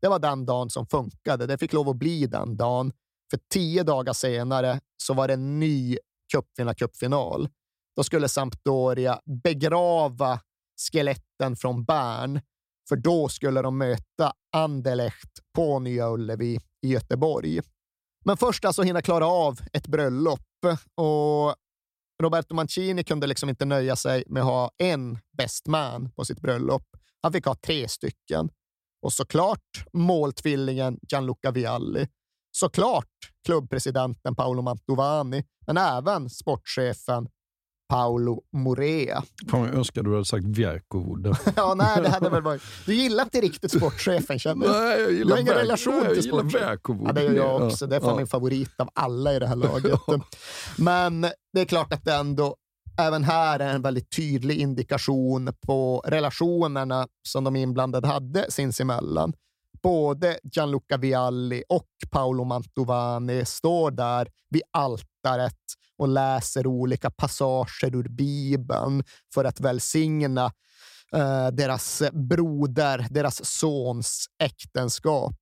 Det var den dagen som funkade. Det fick lov att bli den dagen. För tio dagar senare så var det en ny cupvinnarcupfinal. Då skulle Sampdoria begrava skeletten från Bern, för då skulle de möta Anderlecht på Nya Ullevi i Göteborg. Men först alltså hinna klara av ett bröllop och Roberto Mancini kunde liksom inte nöja sig med att ha en best man på sitt bröllop. Han fick ha tre stycken. Och såklart måltvillingen Gianluca Vialli. Såklart klubbpresidenten Paolo Mantovani, men även sportchefen Paolo Morea. Fan, jag önskar du hade sagt Vierkovod. [laughs] ja, nej, det hade väl varit... [laughs] Du gillar inte riktigt sportchefen, känner jag. Nej, jag gillar Du har ingen relation nej, till sportchefen. Ja, det gör jag Ja. också. Det är Ja. min favorit av alla i det här [laughs] laget. Men det är klart att det ändå även här är en väldigt tydlig indikation på relationerna som de inblandade hade sinsemellan. Både Gianluca Vialli och Paolo Mantovani står där vid altaret och läser olika passager ur Bibeln för att välsigna eh, deras broder, deras sons äktenskap.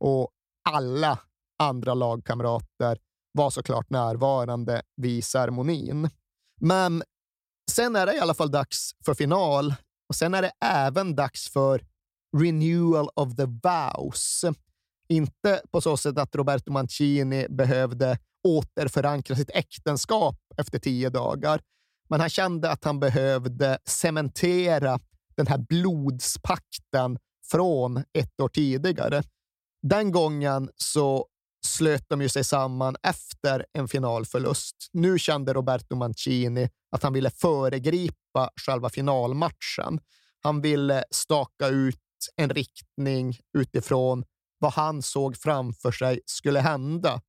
Och alla andra lagkamrater var såklart närvarande vid ceremonin. Men sen är det i alla fall dags för final och sen är det även dags för renewal of the vows. Inte på så sätt att Roberto Mancini behövde återförankra sitt äktenskap efter tio dagar, men han kände att han behövde cementera den här blodspakten från ett år tidigare. Den gången så slöt de ju sig samman efter en finalförlust. Nu kände Roberto Mancini att han ville föregripa själva finalmatchen. Han ville staka ut en riktning utifrån vad han såg framför sig skulle hända.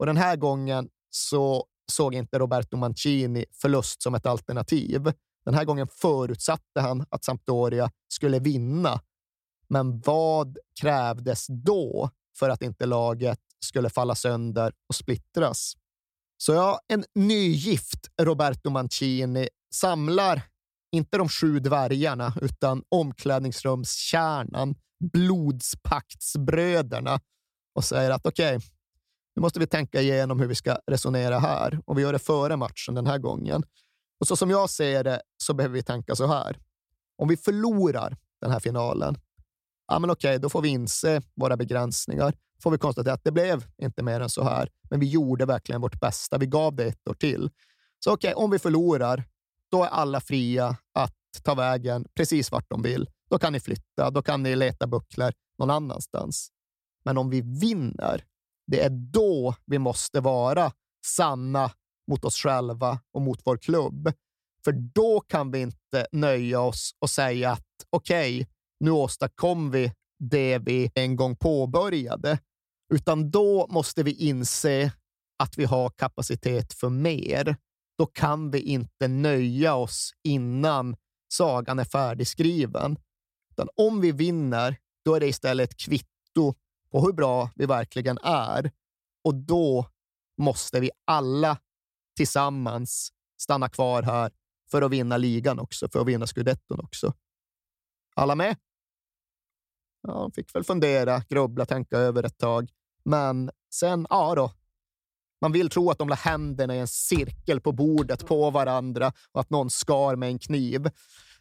Och den här gången så såg inte Roberto Mancini förlust som ett alternativ. Den här gången förutsatte han att Sampdoria skulle vinna. Men vad krävdes då för att inte laget skulle falla sönder och splittras? Så ja, en nygift Roberto Mancini samlar inte de sju dvärgarna, utan omklädningsrumskärnan, blodspaktsbröderna och säger att okej, nu måste vi tänka igenom hur vi ska resonera här och vi gör det före matchen den här gången. Och så som jag ser det så behöver vi tänka så här. Om vi förlorar den här finalen, ja men okej, då får vi inse våra begränsningar. Får vi konstatera att det blev inte mer än så här, men vi gjorde verkligen vårt bästa. Vi gav det ett år till. Så okej, om vi förlorar, då är alla fria att ta vägen precis vart de vill. Då kan ni flytta, då kan ni leta bucklor någon annanstans. Men om vi vinner, det är då vi måste vara sanna mot oss själva och mot vår klubb. För då kan vi inte nöja oss och säga att okej, nu åstadkom vi det vi en gång påbörjade, utan då måste vi inse att vi har kapacitet för mer. Då kan vi inte nöja oss innan sagan är färdigskriven. Utan om vi vinner, då är det istället ett kvitto på hur bra vi verkligen är. Och då måste vi alla tillsammans stanna kvar här för att vinna ligan också, för att vinna scudetton också. Alla med? Ja, de fick väl fundera, grubbla, tänka över ett tag. Men sen, ja då. Man vill tro att de la händerna i en cirkel på bordet på varandra och att någon skar med en kniv.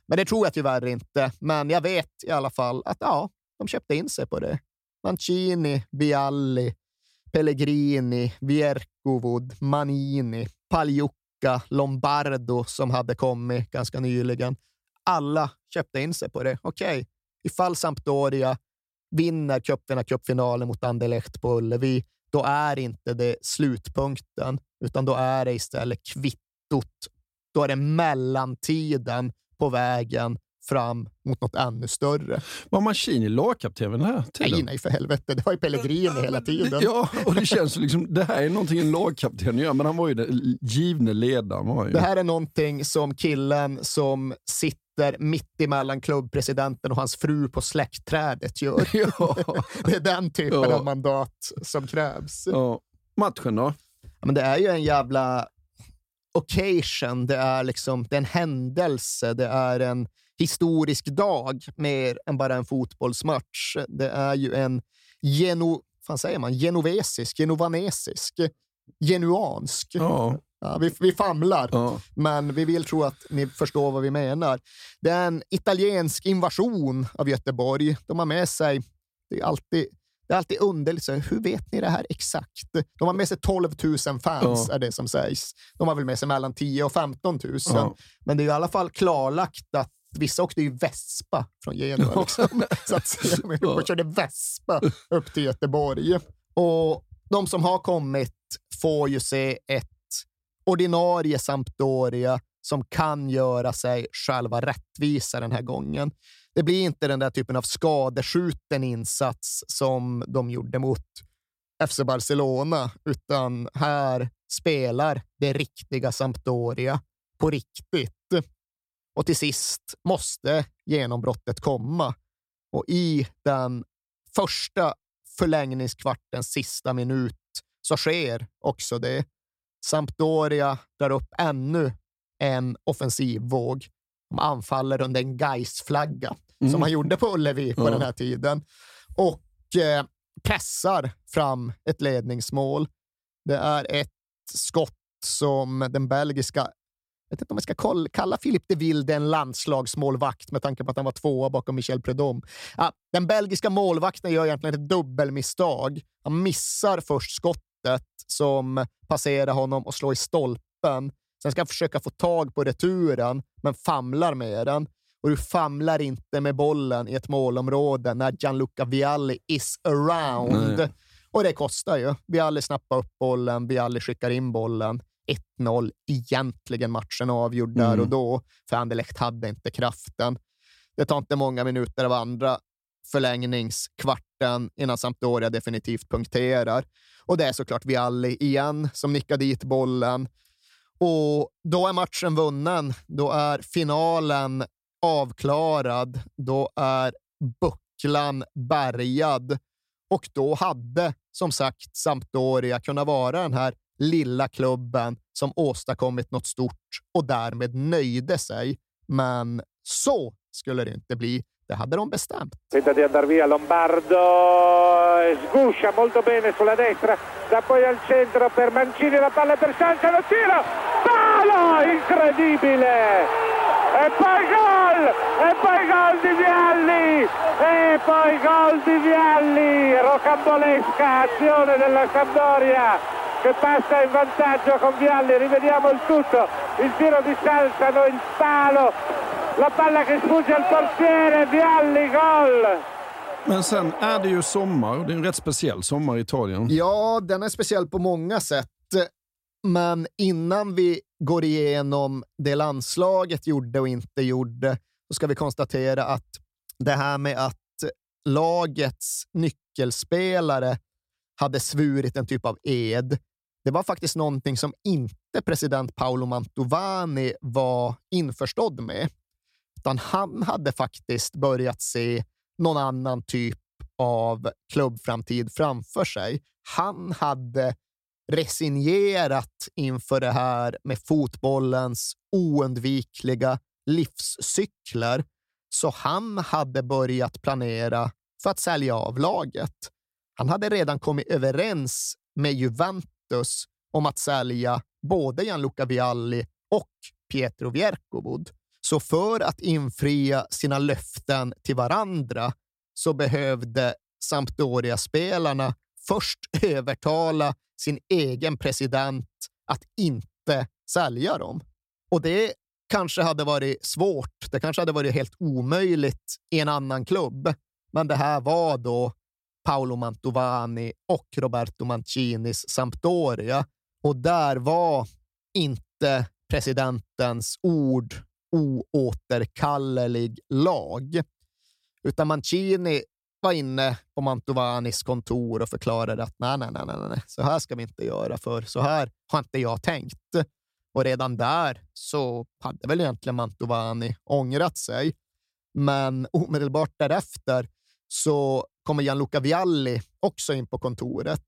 Men det tror jag tyvärr inte. Men jag vet i alla fall att ja, de köpte in sig på det. Mancini, Vialli, Pellegrini, Vierkovud, Manini, Pagliuca, Lombardo som hade kommit ganska nyligen. Alla köpte in sig på det. Okej, ifall Sampdoria vinner cupvinnarcupfinalen mot Anderlecht på Ullevi, då är inte det slutpunkten, utan då är det istället kvittot. Då är det mellantiden på vägen fram mot något ännu större. Var Mancini lagkapten den här tiden? Nej, nej för helvete. Det var ju Pellegrini hela tiden. [laughs] Ja, och det känns liksom, det här är någonting en lagkapten gör, men han var ju den givne ledaren. Var ju. Det här är någonting som killen som sitter mitt emellan klubbpresidenten och hans fru på släktträdet gör. [laughs] [laughs] det är den typen Ja. av mandat som krävs. Ja. Matchen då? Ja, men det är ju en jävla occasion. Det är, liksom, det är en händelse. Det är en historisk dag mer än bara en fotbollsmatch. Det är ju en geno, fan säger man, genovesisk, genovanesisk, genuansk. Ja. Ja, vi, vi famlar, ja. men vi vill tro att ni förstår vad vi menar. Det är en italiensk invasion av Göteborg. De har med sig, det är alltid, det är alltid underligt, så hur vet ni det här exakt? De har med sig 12 000 fans, ja. är det som sägs. De har väl med sig mellan 10 och 15 000, ja. men det är i alla fall klarlagt att Vissa åkte ju Vespa från Genua. Liksom. [laughs] så att de körde Vespa upp till Göteborg. Och de som har kommit får ju se ett ordinarie Sampdoria som kan göra sig själva rättvisa den här gången. Det blir inte den där typen av skadeskjuten insats som de gjorde mot FC Barcelona, utan här spelar det riktiga Sampdoria på riktigt. Och till sist måste genombrottet komma. Och i den första förlängningskvartens sista minut så sker också det. Sampdoria drar upp ännu en offensivvåg. De anfaller under en Gais-flagga mm. som man gjorde på Ullevi på ja. den här tiden och eh, pressar fram ett ledningsmål. Det är ett skott som den belgiska vet inte om jag ska kalla Philippe de Wilde en landslagsmålvakt med tanke på att han var tvåa bakom Michel Predom. Ja, den belgiska målvakten gör egentligen ett dubbelmisstag. Han missar först skottet som passerar honom och slår i stolpen. Sen ska han försöka få tag på returen, men famlar med den. Och du famlar inte med bollen i ett målområde när Gianluca Vialli is around. Nej. Och det kostar ju. Vialli snappar upp bollen, Vialli skickar in bollen. 1-0, egentligen matchen avgjord där mm. och då, för Anderlecht hade inte kraften. Det tar inte många minuter av andra förlängningskvarten innan Sampdoria definitivt punkterar. Och det är såklart Vialli igen som nickar dit bollen. Och då är matchen vunnen. Då är finalen avklarad. Då är bucklan bärgad. Och då hade som sagt Sampdoria kunnat vara den här lilla klubben som åstadkommit något stort och därmed nöjde sig. Men så skulle det inte bli. Det hade de bestämt. Tenta di andare via Lombardo, sguscia molto bene sulla destra, da poi al centro per Mancini, la palla per Sanza, lo tiro, palo, incredibile! E poi gol! E poi gol di Vialli! E poi gol di Vialli! Rocambolesca azione della Sampdoria che passa in vantaggio con Vialli, rivediamo il tutto, il tiro di Salsano, il palo, la palla che sfugge al portiere, Vialli, gol! Men sen är det ju sommar, det är en rätt speciell sommar i Italien. Ja, den är speciell på många sätt. Men innan vi går igenom det landslaget gjorde och inte gjorde, så ska vi konstatera att det här med att lagets nyckelspelare hade svurit en typ av ed, det var faktiskt någonting som inte president Paolo Mantovani var införstådd med. Utan han hade faktiskt börjat se någon annan typ av klubbframtid framför sig. Han hade resignerat inför det här med fotbollens oundvikliga livscykler, så han hade börjat planera för att sälja av laget. Han hade redan kommit överens med Juventus om att sälja både Gianluca Vialli och Pietro Vierkovod. Så för att infria sina löften till varandra så behövde Sampdoria-spelarna först [laughs] övertala sin egen president att inte sälja dem. Och det kanske hade varit svårt. Det kanske hade varit helt omöjligt i en annan klubb. Men det här var då Paolo Mantovani och Roberto Mancinis Sampdoria. Och där var inte presidentens ord oåterkallelig lag. Utan Mancini var inne på Mantovanis kontor och förklarade att nej, nej, nej, nej, nej, så här ska vi inte göra, för så här har inte jag tänkt. Och redan där så hade väl egentligen Mantovani ångrat sig. Men omedelbart därefter så kommer Gianluca Vialli också in på kontoret.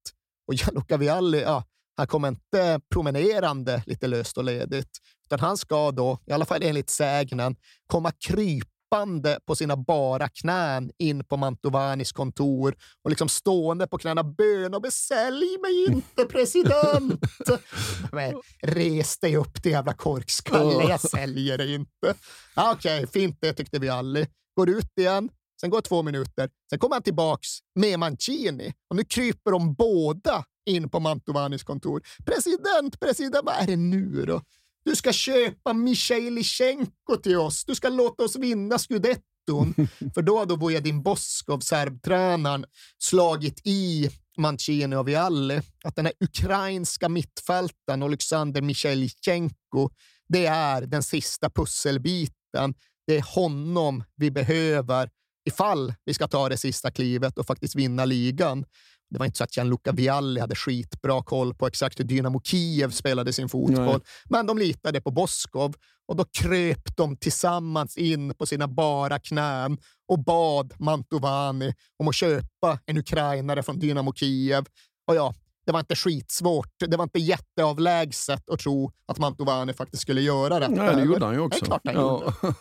Och Gianluca Vialli, ja, han kommer inte promenerande lite löst och ledigt, utan han ska då, i alla fall enligt sägnen, komma kryp krypande på sina bara knän in på Mantovanis kontor och liksom stående på knäna bön och sälj mig inte president. [laughs] Men, res dig upp din jävla korkskalle, jag säljer dig inte. Okej, okay, fint det tyckte vi alla. Går ut igen, sen går två minuter, sen kommer han tillbaks med Mancini och nu kryper de båda in på Mantovanis kontor. President, president, vad är det nu då? Du ska köpa Michailichenko till oss. Du ska låta oss vinna scudetton. [laughs] För då hade Vojadin Boskov, serbtränaren, slagit i Mancini och Vialli att den här ukrainska mittfältaren Alexander Michailichenko, det är den sista pusselbiten. Det är honom vi behöver ifall vi ska ta det sista klivet och faktiskt vinna ligan. Det var inte så att Gianluca Vialli hade skitbra koll på exakt hur Dynamo Kiev spelade sin fotboll, Nej. men de litade på Boskov och då kröp de tillsammans in på sina bara knän och bad Mantovani om att köpa en ukrainare från Dynamo Kiev. Och ja, det var inte skitsvårt. Det var inte jätteavlägset att tro att Mantovani faktiskt skulle göra det. Nej, det gjorde han ju också. Det är klart han ja. gjorde.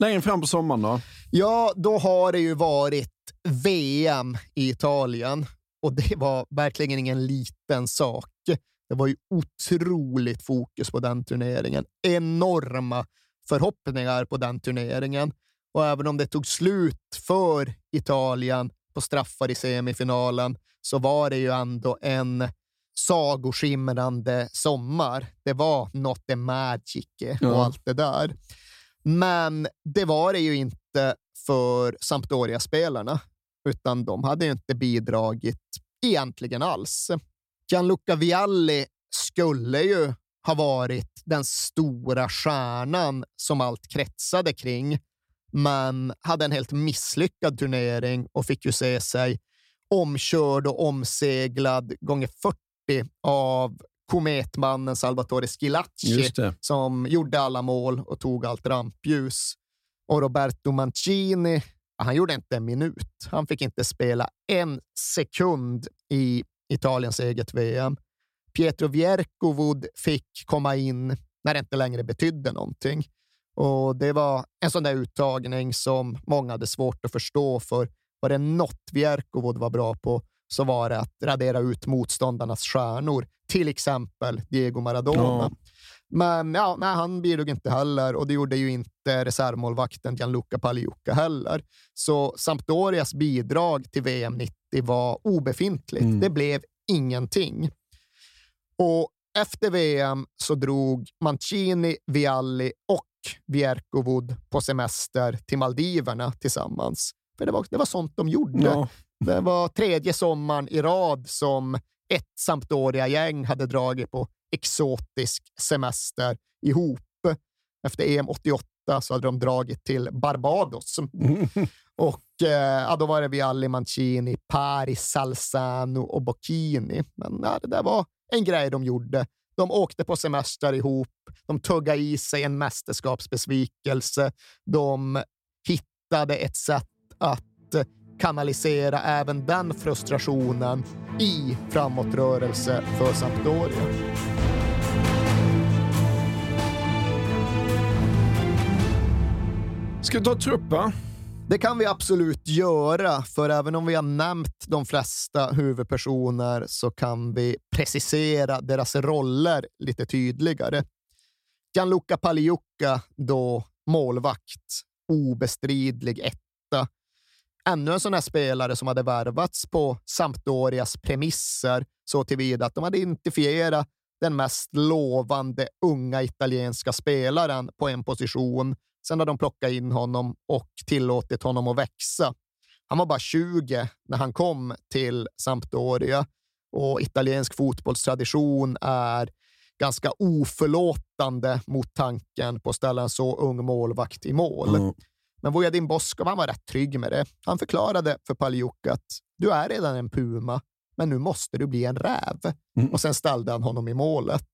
Längre fram på sommaren då? Ja, då har det ju varit VM i Italien och det var verkligen ingen liten sak. Det var ju otroligt fokus på den turneringen. Enorma förhoppningar på den turneringen. Och även om det tog slut för Italien på straffar i semifinalen så var det ju ändå en sagoskimrande sommar. Det var not the magic och ja. allt det där. Men det var det ju inte för Sampdoria-spelarna utan de hade ju inte bidragit egentligen alls. Gianluca Vialli skulle ju ha varit den stora stjärnan som allt kretsade kring, men hade en helt misslyckad turnering och fick ju se sig omkörd och omseglad gånger 40 av kometmannen Salvatore Schilacci som gjorde alla mål och tog allt rampljus. Och Roberto Mancini han gjorde inte en minut. Han fick inte spela en sekund i Italiens eget VM. Pietro Vierkovod fick komma in när det inte längre betydde någonting. Och Det var en sån där uttagning som många hade svårt att förstå, för var det något Vierkovod var bra på så var det att radera ut motståndarnas stjärnor, till exempel Diego Maradona. Ja. Men ja, nej, han bidrog inte heller och det gjorde ju inte reservmålvakten Gianluca Pagliuca heller. Så Sampdorias bidrag till VM 90 var obefintligt. Mm. Det blev ingenting. Och efter VM så drog Mancini, Vialli och Vierkovod på semester till Maldiverna tillsammans. För det var, det var sånt de gjorde. Ja. Det var tredje sommaren i rad som ett Sampdoria-gäng hade dragit på exotisk semester ihop. Efter EM 88 så hade de dragit till Barbados. Mm. [laughs] Och eh, då var det Vialli, Mancini, Paris, Salzano och Bocchini. Men ja, det där var en grej de gjorde. De åkte på semester ihop. De tuggade i sig en mästerskapsbesvikelse. De hittade ett sätt att kanalisera även den frustrationen i framåtrörelse för Sampdoria. Ska vi ta trupp, Det kan vi absolut göra, för även om vi har nämnt de flesta huvudpersoner så kan vi precisera deras roller lite tydligare. Gianluca Pagliuca, då målvakt, obestridlig ännu en sån här spelare som hade värvats på Sampdorias premisser så tillvida att de hade identifierat den mest lovande unga italienska spelaren på en position. Sen hade de plockat in honom och tillåtit honom att växa. Han var bara 20 när han kom till Sampdoria och italiensk fotbollstradition är ganska oförlåtande mot tanken på att ställa en så ung målvakt i mål. Mm. Men Vojadin Boskov han var rätt trygg med det. Han förklarade för Paljuk att du är redan en puma, men nu måste du bli en räv. Mm. Och sen ställde han honom i målet.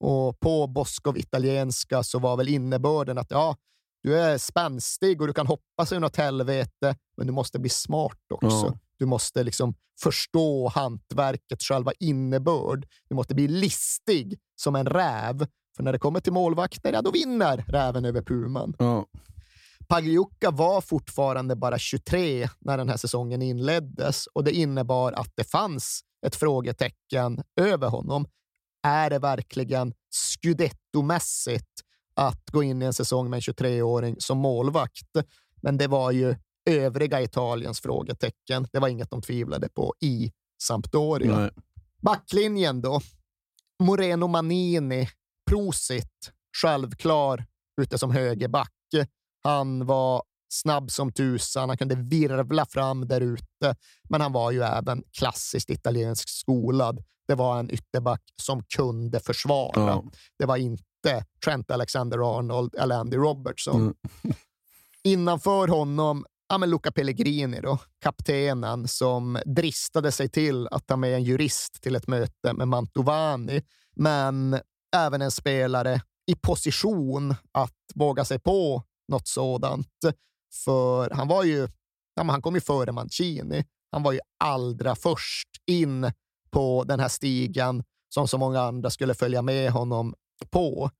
Och på Boskov italienska så var väl innebörden att ja, du är spänstig och du kan hoppa sig något helvete, men du måste bli smart också. Ja. Du måste liksom förstå hantverkets själva innebörd. Du måste bli listig som en räv, för när det kommer till målvakter, ja, då vinner räven över puman. Ja. Pagliuca var fortfarande bara 23 när den här säsongen inleddes och det innebar att det fanns ett frågetecken över honom. Är det verkligen scudettomässigt att gå in i en säsong med en 23-åring som målvakt? Men det var ju övriga Italiens frågetecken. Det var inget de tvivlade på i Sampdoria. Nej. Backlinjen då. Moreno Manini, Prosit, självklar ute som högerback. Han var snabb som tusan, han kunde virvla fram där ute, men han var ju även klassiskt italiensk skolad. Det var en ytterback som kunde försvara. Ja. Det var inte Trent Alexander-Arnold eller Andy Robertson. Mm. Innanför honom ja, men Luca Pellegrini, då, kaptenen, som dristade sig till att ta med en jurist till ett möte med Mantovani, men även en spelare i position att våga sig på något sådant. För han var ju, ja, men han kom ju före Mancini. Han var ju allra först in på den här stigen som så många andra skulle följa med honom på.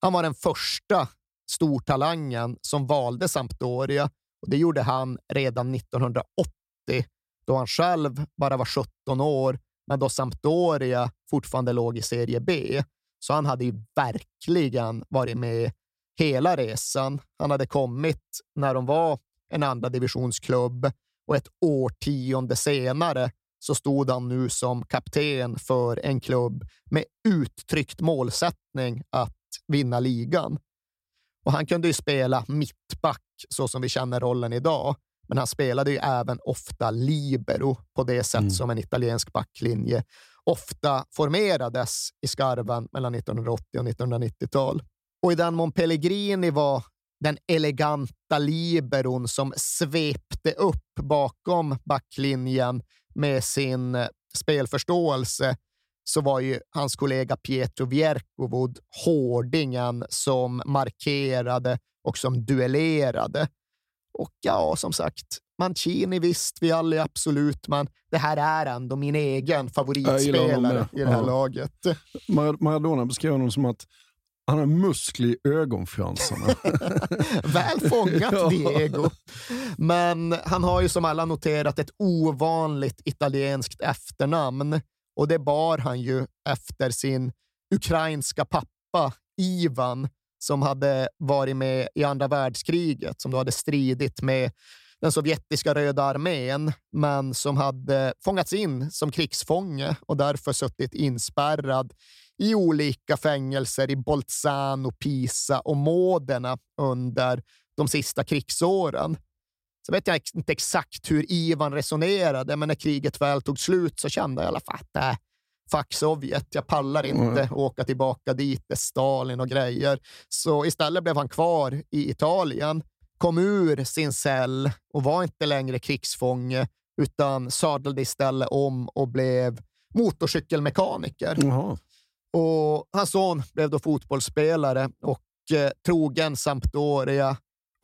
Han var den första stortalangen som valde Sampdoria och det gjorde han redan 1980 då han själv bara var 17 år, men då Sampdoria fortfarande låg i serie B. Så han hade ju verkligen varit med hela resan. Han hade kommit när de var en andra divisionsklubb och ett årtionde senare så stod han nu som kapten för en klubb med uttryckt målsättning att vinna ligan. Och han kunde ju spela mittback så som vi känner rollen idag, men han spelade ju även ofta libero på det sätt Mm. som en italiensk backlinje ofta formerades i skarven mellan 1980 och 1990-tal. Och i den mån Pellegrini var den eleganta liberon som svepte upp bakom backlinjen med sin eh, spelförståelse så var ju hans kollega Pietro Vierkovod hårdingen som markerade och som duellerade. Och ja, som sagt, Mancini visst, Vialli absolut, men det här är ändå min egen favoritspelare i det här Ja. laget. Mar- Maradona beskrev honom som att han har muskler i ögonfransarna. [laughs] Väl fångat. Diego. Men han har ju som alla noterat ett ovanligt italienskt efternamn och det bar han ju efter sin ukrainska pappa Ivan som hade varit med i andra världskriget, som då hade stridit med den sovjetiska röda armén, men som hade fångats in som krigsfånge och därför suttit inspärrad i olika fängelser i Bolzano, Pisa och Modena under de sista krigsåren. Så vet jag inte exakt hur Ivan resonerade, men när kriget väl tog slut så kände jag i alla fall att äh, fuck Sovjet, jag pallar inte Mm. åka tillbaka dit, det Stalin och grejer. Så istället blev han kvar i Italien, kom ur sin cell och var inte längre krigsfånge, utan sadlade istället om och blev motorcykelmekaniker. Jaha. Och hans son blev då fotbollsspelare och eh, trogen Sampdoria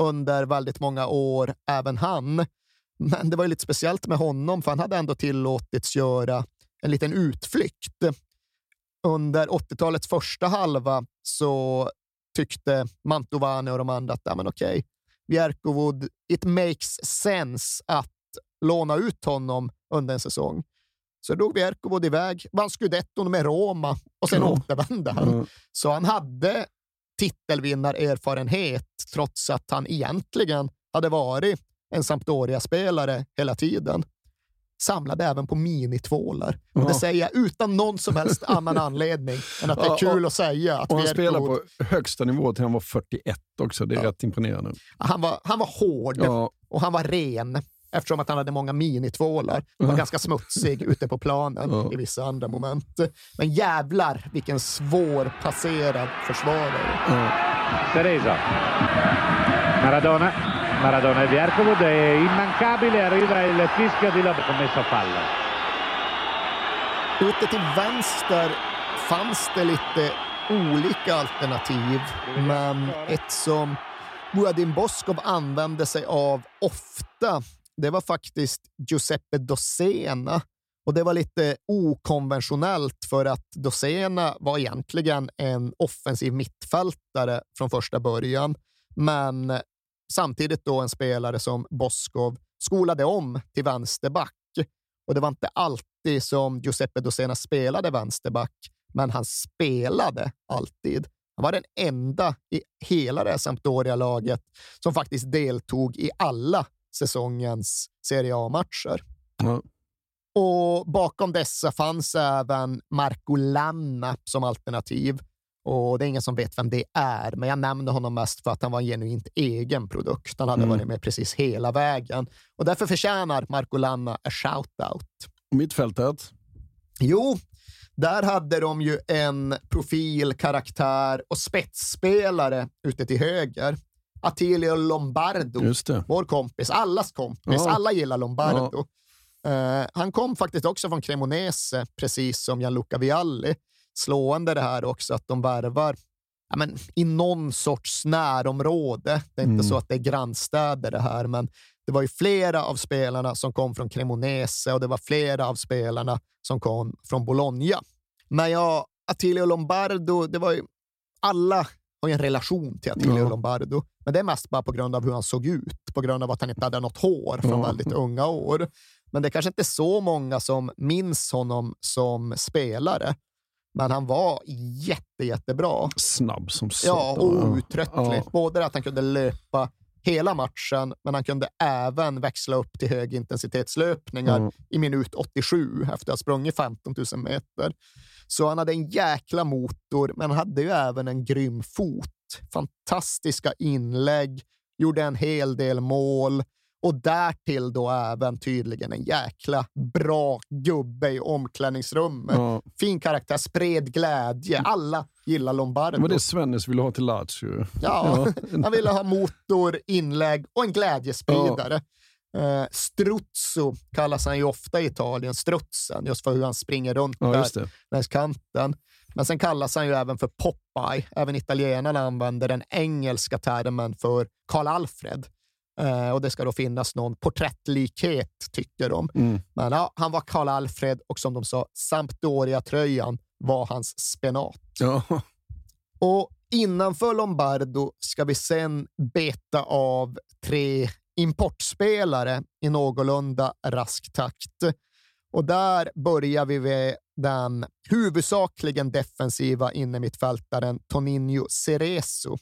under väldigt många år, även han. Men det var ju lite speciellt med honom, för han hade ändå tillåtits göra en liten utflykt. Under 80-talets första halva så tyckte Mantovani och de andra att ja, men okej, Bjerkovod, it makes sense att låna ut honom under en säsong. Så drog Bjerkovod iväg, vann scudetton med Roma och sen Ja. återvände han. Mm. Så han hade titelvinnarerfarenhet trots att han egentligen hade varit en Sampdoria-spelare hela tiden. Samlade även på minitvålar. Och Ja. det säger jag utan någon som helst [laughs] annan anledning än att det är Ja, kul och- att säga att Och han spelade på högsta nivå till han var 41 också. Det är rätt imponerande. han, var, han var hård Ja. och han var ren eftersom att han hade många minitvålar. Han var ganska smutsig ute på planen i vissa andra moment. Men jävlar vilken svårpasserad försvarare. Teresa. Maradona. Maradona e Bjerkovod è immancabile, arriva il fischio di la commessa falla. Ute till vänster fanns det lite olika alternativ, men ett som Muadin Boskov använde sig av ofta, det var faktiskt Giuseppe Dosena. Och det var lite okonventionellt för att Dosena var egentligen en offensiv mittfältare från första början. Men samtidigt då en spelare som Boskov skolade om till vänsterback. Och det var inte alltid som Giuseppe Dosena spelade vänsterback, men han spelade alltid. Han var den enda i hela det här Sampdoria-laget som faktiskt deltog i alla säsongens Serie A-matcher. Ja. Och bakom dessa fanns även Marco Lanna som alternativ. Och det är ingen som vet vem det är, men jag nämner honom mest för att han var en genuint egen produkt. Han hade Mm. varit med precis hela vägen och därför förtjänar Marco Lanna en shout-out. Mittfältet? Jo, där hade de ju en profil, karaktär och spetsspelare ute till höger. Attilio Lombardo, Just det. vår kompis, allas kompis. Ja. Alla gillar Lombardo. Eh, han kom faktiskt också från Cremonese, precis som Gianluca Vialli. Slående det här också att de värvar ja, men, i någon sorts närområde. Det är inte Mm. så att det är grannstäder det här, men det var ju flera av spelarna som kom från Cremonese och det var flera av spelarna som kom från Bologna. Men ja, Attilio Lombardo, det var ju alla har ju en relation till Attilio Ja. Lombardo, men det är mest bara på grund av hur han såg ut, på grund av att han inte hade något hår från Ja. väldigt unga år. Men det är kanske inte så många som minns honom som spelare. Men han var jätte, jättebra. Snabb som Ja, satan. och outtröttlig. Ja. Både att han kunde löpa hela matchen, men han kunde även växla upp till högintensitetslöpningar Ja. i minut 87 efter att ha sprungit 15 000 meter. Så han hade en jäkla motor, men han hade ju även en grym fot. Fantastiska inlägg, gjorde en hel del mål och därtill då även tydligen en jäkla bra gubbe i omklädningsrummet. Ja. Fin karaktär, spred glädje. Alla gillar Lombardo. Det var det Svennis ville ha till Lazio. Ja, [laughs] han ville ha motor, inlägg och en glädjespridare. Eh, Struzzo kallas han ju ofta i Italien, strutsen, just för hur han springer runt Ja, där längs kanten. Men sen kallas han ju även för Popeye. Även italienarna använder den engelska termen för Karl Alfred. Eh, och det ska då finnas någon porträttlikhet, tycker de. Mm. Men ja, han var Karl Alfred och som de sa, Sampdoria-tröjan var hans spenat. Ja. Och innanför Lombardo ska vi sen beta av tre importspelare i någorlunda rask takt. Och där börjar vi med den huvudsakligen defensiva innermittfältaren Toninho Cerezo.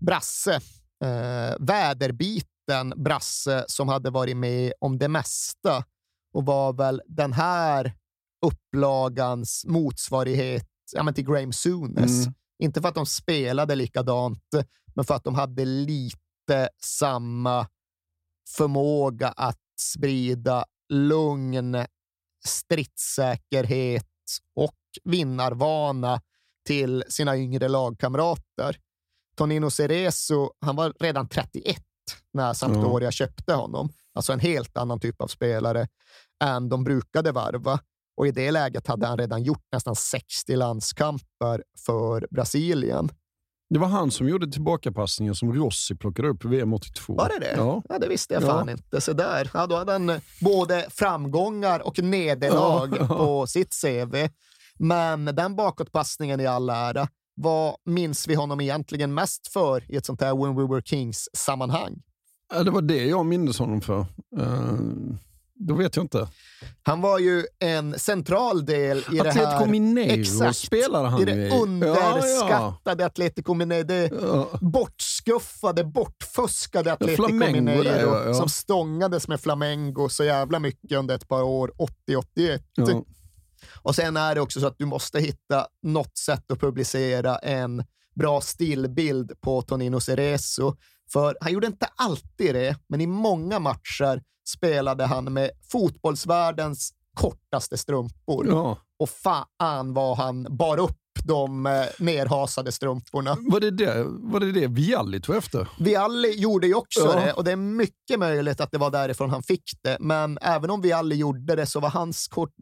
Brasse, eh, väderbiten Brasse som hade varit med om det mesta och var väl den här upplagans motsvarighet ja, men till Graham Souness. Mm. Inte för att de spelade likadant, men för att de hade lite samma förmåga att sprida lugn, stridssäkerhet och vinnarvana till sina yngre lagkamrater. Tonino Cerezo, han var redan 31 när Sampdoria köpte honom. Alltså en helt annan typ av spelare än de brukade varva. Och i det läget hade han redan gjort nästan 60 landskamper för Brasilien. Det var han som gjorde tillbakapassningen som Rossi plockade upp i VM 82. Var det det? Ja. Ja, det visste jag Ja. fan inte. Så där. Ja, då hade han eh, både framgångar och nederlag Ja, ja. på sitt CV. Men den bakåtpassningen i all ära, vad minns vi honom egentligen mest för i ett sånt här When We Were Kings-sammanhang? Ja, Det var det jag minns honom för. Eh, då vet jag inte. Han var ju en central del i det här... Atletico Mineiro Exakt, spelade han i det ju i. underskattade Atletico Mineiro. Det bortskuffade, bortfuskade Atletico Flamengo Mineiro där, ja, ja. som stångades med Flamengo så jävla mycket under ett par år, 80-81. Ja. Och sen är det också så att du måste hitta något sätt att publicera en bra stillbild på Tonino Cerezo. För han gjorde inte alltid det, men i många matcher spelade han med fotbollsvärldens kortaste strumpor. Ja. Och fan vad han bar upp de eh, nerhasade strumporna. Var det det, var det, det Vialli tog efter? Vialli gjorde ju också Ja. det och det är mycket möjligt att det var därifrån han fick det. Men även om Vialli gjorde det så var hans, kort,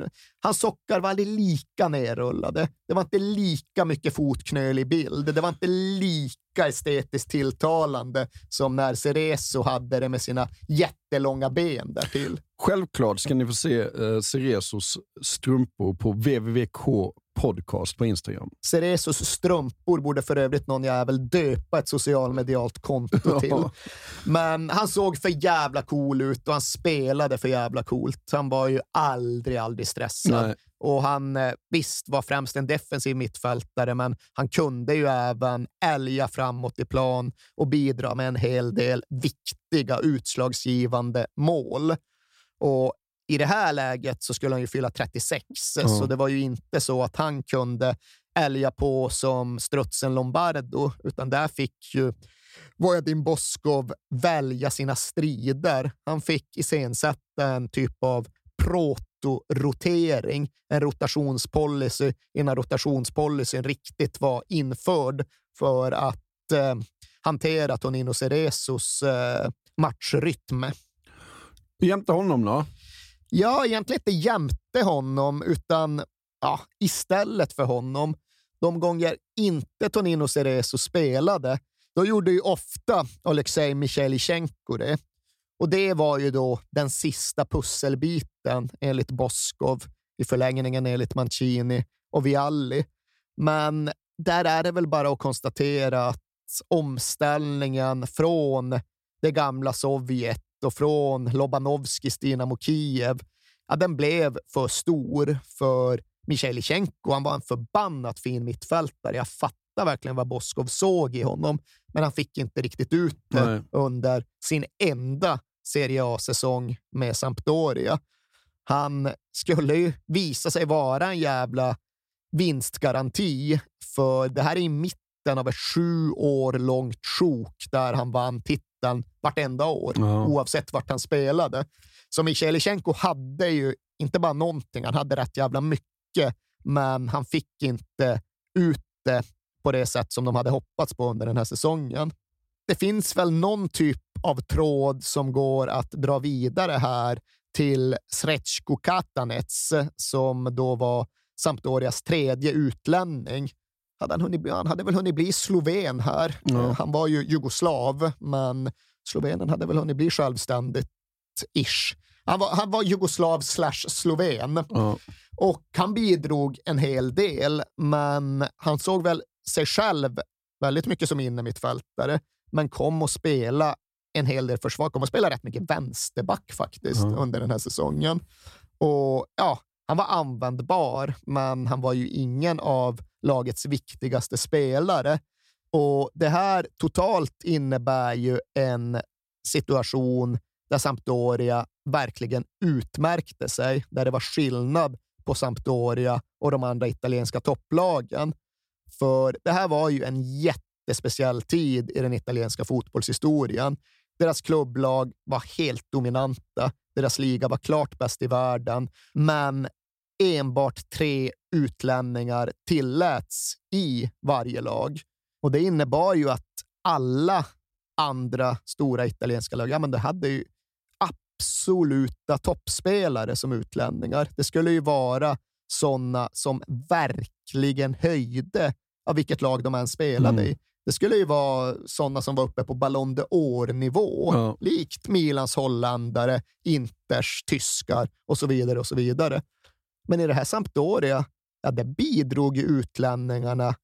hans sockar var aldrig lika nerrullade. Det var inte lika mycket fotknöl i bild. Det var inte lika estetiskt tilltalande som när Cerezo hade det med sina jättelånga ben därtill. Självklart ska ni få se eh, Cerezos strumpor på podcast på Instagram. Ceresos strumpor borde för övrigt någon jävel döpa ett socialmedialt konto [laughs] till. Men han såg för jävla cool ut och han spelade för jävla coolt. Han var ju aldrig, aldrig stressad. Nej. Och han eh, visst var främst en defensiv mittfältare, men han kunde ju även älga framåt i plan och bidra med en hel del viktiga utslagsgivande mål. Och i det här läget så skulle han ju fylla 36, Ja. så det var ju inte så att han kunde älga på som strutsen Lombardo, utan där fick ju Vojadin Boskov välja sina strider. Han fick iscensätta en typ av proto-rotering, en rotationspolicy innan rotationspolicyn riktigt var införd för att eh, hantera Tonino Ceresos eh, matchrytm. Jämte honom då? Ja, egentligen inte jämte honom, utan ja, istället för honom. De gånger inte Tonino Cerezo spelade, då gjorde ju ofta Alexej Michailichenko det. Och det var ju då den sista pusselbiten enligt Boskov, i förlängningen enligt Mancini och Vialli. Men där är det väl bara att konstatera att omställningen från det gamla Sovjet och från Lobanovskis Dynamo Kiev, ja, den blev för stor för Michailichenko. Han var en förbannat fin mittfältare. Jag fattar verkligen vad Boskov såg i honom, men han fick inte riktigt ut det Nej. under sin enda Serie A-säsong med Sampdoria. Han skulle ju visa sig vara en jävla vinstgaranti, för det här är i mitten av ett sju år långt sjok där han vann titeln vartenda år, Ja. oavsett vart han spelade. Så Michailichenko hade ju inte bara någonting, han hade rätt jävla mycket, men han fick inte ut det på det sätt som de hade hoppats på under den här säsongen. Det finns väl någon typ av tråd som går att dra vidare här till Srećko Katanec, som då var Sampdorias tredje utlänning. Hade han, hunnit han hade väl hunnit bli sloven här. Eh, Han var ju jugoslav, men Slovenen hade väl hunnit bli självständigt ish. Han var, han var jugoslav slash sloven Ja. och han bidrog en hel del, men han såg väl sig själv väldigt mycket som innermittfältare, men kom att spela en hel del försvar, kom att spela rätt mycket vänsterback faktiskt Ja. under den här säsongen. Och ja, han var användbar, men han var ju ingen av lagets viktigaste spelare. Och det här totalt innebär ju en situation där Sampdoria verkligen utmärkte sig, där det var skillnad på Sampdoria och de andra italienska topplagen. För det här var ju en jättespeciell tid i den italienska fotbollshistorien. Deras klubblag var helt dominanta. Deras liga var klart bäst i världen, men enbart tre utlänningar tilläts i varje lag. Och det innebar ju att alla andra stora italienska lag, ja, men det hade ju absoluta toppspelare som utlänningar. Det skulle ju vara sådana som verkligen höjde av vilket lag de än spelade Mm. i. Det skulle ju vara sådana som var uppe på Ballon d'Or-nivå, Ja. likt Milans holländare, Inters tyskar och så vidare och så vidare. Men i det här Sampdoria, ja, där bidrog ju utlänningarna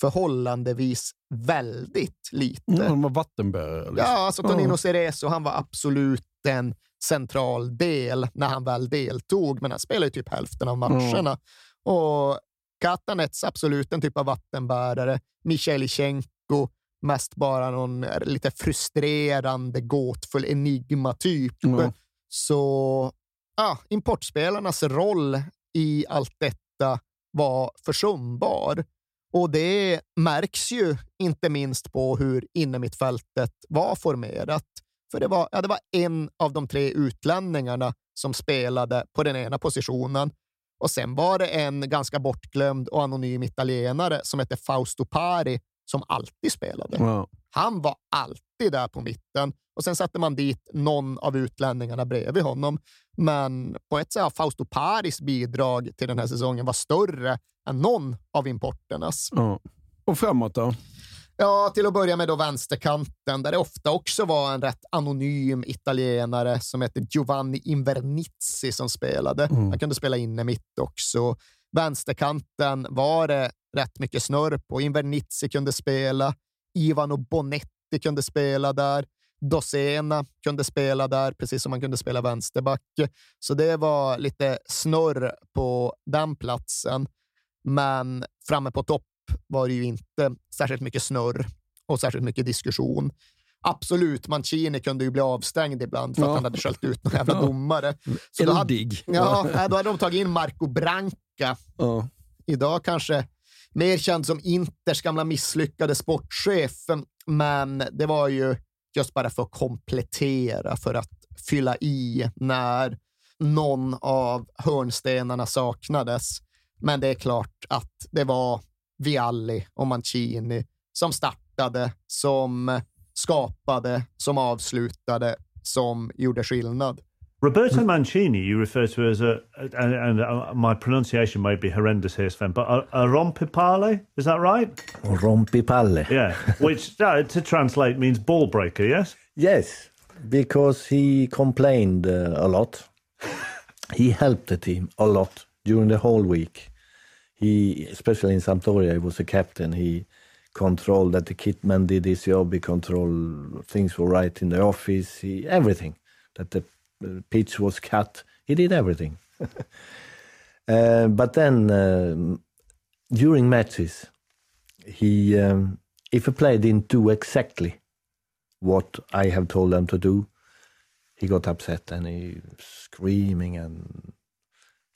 förhållandevis väldigt lite. Ja, de var vattenbärare. liksom. Ja, alltså Tonino Ja. Cerezo, han var absolut en central del när han väl deltog, men han spelade ju typ hälften av matcherna. Och Katanets absolut en typ av vattenbärare. Michailichenko, mest bara någon lite frustrerande, gåtfull enigma-typ. Ja. Så ja, importspelarnas roll i allt detta var försumbar. Och det märks ju inte minst på hur innermittfältet var formerat. För det var, ja, det var en av de tre utlänningarna som spelade på den ena positionen. Och sen var det en ganska bortglömd och anonym italienare som hette Fausto Pari som alltid spelade. Ja. Han var alltid där på mitten och sen satte man dit någon av utlänningarna bredvid honom. Men på ett sätt har Fausto Paris bidrag till den här säsongen var större än någon av importernas. Ja. Och framåt då? Ja, till att börja med då vänsterkanten, där det ofta också var en rätt anonym italienare som hette Giovanni Invernizzi som spelade. Mm. Han kunde spela inne mitt också. Vänsterkanten var det rätt mycket snurr på. Invernizzi kunde spela. Ivano Bonetti kunde spela där. Dosena kunde spela där, precis som man kunde spela vänsterback. Så det var lite snurr på den platsen. Men framme på topp var det ju inte särskilt mycket snurr och särskilt mycket diskussion. Absolut, Mancini kunde ju bli avstängd ibland för att Ja. han hade skällt ut någon jävla domare. Så då hade, Eldig. ja, då hade de tagit in Marco Branca. Ja. Idag kanske mer känd som Inters gamla misslyckade sportchef, men det var ju just bara för att komplettera, för att fylla i när någon av hörnstenarna saknades. Men det är klart att det var Vialli och Mancini som startade, som skapade, som avslutade, som gjorde skillnad. Roberto Mancini, you refer to as a, and, and uh, my pronunciation may be horrendous here, Sven, but a, a rompipale, is that right? Rompipalle. Yeah, which uh, to translate means ball breaker, yes? Yes, because he complained uh, a lot. he helped the team a lot during the whole week. He, especially in Sampdoria, he was a captain. He controlled that the kitman did his job. He controlled things were right in the office. He, everything that the uh, pitch was cut. He did everything. [laughs] uh, but then uh, during matches, he um, if a player didn't do exactly what I have told them to do, he got upset and he screaming and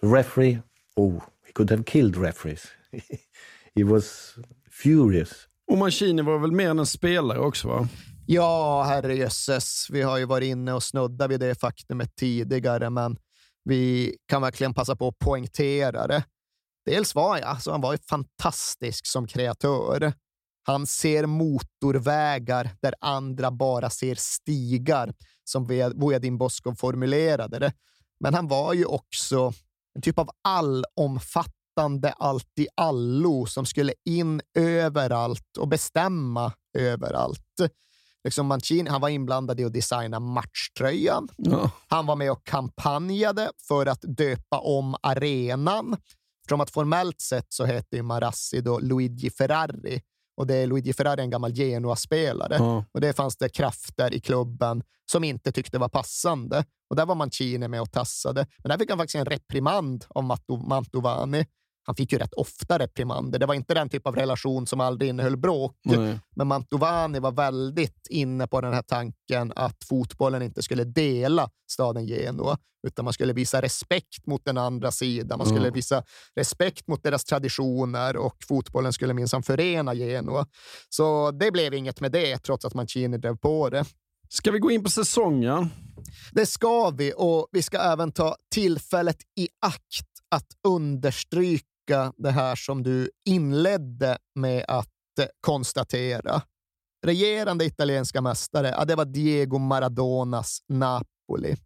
the referee, oh, he could have killed referees. [laughs] he was furious. Och Mancini var väl mer än en spelare också va? Ja, herrejösses. Vi har ju varit inne och snuddat vid det faktumet tidigare, men vi kan verkligen passa på att poängtera det. Dels var jag, så han var ju fantastisk som kreatör. Han ser motorvägar där andra bara ser stigar, som Vojadin Boskov formulerade det. Men han var ju också en typ av allomfattande allt-i-allo som skulle in överallt och bestämma överallt. Liksom Mancini, han var inblandad i att designa matchtröjan. Ja. Han var med och kampanjade för att döpa om arenan. Från att formellt sett så heter Marassi då Luigi Ferrari och det är Luigi Ferrari en gammal Genoa-spelare. Ja. Och det fanns det krafter i klubben som inte tyckte var passande. Och där var Mancini med och tassade. Men där fick han faktiskt en reprimand av Mantovani. Han fick ju rätt ofta reprimander. Det var inte den typ av relation som aldrig innehöll bråk. Nej. Men Mantovani var väldigt inne på den här tanken att fotbollen inte skulle dela staden Genua, utan man skulle visa respekt mot den andra sidan. Man skulle Mm. visa respekt mot deras traditioner och fotbollen skulle minsann förena Genua. Så det blev inget med det, trots att Mancini drev på det. Ska vi gå in på säsongen? Det ska vi och vi ska även ta tillfället i akt att understryka det här som du inledde med att eh, konstatera. Regerande italienska mästare, ja, det var Diego Maradonas Napoli.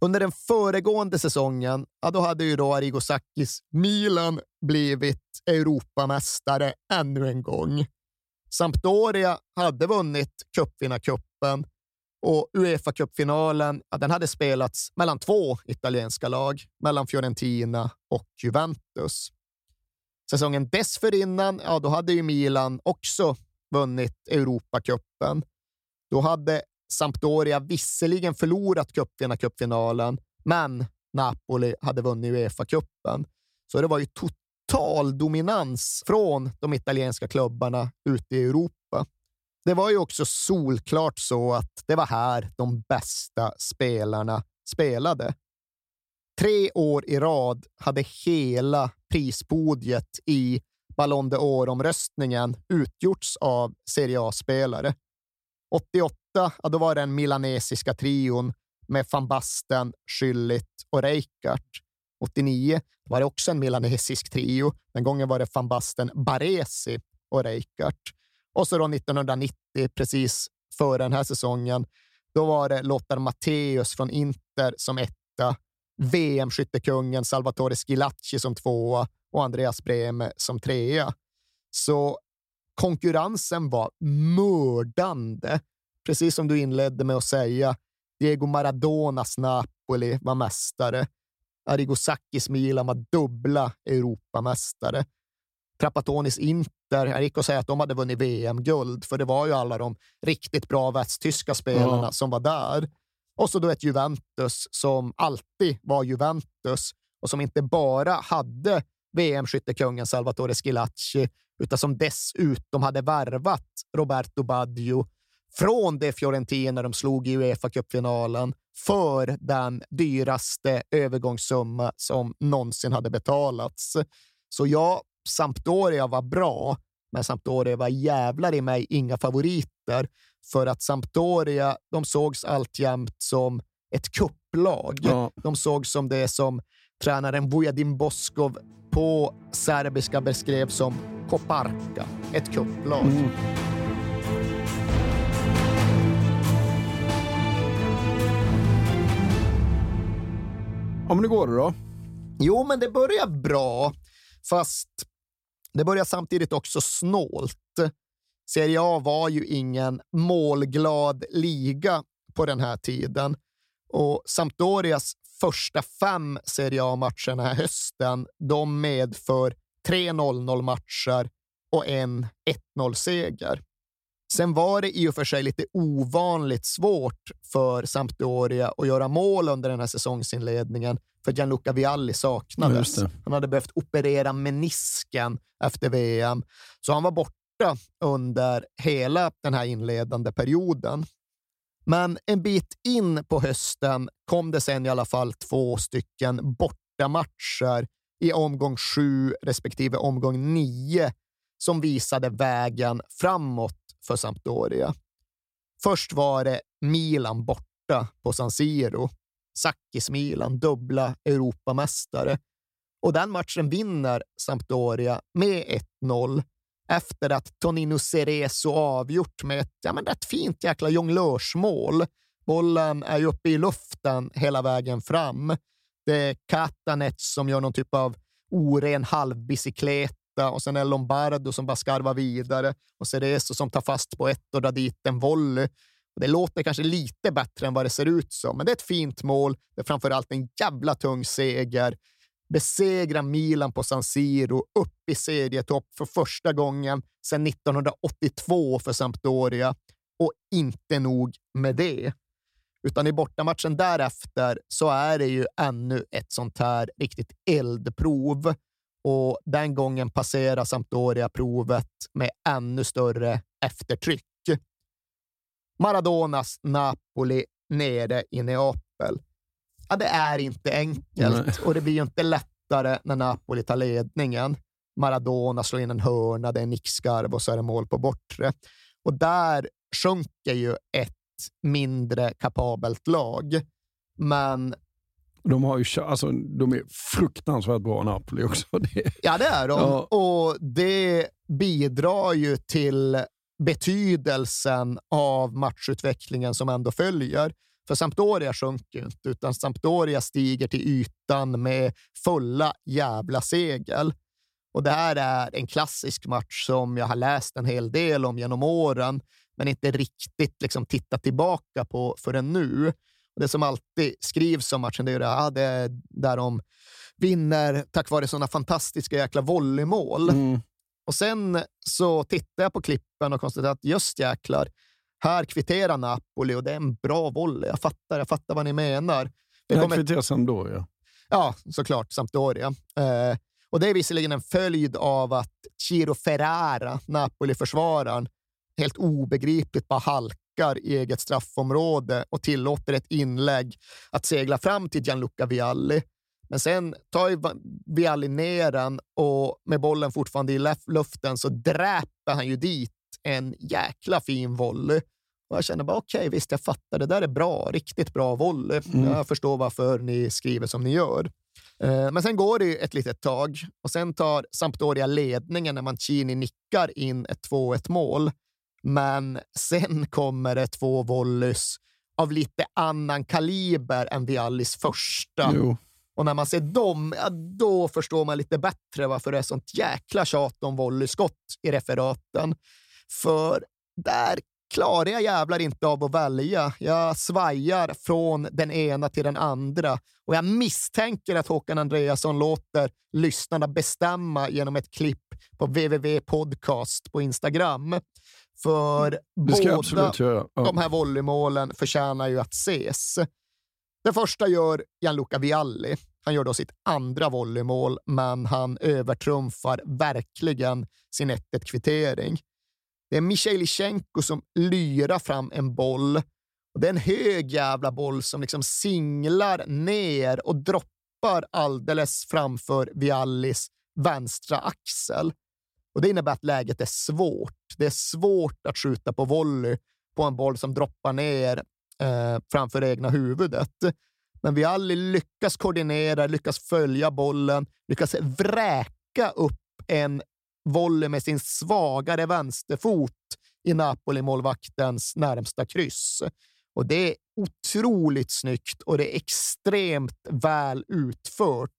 Under den föregående säsongen, ja, då hade ju då Arrigo Sacchis Milan blivit Europamästare ännu en gång. Sampdoria hade vunnit cupvinnarcupen och Uefa-cupfinalen ja, den hade spelats mellan två italienska lag, mellan Fiorentina och Juventus. Säsongen dessförinnan, ja, då hade ju Milan också vunnit Europacupen. Då hade Sampdoria visserligen förlorat cupvinnarcupfinalen, men Napoli hade vunnit Uefa-cupen. Så det var ju total dominans från de italienska klubbarna ute i Europa. Det var ju också solklart så att det var här de bästa spelarna spelade. Tre år i rad hade hela prispodiet i Ballon d'Or-omröstningen utgjorts av Serie A-spelare. 88, ja, då var det den milanesiska trion med van Basten, Schüllit och Rijkaard. 89 var det också en milanesisk trio. Den gången var det van Basten, Baresi och Rijkaard. Och så då 1990, precis före den här säsongen, då var det Lothar Matthäus från Inter som etta, VM-skyttekungen Salvatore Schilacci som tvåa och Andreas Brehme som trea. Så konkurrensen var mördande. Precis som du inledde med att säga, Diego Maradonas Napoli var mästare. Arrigo Sacchis Milan var dubbla Europamästare. Trappatonis Inter, jag gick och säga att de hade vunnit VM-guld, för det var ju alla de riktigt bra västtyska spelarna Ja. som var där. Och så då ett Juventus som alltid var Juventus och som inte bara hade VM-skyttekungen Salvatore Schillaci, utan som dessutom hade värvat Roberto Baggio från det Fiorentina de slog i Uefa-cupfinalen för den dyraste övergångssumma som någonsin hade betalats. Så ja, Sampdoria var bra, men Sampdoria var jävlar i mig inga favoriter för att Sampdoria, de sågs alltjämt som ett kupplag. Ja. De såg som det som tränaren Vujadin Boskov på serbiska beskrev som Koparka, ett kupplag. Ja, men hur går det då? Jo, men det börjar bra, fast det börjar samtidigt också snålt. Serie A var ju ingen målglad liga på den här tiden och Sampdorias första fem Serie A-matcher den här hösten, de medför tre 0-0 matcher och en 1-0-seger. Sen var det i och för sig lite ovanligt svårt för Sampdoria att göra mål under den här säsongsinledningen, för Gianluca Vialli saknades. Han hade behövt operera menisken efter VM, så han var borta under hela den här inledande perioden. Men en bit in på hösten kom det sen i alla fall två stycken bortamatcher i omgång sju respektive omgång nio som visade vägen framåt för Sampdoria. Först var det Milan borta på San Siro. Sakis-Milan, dubbla Europamästare. Och den matchen vinner Sampdoria med 1-0 efter att Tonino Cerezo avgjort med ett ja, men rätt fint jäkla jonglörsmål. Bollen är ju uppe i luften hela vägen fram. Det är Katanets som gör någon typ av oren halvbicykleta och sen är det Lombardo som bara skarvar vidare och Cerezo som tar fast på ett och drar dit en volley. Det låter kanske lite bättre än vad det ser ut som, men det är ett fint mål. Det är framför allt en jävla tung seger. Besegra Milan på San Siro, upp i serietopp för första gången sedan 1982 för Sampdoria. Och inte nog med det. Utan i bortamatchen därefter så är det ju ännu ett sånt här riktigt eldprov. Och den gången passerar Sampdoria provet med ännu större eftertryck. Maradonas Napoli nere i Neapel. Ja, det är inte enkelt Nej. och det blir ju inte lättare när Napoli tar ledningen. Maradona slår in en hörna, det är nickskarv och så är det mål på bortre. Och där sjunker ju ett mindre kapabelt lag. Men De, har ju, alltså, de är fruktansvärt bra Napoli också. [laughs] Det, Ja, det är de. Ja. Och det bidrar ju till betydelsen av matchutvecklingen som ändå följer. För Sampdoria sjunker ju inte, utan Sampdoria stiger till ytan med fulla jävla segel. Och det här är en klassisk match som jag har läst en hel del om genom åren, men inte riktigt liksom tittat tillbaka på förrän nu. Och det som alltid skrivs om matchen, det är ju det, är där de vinner tack vare sådana fantastiska jäkla volleymål. Och sen så tittar jag på klippen och konstaterar att just jäklar, här kvitterar Napoli och det är en bra volley. Jag fattar, jag fattar vad ni menar. Det här kvitterar Sampdoria. Ja, såklart. Sampdoria. Eh, och det är visserligen en följd av att Ciro Ferrara, Napoli-försvararen, helt obegripligt bara halkar i eget straffområde och tillåter ett inlägg att segla fram till Gianluca Vialli. Men sen tar ju Vialli ner den och med bollen fortfarande i luften så dräper han ju dit en jäkla fin volley. Och jag känner bara okej, visst, jag fattar. Det där är bra. Riktigt bra volley. Mm. Jag förstår varför ni skriver som ni gör. Eh, Men sen går det ju ett litet tag och sen tar Sampdoria ledningen när Mancini nickar in ett 2-1 mål. Men sen kommer det två volleys av lite annan kaliber än Viallis första. Jo. Och när man ser dem, ja, då förstår man lite bättre varför det är sånt jäkla tjat om volleyskott i referaten. För där klarar jag jävlar inte av att välja. Jag svajar från den ena till den andra och jag misstänker att Håkan Andreasson låter lyssnarna bestämma genom ett klipp på www podcast på Instagram. För jag båda. Ja. de här volleymålen förtjänar ju att ses. Det första gör Gianluca Vialli. Han gör då sitt andra volleymål, men han övertrumfar verkligen sin 1-1-kvittering. Det är Michailichenko som lyrar fram en boll. Och det är en hög jävla boll som liksom singlar ner och droppar alldeles framför Viallis vänstra axel. Och Det innebär att läget är svårt. Det är svårt att skjuta på volley på en boll som droppar ner eh, framför egna huvudet. Men Vialli lyckas koordinera, lyckas följa bollen, lyckas vräka upp en volley med sin svagare vänsterfot i Napoli-målvaktens närmsta kryss. Och det är otroligt snyggt och det är extremt väl utfört.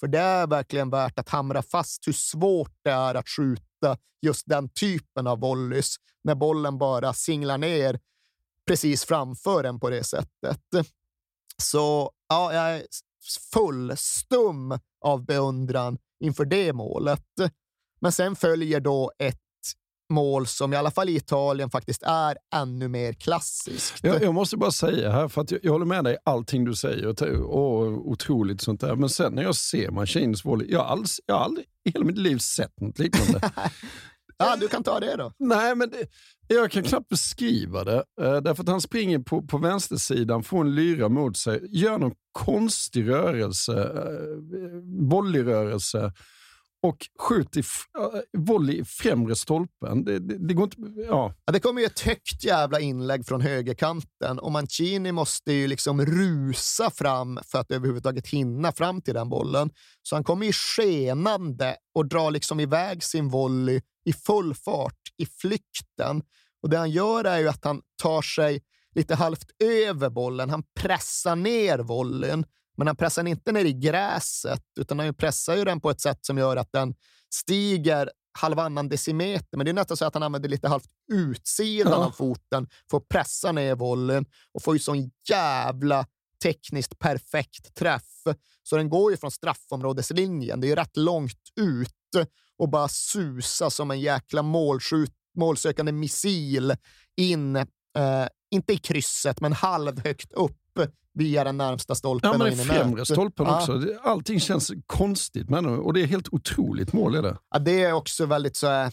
För det är verkligen värt att hamra fast hur svårt det är att skjuta just den typen av volleys när bollen bara singlar ner precis framför en på det sättet. Så ja, jag är full stum av beundran inför det målet. Men sen följer då ett mål som i alla fall i Italien faktiskt är ännu mer klassiskt. Jag, jag måste bara säga här, för att jag, jag håller med dig i allting du säger. Och, otroligt sånt där. Men sen när jag ser Machines volley, jag har, alls, jag aldrig i hela mitt liv sett något liknande. [laughs] Ja, du kan ta det då. Nej, men det, jag kan knappt beskriva det. Eh, därför att han springer på, på vänstersidan, får en lyra mot sig, gör någon konstig rörelse, eh, volleyrörelse och skjuter i volley i främre stolpen. Det, det, det går inte... Ja. Ja, det kommer ju ett högt jävla inlägg från högerkanten och Mancini måste ju liksom rusa fram för att överhuvudtaget hinna fram till den bollen. Så han kommer ju skenande och drar liksom iväg sin volley i full fart i flykten. Och det han gör är ju att han tar sig lite halvt över bollen. Han pressar ner volleyn, men han pressar den inte ner i gräset, utan han pressar ju den på ett sätt som gör att den stiger halvannan decimeter. Men det är nästan så att han använder lite halvt utsidan Ja. av foten för att pressa ner volleyn och får ju sån jävla tekniskt perfekt träff. Så den går ju från straffområdeslinjen. Det är ju rätt långt ut och bara susa som en jäkla målskjut, målsökande missil in, eh, inte i krysset, men halvhögt upp via den närmsta stolpen. Ja, men den främre stolpen Ja. också. Allting känns konstigt med och det är helt otroligt mål. Är det. Ja, det är också väldigt så här,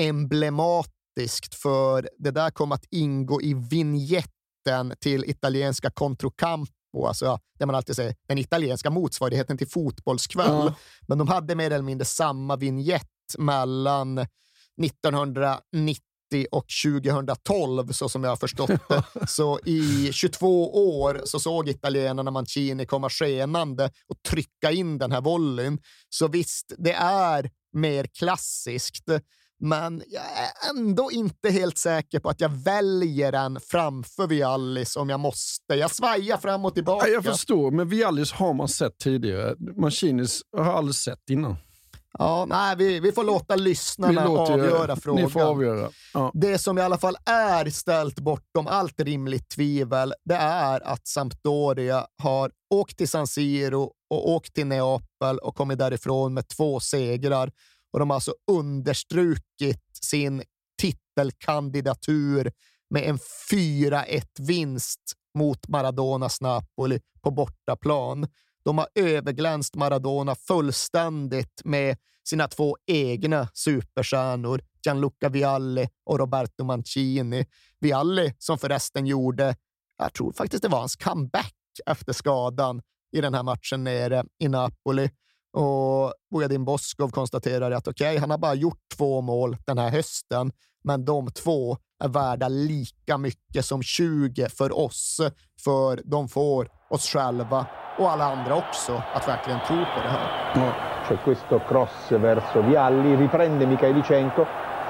emblematiskt för det där kommer att ingå i vignetten till italienska Controcampo, alltså ja, det man alltid säger, den italienska motsvarigheten till Fotbollskväll. Ja. Men de hade mer eller mindre samma vignett mellan 1990 och 2012, så som jag har förstått [laughs] det. Så i 22 år så såg italienarna Mancini komma skenande och trycka in den här volleyn. Så visst, det är mer klassiskt, men jag är ändå inte helt säker på att jag väljer den framför Viallis om jag måste. Jag svajar fram och tillbaka. Ja, jag förstår, men Viallis har man sett tidigare. Machinis har jag aldrig sett innan. Ja, nej, vi, vi får låta lyssnarna avgöra frågan. Ni får avgöra. Ja. Det som i alla fall är ställt bortom allt rimligt tvivel, det är att Sampdoria har åkt till San Siro och åkt till Neapel och kommit därifrån med två segrar. Och de har alltså understrukit sin titelkandidatur med en 4-1-vinst mot Maradonas Napoli på bortaplan. De har överglänst Maradona fullständigt med sina två egna superstjärnor, Gianluca Vialli och Roberto Mancini. Vialli som förresten gjorde, jag tror faktiskt det var hans comeback efter skadan i den här matchen nere i Napoli. Och Bojadin Boskov konstaterar att okej, han har bara gjort två mål den här hösten, men de två är värda lika mycket som 20 för oss, för de får oss själva och alla andra också att verkligen tro på det här. C'è questo cross verso Vialli, riprende Mikhailichenko,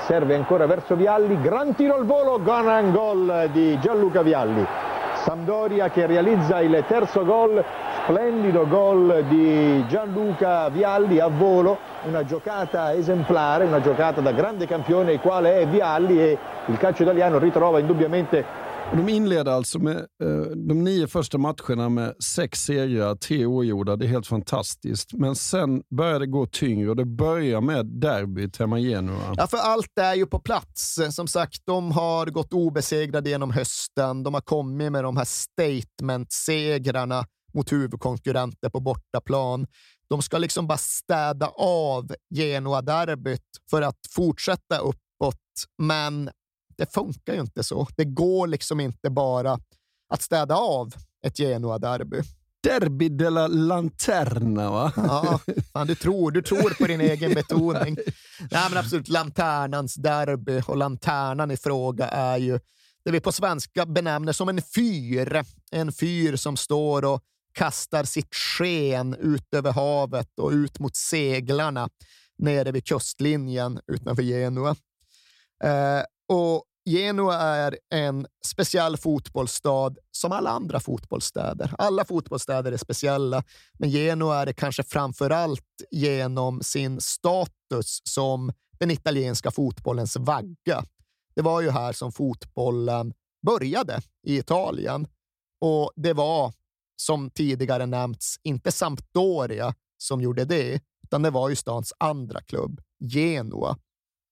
serve ancora verso Vialli, gran tiro al volo, gran gol di Gianluca Vialli. Sampdoria che realizza il terzo gol splendido gol di Gianluca Vialli a volo, una giocata esemplare, una giocata da grande campione quale è Vialli e il calcio italiano ritrova indubbiamente De inleder alltså med eh, de nio första matcherna med sex segrar, tre oavgjorda. Det är helt fantastiskt. Men sen börjar det gå tyngre och det börjar med derbyt hemma i Genua. Ja, för allt är ju på plats. Som sagt, de har gått obesegrade genom hösten. De har kommit med de här statement-segrarna mot huvudkonkurrenter på bortaplan. De ska liksom bara städa av Genoa-derbyt för att fortsätta uppåt, men det funkar ju inte så. Det går liksom inte bara att städa av ett Genoa-derby. Derby de la Lanterna, va? Ja, fan, du, tror, du tror på din egen betoning. Nej, men absolut, Lanternans derby och lanternan i fråga är ju det vi på svenska benämner som en fyr. En fyr som står och kastar sitt sken ut över havet och ut mot seglarna nere vid kustlinjen utanför Genua. Eh, och Genua är en speciell fotbollsstad som alla andra fotbollsstäder. Alla fotbollsstäder är speciella, men Genua är det kanske framför allt genom sin status som den italienska fotbollens vagga. Det var ju här som fotbollen började i Italien och det var som tidigare nämnts inte Sampdoria som gjorde det, utan det var ju stans andra klubb, Genua,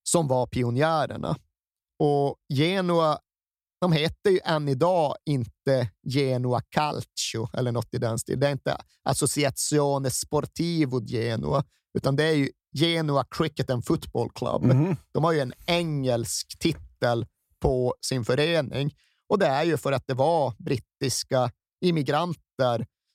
som var pionjärerna. Och Genua, de heter ju än idag inte Genua Calcio eller något i den stilen. Det är inte Associazione Sportivo Genua, utan det är ju Genua Cricket and Football Club. Mm. De har ju en engelsk titel på sin förening och det är ju för att det var brittiska immigranter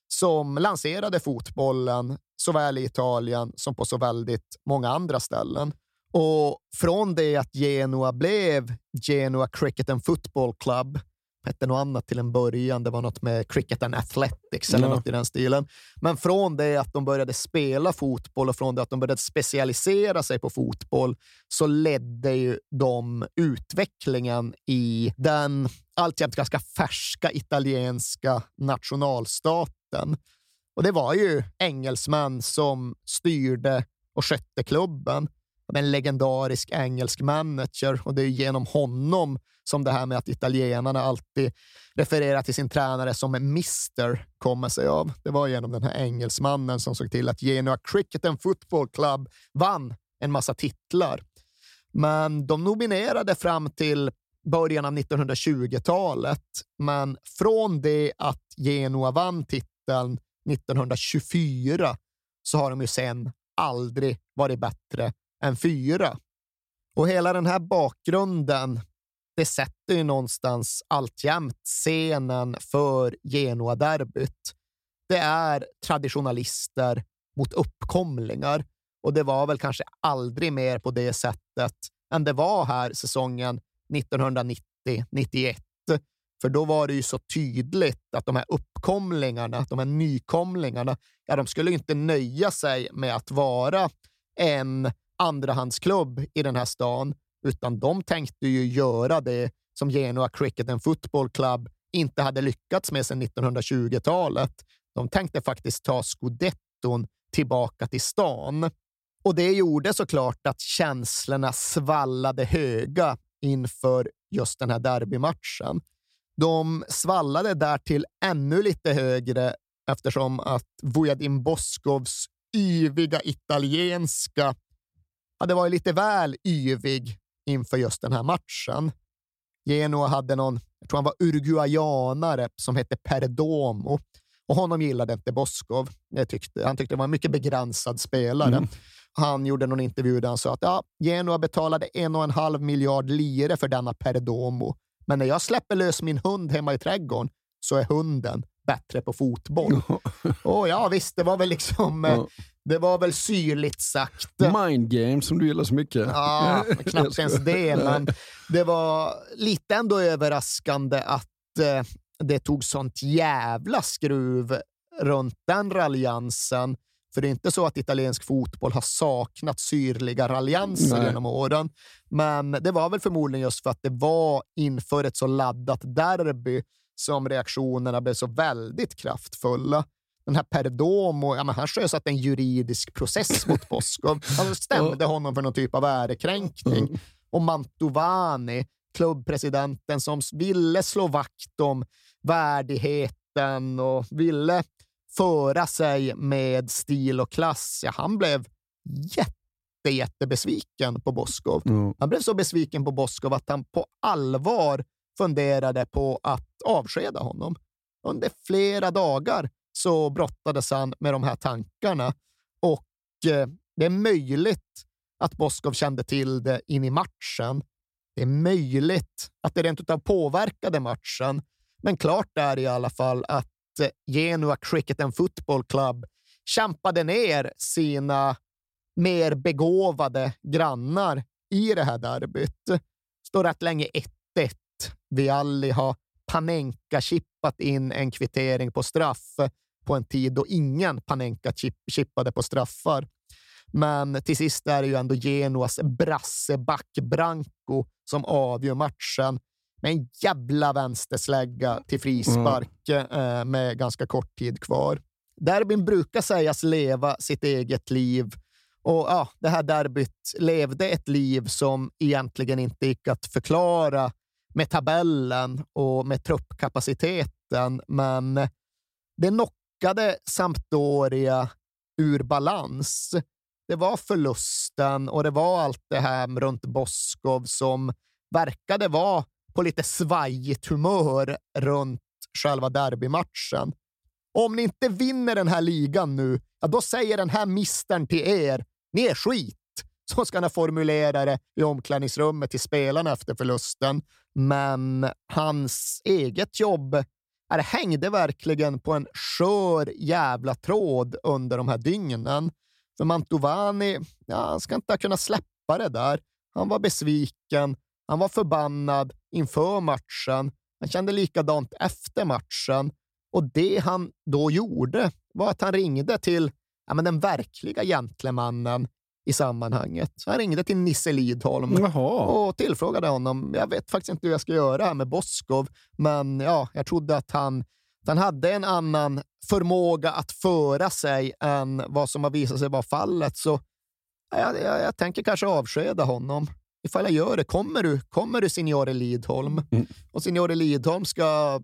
som lanserade fotbollen såväl i Italien som på så väldigt många andra ställen. Och från det att Genoa blev Genoa Cricket and Football Club, hette något annat till en början, det var något med Cricket and Athletics eller ja. något i den stilen. Men från det att de började spela fotboll och från det att de började specialisera sig på fotboll så ledde ju de utvecklingen i den alltjämt ganska färska italienska nationalstaten. Och det var ju engelsmän som styrde och skötte klubben en legendarisk engelsk manager och det är genom honom som det här med att italienarna alltid refererar till sin tränare som en mister kommer sig av. Det var genom den här engelsmannen som såg till att Genoa Cricket and Football Club vann en massa titlar. Men de nominerade fram till början av 1920-talet, men från det att Genoa vann titeln 1924 så har de ju sen aldrig varit bättre än fyra. Och hela den här bakgrunden, det sätter ju någonstans alltjämt scenen för Genoa-derbyt. Det är traditionalister mot uppkomlingar och det var väl kanske aldrig mer på det sättet än det var här säsongen 1990-91. För då var det ju så tydligt att de här uppkomlingarna, de här nykomlingarna, ja, de skulle inte nöja sig med att vara en andrahandsklubb i den här stan, utan de tänkte ju göra det som Genoa Cricket and Football Club inte hade lyckats med sedan 1920-talet. De tänkte faktiskt ta scudetton tillbaka till stan. Och det gjorde såklart att känslorna svallade höga inför just den här derbymatchen. De svallade därtill ännu lite högre eftersom att Vujadim Boskovs yviga italienska hade varit lite väl yvig inför just den här matchen. Genoa hade någon, jag tror han var uruguayanare, som hette Perdomo och honom gillade inte Boskov. Tyckte, han tyckte det var en mycket begränsad spelare. Mm. Han gjorde någon intervju där han sa att ja, Genoa betalade en och en halv miljard lire för denna Perdomo. Men när jag släpper lös min hund hemma i trädgården så är hunden bättre på fotboll. och ja, visst, det var väl liksom eh, det var väl syrligt sagt. Mind game som du gillar så mycket. Ja, [laughs] knappt ens det, men det var lite ändå överraskande att eh, det tog sånt jävla skruv runt den raljansen. För det är inte så att italiensk fotboll har saknat syrliga raljanser genom åren. Men det var väl förmodligen just för att det var inför ett så laddat derby som reaktionerna blev så väldigt kraftfulla. Den här Perdomo, ja, men han sjösatte en juridisk process mot [laughs] Boskov. Han stämde honom för någon typ av ärekränkning. Och Mantovani, klubbpresidenten som ville slå vakt om värdigheten och ville föra sig med stil och klass. Ja, han blev jätte, jättebesviken på Boskov. Mm. Han blev så besviken på Boskov att han på allvar funderade på att avskeda honom. Under flera dagar så brottades han med de här tankarna och eh, det är möjligt att Boskov kände till det in i matchen. Det är möjligt att det rent utav påverkade matchen, men klart är i alla fall att eh, Genua Cricket and Football Club kämpade ner sina mer begåvade grannar i det här derbyt. Står rätt länge 1-1. Vialli har Panenka-chippat in en kvittering på straff på en tid då ingen Panenka chippade på straffar. Men till sist är det ju ändå Genuas brasseback Branco som avgör matchen med en jävla vänsterslägga till frispark eh, med ganska kort tid kvar. Derbyn brukar sägas leva sitt eget liv och ja, det här derbyt levde ett liv som egentligen inte gick att förklara med tabellen och med truppkapaciteten, men det knockade Sampdoria ur balans. Det var förlusten och det var allt det här runt Boskov som verkade vara på lite svajigt humör runt själva derbymatchen. Om ni inte vinner den här ligan nu, ja, då säger den här mistern till er, ni är skit. [laughs] Så ska han formulera det i omklädningsrummet till spelarna efter förlusten. Men hans eget jobb är, hängde verkligen på en skör jävla tråd under de här dygnen. För Mantovani, ja, han ska inte ha kunnat släppa det där. Han var besviken, han var förbannad inför matchen. Han kände likadant efter matchen. Och det han då gjorde var att han ringde till ja, men den verkliga gentlemannen i sammanhanget. Så han ringde till Nisse Lidholm Jaha. och tillfrågade honom. Jag vet faktiskt inte hur jag ska göra här med Boskov, men ja, jag trodde att han, att han hade en annan förmåga att föra sig än vad som har visat sig vara fallet. Så jag, jag, jag tänker kanske avskeda honom. Ifall jag gör det, kommer du, kommer du signore Lidholm? Och signore Lidholm ska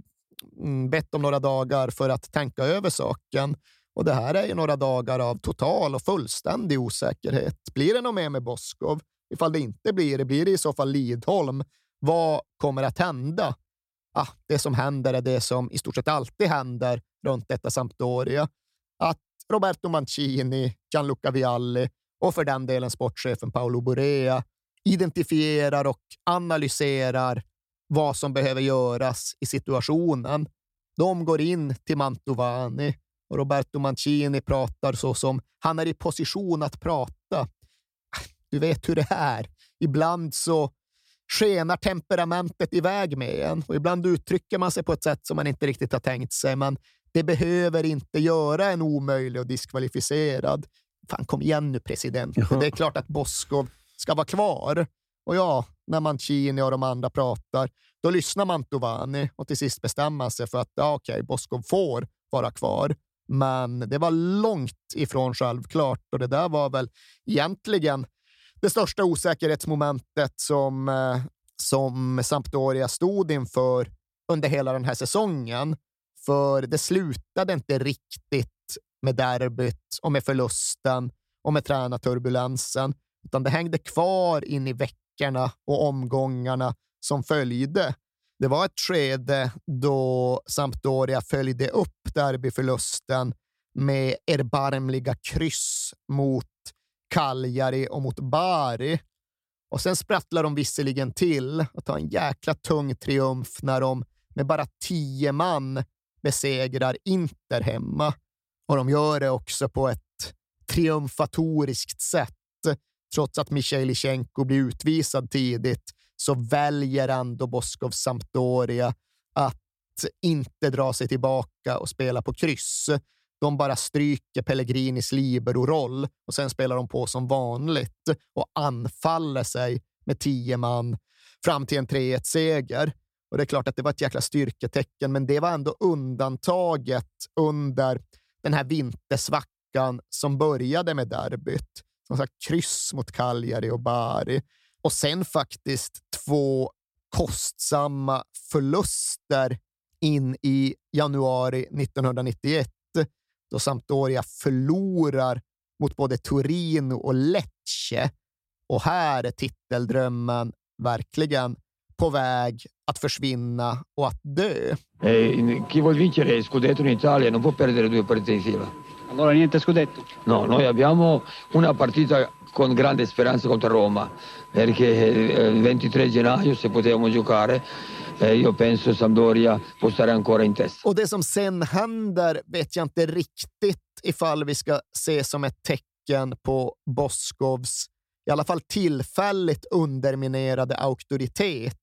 mm, bett om några dagar för att tänka över saken. Och det här är ju några dagar av total och fullständig osäkerhet. Blir det något mer med Boskov? Ifall det inte blir det, blir det i så fall Lidholm. Vad kommer att hända? Ah, det som händer är det som i stort sett alltid händer runt detta Sampdoria. Att Roberto Mancini, Gianluca Vialli och för den delen sportchefen Paolo Borea identifierar och analyserar vad som behöver göras i situationen. De går in till Mantovani och Roberto Mancini pratar så som han är i position att prata. Du vet hur det är. Ibland så skenar temperamentet iväg med en och ibland uttrycker man sig på ett sätt som man inte riktigt har tänkt sig. Men det behöver inte göra en omöjlig och diskvalificerad. Fan, kom igen nu president. Ja. Det är klart att Boskov ska vara kvar. Och ja, när Mancini och de andra pratar, då lyssnar Mantovani och till sist bestämmer sig för att ja, okej, Boskov får vara kvar. Men det var långt ifrån självklart och det där var väl egentligen det största osäkerhetsmomentet som, eh, som Sampdoria stod inför under hela den här säsongen. För det slutade inte riktigt med derbyt och med förlusten och med tränarturbulensen, utan det hängde kvar in i veckorna och omgångarna som följde. Det var ett skede då Sampdoria följde upp derbyförlusten med erbarmliga kryss mot Cagliari och mot Bari. Och sen sprattlar de visserligen till och tar en jäkla tung triumf när de med bara tio man besegrar Inter hemma. Och de gör det också på ett triumfatoriskt sätt. Trots att Michail Lichenko blir utvisad tidigt så väljer ändå Boskov Sampdoria att inte dra sig tillbaka och spela på kryss. De bara stryker Pellegrinis libero-roll och sen spelar de på som vanligt och anfaller sig med tio man fram till en 3-1-seger. Och det är klart att det var ett jäkla styrketecken, men det var ändå undantaget under den här vintersvackan som började med derbyt. Som sagt, kryss mot Cagliari och Bari. Och sen faktiskt två kostsamma förluster in i januari 1991 då Sampdoria förlorar mot både Torino och Lecce. Och här är titeldrömmen verkligen på väg att försvinna och att dö. Eh, chi vuol vincere scudetto in Italia non può perdere due partite in fila. Allora niente scudetto? No, noi abbiamo una partita con grande speranza contro Roma, perché eh, il 23 gennaio se potevamo giocare eh, io penso Sampdoria può stare ancora in testa. Och det som sen händer vet jag inte riktigt ifall vi ska se som ett tecken på Boskovs i alla fall tillfälligt underminerade auktoritet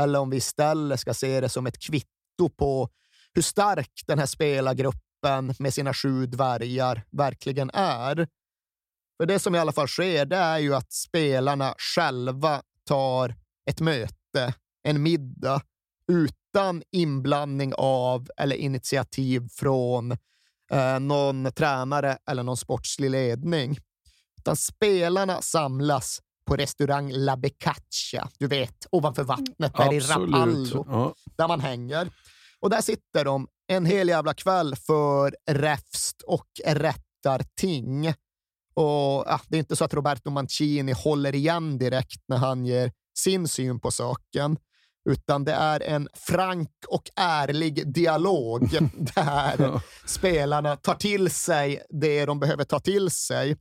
eller om vi istället ska se det som ett kvitto på hur stark den här spelargruppen med sina sju dvärgar verkligen är. För det som i alla fall sker, det är ju att spelarna själva tar ett möte, en middag, utan inblandning av eller initiativ från eh, någon tränare eller någon sportslig ledning. Utan spelarna samlas på restaurang La Becaccia, du vet, ovanför vattnet där i Absolut. Rapallo, Ja. där man hänger. Och där sitter de en hel jävla kväll för räfst och rättarting. Och ja, Det är inte så att Roberto Mancini håller igen direkt när han ger sin syn på saken, utan det är en frank och ärlig dialog [laughs] där spelarna tar till sig det de behöver ta till sig.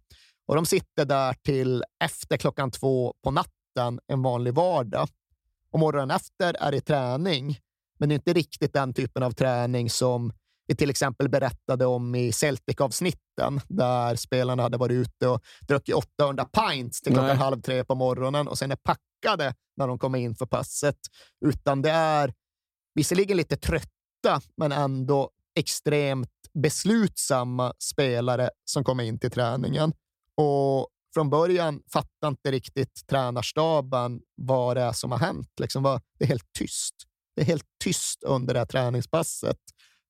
Och de sitter där till efter klockan två på natten en vanlig vardag. Och morgonen efter är det träning, men det är inte riktigt den typen av träning som vi till exempel berättade om i Celtic-avsnitten, där spelarna hade varit ute och druckit 800 pints till klockan Nej. halv tre på morgonen och sen är packade när de kommer in för passet. Utan det är visserligen lite trötta, men ändå extremt beslutsamma spelare som kommer in till träningen. Och från början fattar inte riktigt tränarstaben vad det är som har hänt. Liksom vad, det är helt tyst. Det är helt tyst under det här träningspasset.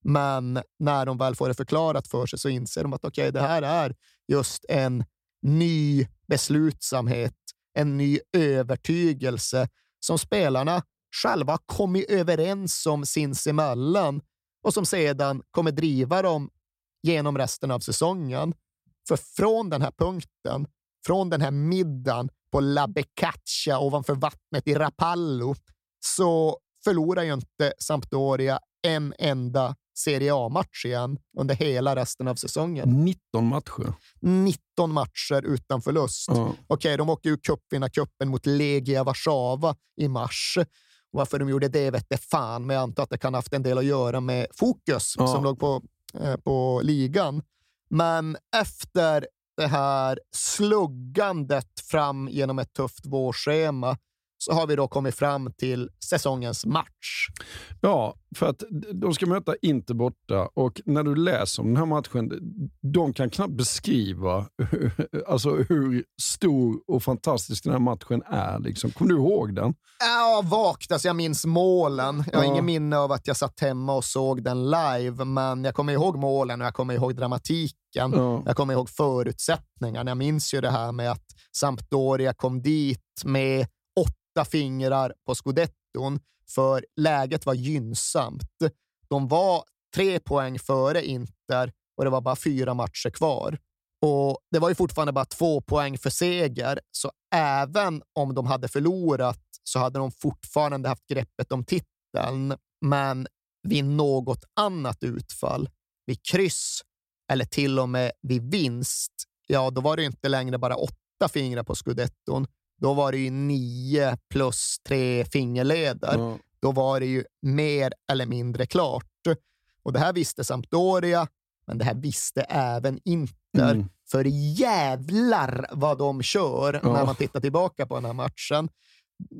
Men när de väl får det förklarat för sig så inser de att okej, det här är just en ny beslutsamhet, en ny övertygelse som spelarna själva kommit överens om sinsemellan och som sedan kommer driva dem genom resten av säsongen. För från den här punkten, från den här middagen på La Becaccia ovanför vattnet i Rapallo, så förlorar ju inte Sampdoria en enda Serie A-match igen under hela resten av säsongen. 19 matcher. 19 matcher utan förlust. Ja. Okej, de åker ju cupvinnarcupen mot Legia Warszawa i mars. Varför de gjorde det vet jag fan, men jag antar att det kan ha haft en del att göra med fokus Ja. som låg på, eh, på ligan. Men efter det här sluggandet fram genom ett tufft vårschema så har vi då kommit fram till säsongens match. Ja, för att de ska möta Inter borta och när du läser om den här matchen, de kan knappt beskriva [laughs] alltså hur stor och fantastisk den här matchen är. Liksom. Kommer du ihåg den? Ja, vagt. Alltså jag minns målen. Jag har Ja. ingen minne av att jag satt hemma och såg den live, men jag kommer ihåg målen och jag kommer ihåg dramatiken. Ja. Jag kommer ihåg förutsättningarna. Jag minns ju det här med att Sampdoria kom dit med åtta fingrar på scudetton, för läget var gynnsamt. De var tre poäng före Inter och det var bara fyra matcher kvar. Och Det var ju fortfarande bara två poäng för seger, så även om de hade förlorat så hade de fortfarande haft greppet om titeln. Men vid något annat utfall, vid kryss eller till och med vid vinst, ja, då var det ju inte längre bara åtta fingrar på scudetton. Då var det ju nio plus tre fingerleder. Ja. Då var det ju mer eller mindre klart. Och det här visste Sampdoria, men det här visste även Inter. Mm. För jävlar vad de kör Ja. när man tittar tillbaka på den här matchen.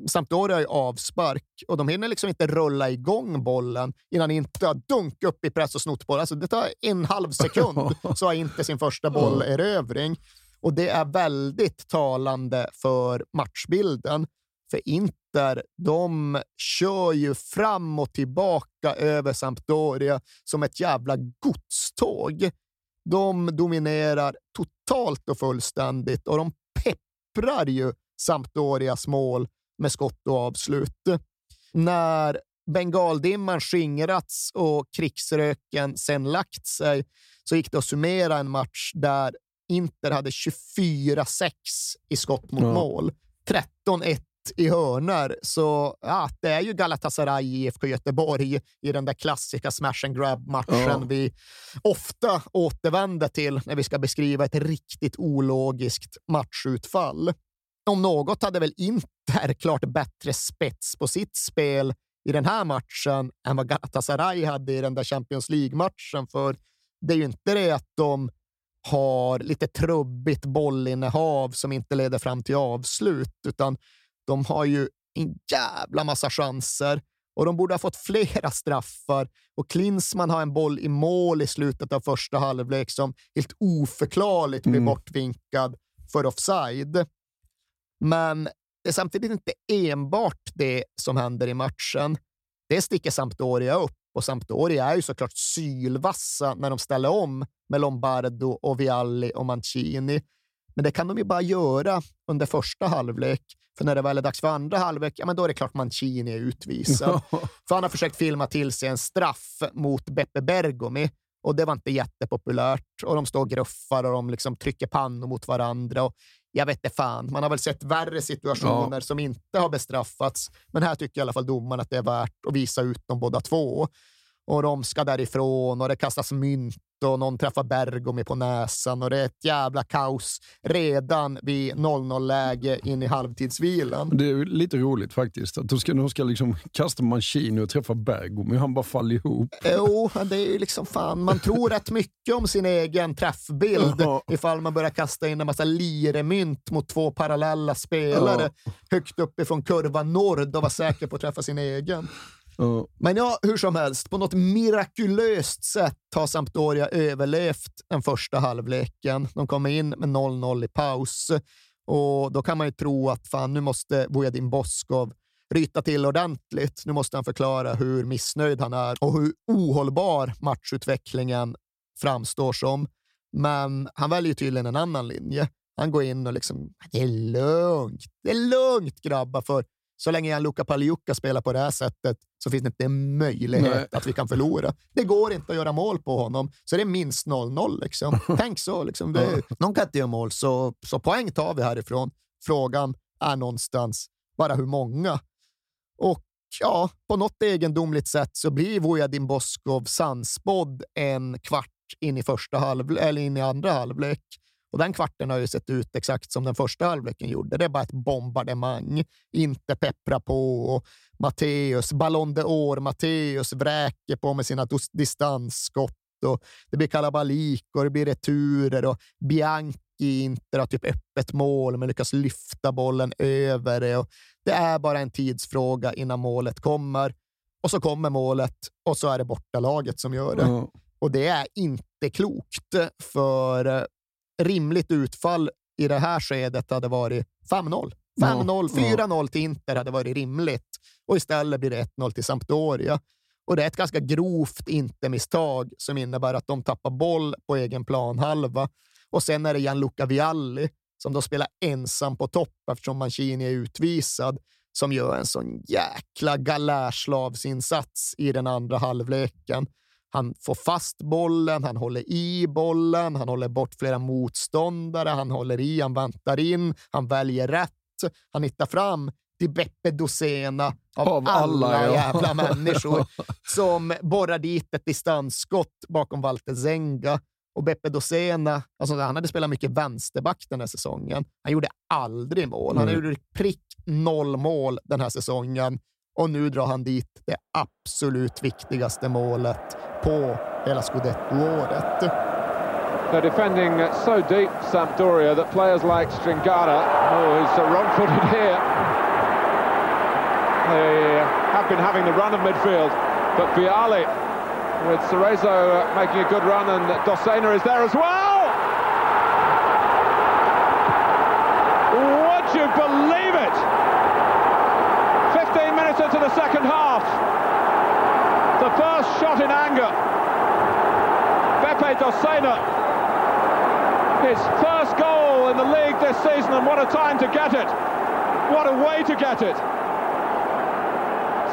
Sampdoria har ju avspark och de hinner liksom inte rulla igång bollen innan inte har dunk upp i press och snott boll. Alltså det tar en halv sekund [laughs] så har inte sin första bollerövring. Och det är väldigt talande för matchbilden. För Inter, de kör ju fram och tillbaka över Sampdoria som ett jävla godståg. De dominerar totalt och fullständigt och de pepprar ju Sampdorias mål med skott och avslut. När bengaldimman skingrats och krigsröken sen lagt sig så gick det att summera en match där Inter hade 24-6 i skott mot Ja. mål, 13-1 i hörner. Så ja, det är ju Galatasaray IFK Göteborg i den där klassiska smash and grab-matchen Ja. vi ofta återvänder till när vi ska beskriva ett riktigt ologiskt matchutfall. Om något hade väl Inter klart bättre spets på sitt spel i den här matchen än vad Galatasaray hade i den där Champions League-matchen. För det är ju inte det att de har lite trubbigt bollinnehav som inte leder fram till avslut, utan de har ju en jävla massa chanser och de borde ha fått flera straffar. Och Klinsmann har en boll i mål i slutet av första halvlek som helt oförklarligt blir Mm. bortvinkad för offside. Men det är samtidigt inte enbart det som händer i matchen. Det sticker Sampdoria upp och Sampdoria är ju såklart sylvassa när de ställer om med Lombardo, och Vialli och Mancini. Men det kan de ju bara göra under första halvlek. För när det väl är dags för andra halvlek, ja, men då är det klart Mancini är utvisad. för han har försökt filma till sig en straff mot Beppe Bergomi och det var inte jättepopulärt. Och de står och gruffar och de liksom trycker pannor mot varandra. Och jag vet inte fan, man har väl sett värre situationer som inte har bestraffats. Men här tycker i alla fall domaren att det är värt att visa ut dem båda två. Och de ska därifrån och det kastas mynt och någon träffar Bergomi på näsan och det är ett jävla kaos redan vid 0-0-läge in i halvtidsvilan. Det är lite roligt faktiskt. Att de ska, de ska liksom kasta Mancini och träffa Bergomi. Han bara faller ihop. Jo, det är ju liksom fan, man tror rätt mycket om sin egen träffbild Ja. ifall man börjar kasta in en massa liremynt mot två parallella spelare högt uppifrån kurva nord och vara säker på att träffa sin egen. Uh. Men ja, hur som helst, på något mirakulöst sätt har Sampdoria överlevt den första halvleken. De kommer in med 0-0 i paus och då kan man ju tro att fan, nu måste Vojadin Boskov ryta till ordentligt. Nu måste han förklara hur missnöjd han är och hur ohållbar matchutvecklingen framstår som. Men han väljer tydligen en annan linje. Han går in och liksom, det är lugnt. Det är lugnt grabbar, för så länge Gianluca Pagliuca spelar på det här sättet så finns det inte en möjlighet Nej. att vi kan förlora. Det går inte att göra mål på honom, så det är minst 0-0. Liksom. [laughs] Tänk så. Liksom. Det, någon kan inte göra mål, så, så poäng tar vi härifrån. Frågan är någonstans bara hur många. Och ja, på något egendomligt sätt så blir Vujadin Boskov sannspådd en kvart in i, första halv, eller in i andra halvlek. Och den kvarten har ju sett ut exakt som den första halvleken gjorde. Det är bara ett bombardemang. Inte peppra på. Och Matteus, Ballon d'Or, Matteus vräker på med sina distansskott. Och det blir kalabalik och det blir returer och Bianchi inte har typ öppet mål men lyckas lyfta bollen över det. Och det är bara en tidsfråga innan målet kommer. Och så kommer målet och så är det bortalaget som gör det. Ja. Och det är inte klokt, för eh, rimligt utfall i det här skedet hade varit 5-0. 5-0, Ja, 4-0 till Inter hade varit rimligt och istället blir det 1-0 till Sampdoria. Och det är ett ganska grovt inte-misstag som innebär att de tappar boll på egen planhalva. Och sen är det Gianluca Vialli som då spelar ensam på topp eftersom Mancini är utvisad som gör en sån jäkla galärslavsinsats i den andra halvleken. Han får fast bollen, han håller i bollen, han håller bort flera motståndare, han håller i, han väntar in, han väljer rätt, han hittar fram till Beppe Dosena av, Av alla, alla, ja. jävla människor [laughs] som borrar dit ett distansskott bakom Walter Zenga. Och Beppe Dosena, alltså han hade spelat mycket vänsterback den här säsongen. Han gjorde aldrig mål. Han Nej. gjorde prick noll mål den här säsongen och nu drar han dit det absolut viktigaste målet på hela scudetto-året. They're defending so deep, Sampdoria, that players like Stringata, oh, who's uh, wrong-footed here, they have been having the run of midfield, but Viali, with Cerezo uh, making a good run, and Dosena is there as well! Would you believe it? 15 minutes into the second half, the first shot in anger. Beppe Dosena His first goal in the league this season, and what a time to get it! What a way to get it!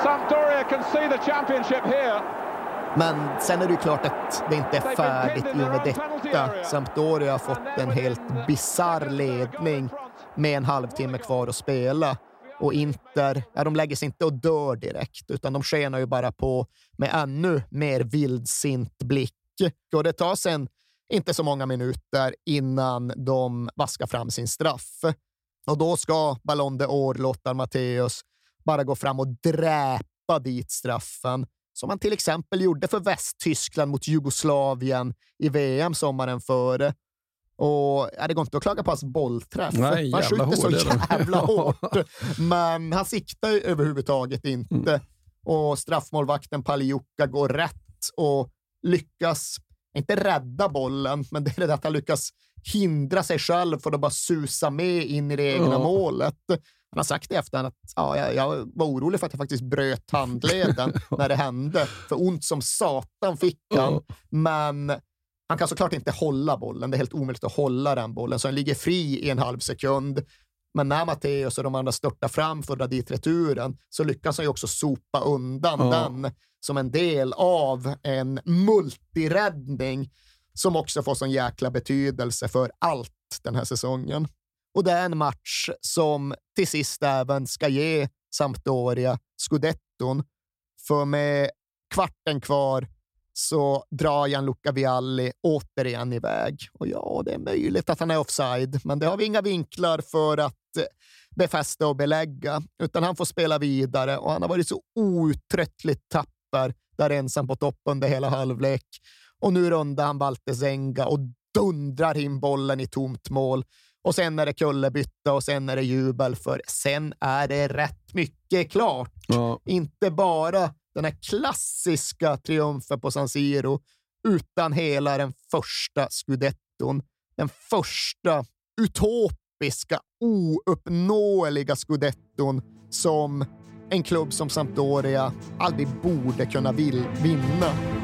Sampdoria can see the championship here. Men sen är det ju klart att det inte är färdigt i och med detta. Sampdoria har fått en helt bizarr ledning med en halvtimme kvar att spela. Och Inter, ja, de lägger sig inte och dör direkt, utan de skenar ju bara på med ännu mer vildsint blick. Och det tar sen inte så många minuter innan de vaskar fram sin straff. Och då ska Ballon d'Or, Lothar Matteus, bara gå fram och dräpa dit straffen som han till exempel gjorde för Västtyskland mot Jugoslavien i VM sommaren före. Och, ja, det går inte att klaga på hans bollträff. Nej, han skjuter så jävla [laughs] hårt, men han siktar ju överhuvudtaget inte. Mm. Och straffmålvakten Pagliuca går rätt och lyckas, inte rädda bollen, men det är det att han lyckas hindra sig själv för att bara susa med in i det egna oh. målet. Han har sagt i efterhand att ja, jag, jag, var orolig för att jag faktiskt bröt handleden [laughs] när det hände. För ont som satan fick han. Men han kan såklart inte hålla bollen. Det är helt omöjligt att hålla den bollen, så han ligger fri i en halv sekund. Men när Matteus och de andra störtar fram för att dra dit returen så lyckas han ju också sopa undan ja. den som en del av en multiräddning som också får sån jäkla betydelse för allt den här säsongen. Och det är en match som till sist även ska ge Sampdoria scudetton. För med kvarten kvar så drar Gianluca Vialli återigen iväg. Och ja, det är möjligt att han är offside, men det har vi inga vinklar för att eh, befästa och belägga, utan han får spela vidare och han har varit så outtröttligt tapper där ensam på topp under hela halvlek. Och nu rundar han Baltesenga och dundrar in bollen i tomt mål. Och sen är det kullerbytta och sen är det jubel, för sen är det rätt mycket klart. Ja. Inte bara den här klassiska triumfen på San Siro, utan hela den första scudetton. Den första utopiska, ouppnåeliga scudetton som en klubb som Sampdoria aldrig borde kunna vinna.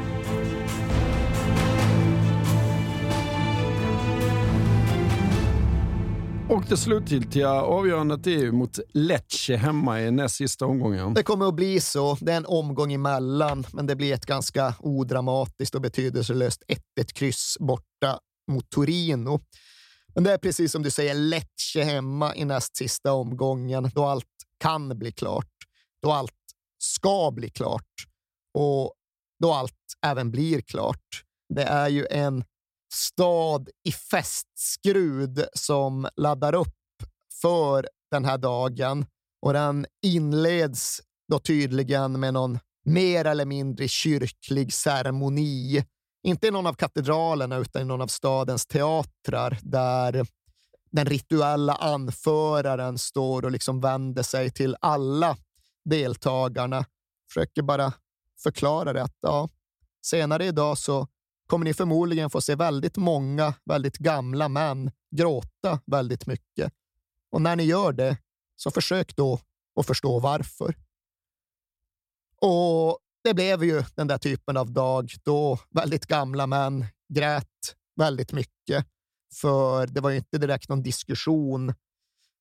Och det slutgiltiga avgörandet är ju mot Lecce hemma i näst sista omgången. Det kommer att bli så. Det är en omgång emellan, men det blir ett ganska odramatiskt och betydelselöst 1-1 kryss borta mot Torino. Men det är precis som du säger, Lecce hemma i näst sista omgången, då allt kan bli klart, då allt ska bli klart och då allt även blir klart. Det är ju en stad i festskrud som laddar upp för den här dagen och den inleds då tydligen med någon mer eller mindre kyrklig ceremoni. Inte i någon av katedralerna utan i någon av stadens teatrar där den rituella anföraren står och liksom vänder sig till alla deltagarna. Försöker bara förklara det att ja, senare idag så kommer ni förmodligen få se väldigt många väldigt gamla män gråta väldigt mycket. Och när ni gör det, så försök då att förstå varför. Och det blev ju den där typen av dag då väldigt gamla män grät väldigt mycket. För det var ju inte direkt någon diskussion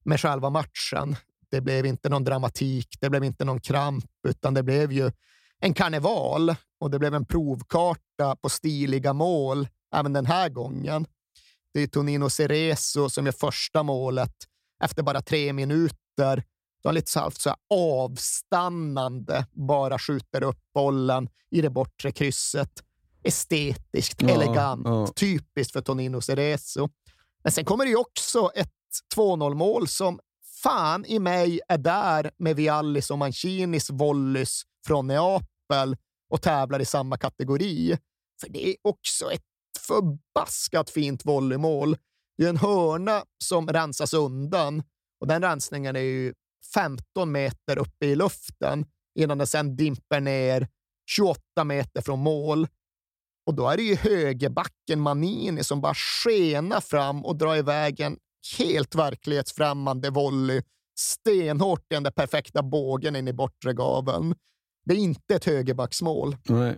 med själva matchen. Det blev inte någon dramatik, det blev inte någon kramp, utan det blev ju en karneval och det blev en provkarta på stiliga mål även den här gången. Det är Tonino Cerezo som gör första målet efter bara tre minuter. Han lite så så avstannande bara skjuter upp bollen i det bortre krysset. Estetiskt, ja, elegant, ja. typiskt för Tonino Cerezo. Men sen kommer det ju också ett 2-0 mål som fan i mig är där med Viallis och Mancinis volleys från Neapel och tävlar i samma kategori. För det är också ett förbaskat fint volleymål. Det är en hörna som rensas undan och den rensningen är ju 15 meter uppe i luften innan den sedan dimper ner 28 meter från mål. Och då är det ju högerbacken Manini som bara skenar fram och drar iväg en helt verklighetsfrämmande volley stenhårt i den där perfekta bågen in i bortre gaveln. Det är inte ett högerbacksmål. Nej.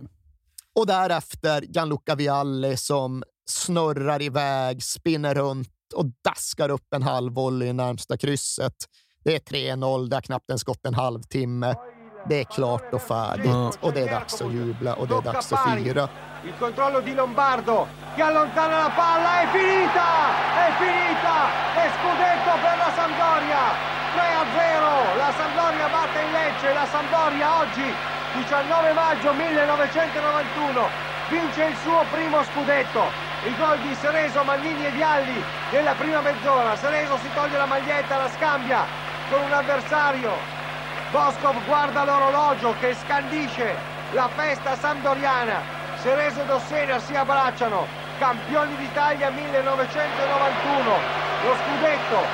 Och därefter Gianluca Vialli som snurrar iväg, spinner runt och daskar upp en halvvolley i närmsta krysset. Det är 3-0, det har knappt ens gått en halvtimme. Det är klart och färdigt Ja. och det är dags att jubla och det är dags att fira. Il controllo di Lombardo che allontana la palla, è finita! È finita! È scudetto la Sampdoria oggi, 19 maggio 1991, vince il suo primo scudetto. Il gol di Sereso, Mannini e Vialli nella prima mezz'ora. Sereso si toglie la maglietta, la scambia con un avversario. Boscov guarda l'orologio che scandisce la festa sampdoriana. Cereso e Dossena si abbracciano, campioni d'Italia 1991. Lo scudetto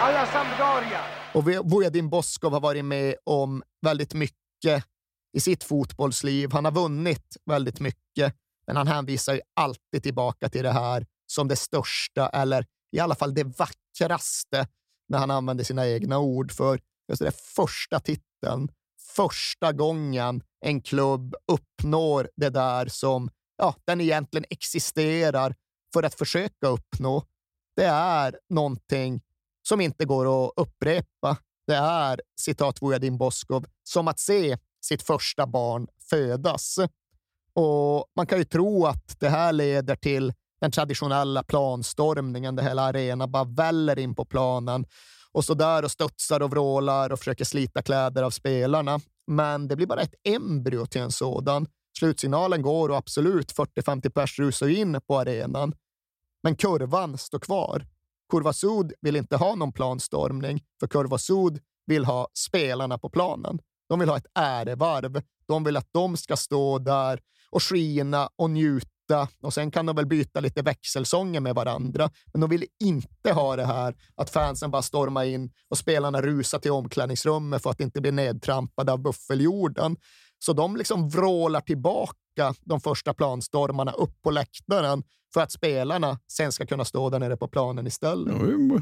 alla Sampdoria. Och Vojadin Boskov har varit med om väldigt mycket i sitt fotbollsliv. Han har vunnit väldigt mycket, men han hänvisar ju alltid tillbaka till det här som det största, eller i alla fall det vackraste, när han använder sina egna ord. För just det första titeln, första gången en klubb uppnår det där som ja, den egentligen existerar för att försöka uppnå. Det är någonting som inte går att upprepa. Det är, citat Vujadin Boskov, som att se sitt första barn födas. Och man kan ju tro att det här leder till den traditionella planstormningen, där hela arenan bara väller in på planen och så där och studsar och vrålar och försöker slita kläder av spelarna. Men det blir bara ett embryo till en sådan. Slutsignalen går och absolut 40-50 pers rusar in på arenan. Men kurvan står kvar. Kurva Sud vill inte ha någon planstormning, för Kurva Sud vill ha spelarna på planen. De vill ha ett ärevarv. De vill att de ska stå där och skina och njuta och sen kan de väl byta lite växelsånger med varandra. Men de vill inte ha det här att fansen bara stormar in och spelarna rusar till omklädningsrummet för att inte bli nedtrampade av buffeljorden. Så de liksom vrålar tillbaka de första planstormarna upp på läktaren för att spelarna sen ska kunna stå där nere på planen istället. Ju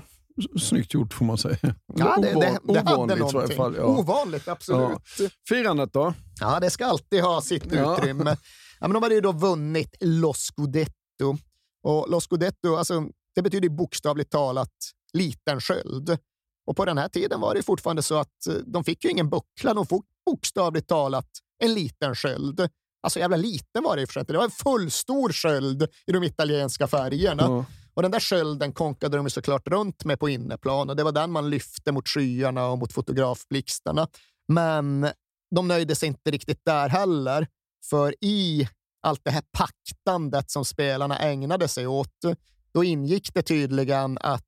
snyggt gjort får man säga. Ja, det, det, det Ovanligt i någonting. fall. Ja. Ovanligt, absolut. Ja. Firandet då? Ja, det ska alltid ha sitt utrymme. Ja, men de hade ju då vunnit Lo Scudetto. Och Lo Scudetto, alltså, det betyder bokstavligt talat liten sköld. Och på den här tiden var det fortfarande så att eh, de fick ju ingen buckla, de fick bokstavligt talat en liten sköld. Alltså jävla liten var det i för sig inte. Det var en fullstor sköld i de italienska färgerna. Ja. Och den där skölden konkade de såklart runt med på inneplan och det var den man lyfte mot skyarna och mot fotografblixtarna. Men de nöjde sig inte riktigt där heller, för i allt det här paktandet som spelarna ägnade sig åt, då ingick det tydligen att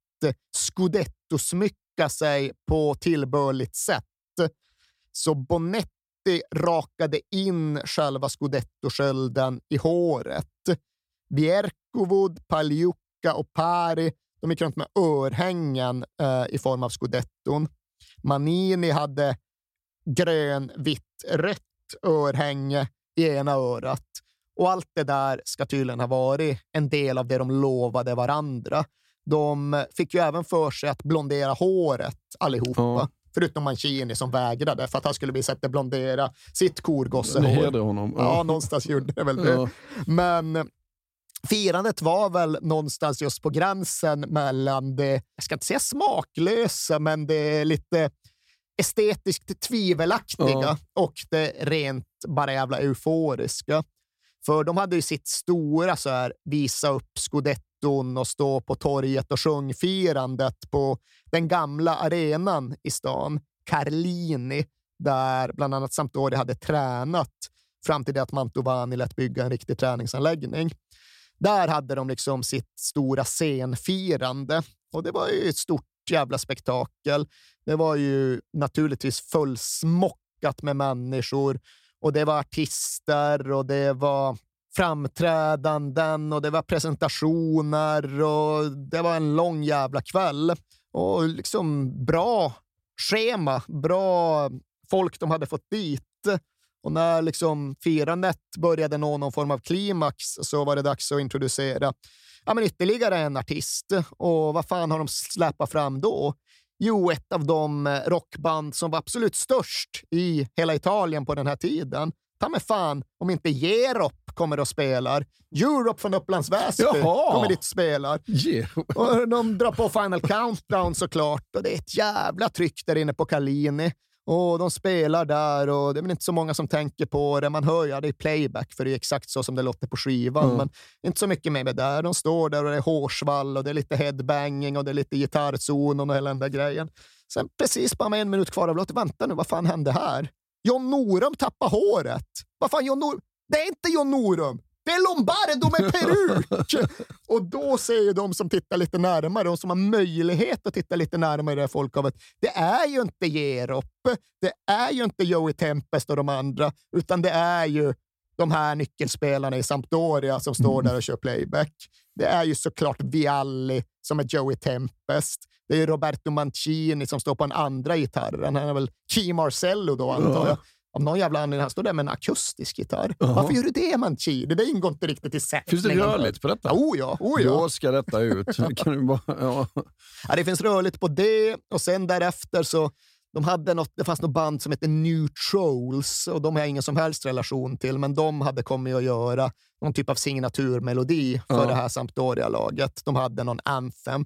scudetto-smycka sig på tillbörligt sätt. Så Bonetti rakade in själva scudetto-skölden i håret. Bjerkovud, Paljuka och Pari de gick runt med örhängen eh, i form av scudetton. Manini hade grön, vitt, rött örhänge i ena örat. Och allt det där ska tydligen ha varit en del av det de lovade varandra. De fick ju även för sig att blondera håret allihopa. Ja. Förutom Mancini som vägrade för att han skulle bli sett blondera sitt korgossehår. honom. Ja, någonstans gjorde det väl det. Ja. Men firandet var väl någonstans just på gränsen mellan det, jag ska inte säga smaklösa, men det lite estetiskt tvivelaktiga Ja. och det rent bara jävla euforiska. För de hade ju sitt stora så här, visa upp scudetton och stå på torget och sjungfirandet på den gamla arenan i stan, Carlini, där bland annat Sampdoria hade tränat fram till det att Mantovani lät bygga en riktig träningsanläggning. Där hade de liksom sitt stora scenfirande och det var ju ett stort jävla spektakel. Det var ju naturligtvis fullsmockat med människor och det var artister och det var framträdanden och det var presentationer och det var en lång jävla kväll. Och liksom bra schema, bra folk de hade fått dit. Och när liksom firandet började nå någon form av klimax så var det dags att introducera ja, men ytterligare en artist. Och vad fan har de släpat fram då? Jo, ett av de eh, rockband som var absolut störst i hela Italien på den här tiden. Ta mig fan om inte Jerop kommer och spelar. Europe från Upplands Väsby Jaha. kommer dit och spelar. Yeah. Och de drar på Final Countdown såklart och det är ett jävla tryck där inne på Kalini. Och de spelar där och det är väl inte så många som tänker på det. Man hör ju, ja, det är playback för det är exakt så som det låter på skivan. Mm. Men inte så mycket med det där. De står där och det är hårsvall och det är lite headbanging och det är lite gitarrzonen och hela den där grejen. Sen precis bara med en minut kvar av låten, vänta nu, vad fan hände här? John Norum tappar håret. Vad fan, John Norum? Det är inte John Norum! Det är Lombardo med peruk! [laughs] och då säger de som tittar lite närmare, de som har möjlighet att titta lite närmare i det här folkhavet, det är ju inte Jerop, det är ju inte Joey Tempest och de andra, utan det är ju de här nyckelspelarna i Sampdoria som står där och kör playback. Det är ju såklart Vialli som är Joey Tempest. Det är Roberto Mancini som står på en andra gitarren. Han är väl Key Marcello då, antar Ja. jag. Av någon jävla anledning han står där med en akustisk gitarr. Jaha. Varför gör du det, Mancini? Det ingår inte riktigt i sättningen. Finns det rörligt på detta? Oh ja, oh ja. Då ska detta ut. [laughs] Kan du bara, ja. Ja, det finns rörligt på det och sen därefter så de hade något, det fanns något band som heter New Trolls och de har jag ingen som helst relation till, men de hade kommit att göra någon typ av signaturmelodi för Ja. det här Sampdoria-laget. De hade någon anthem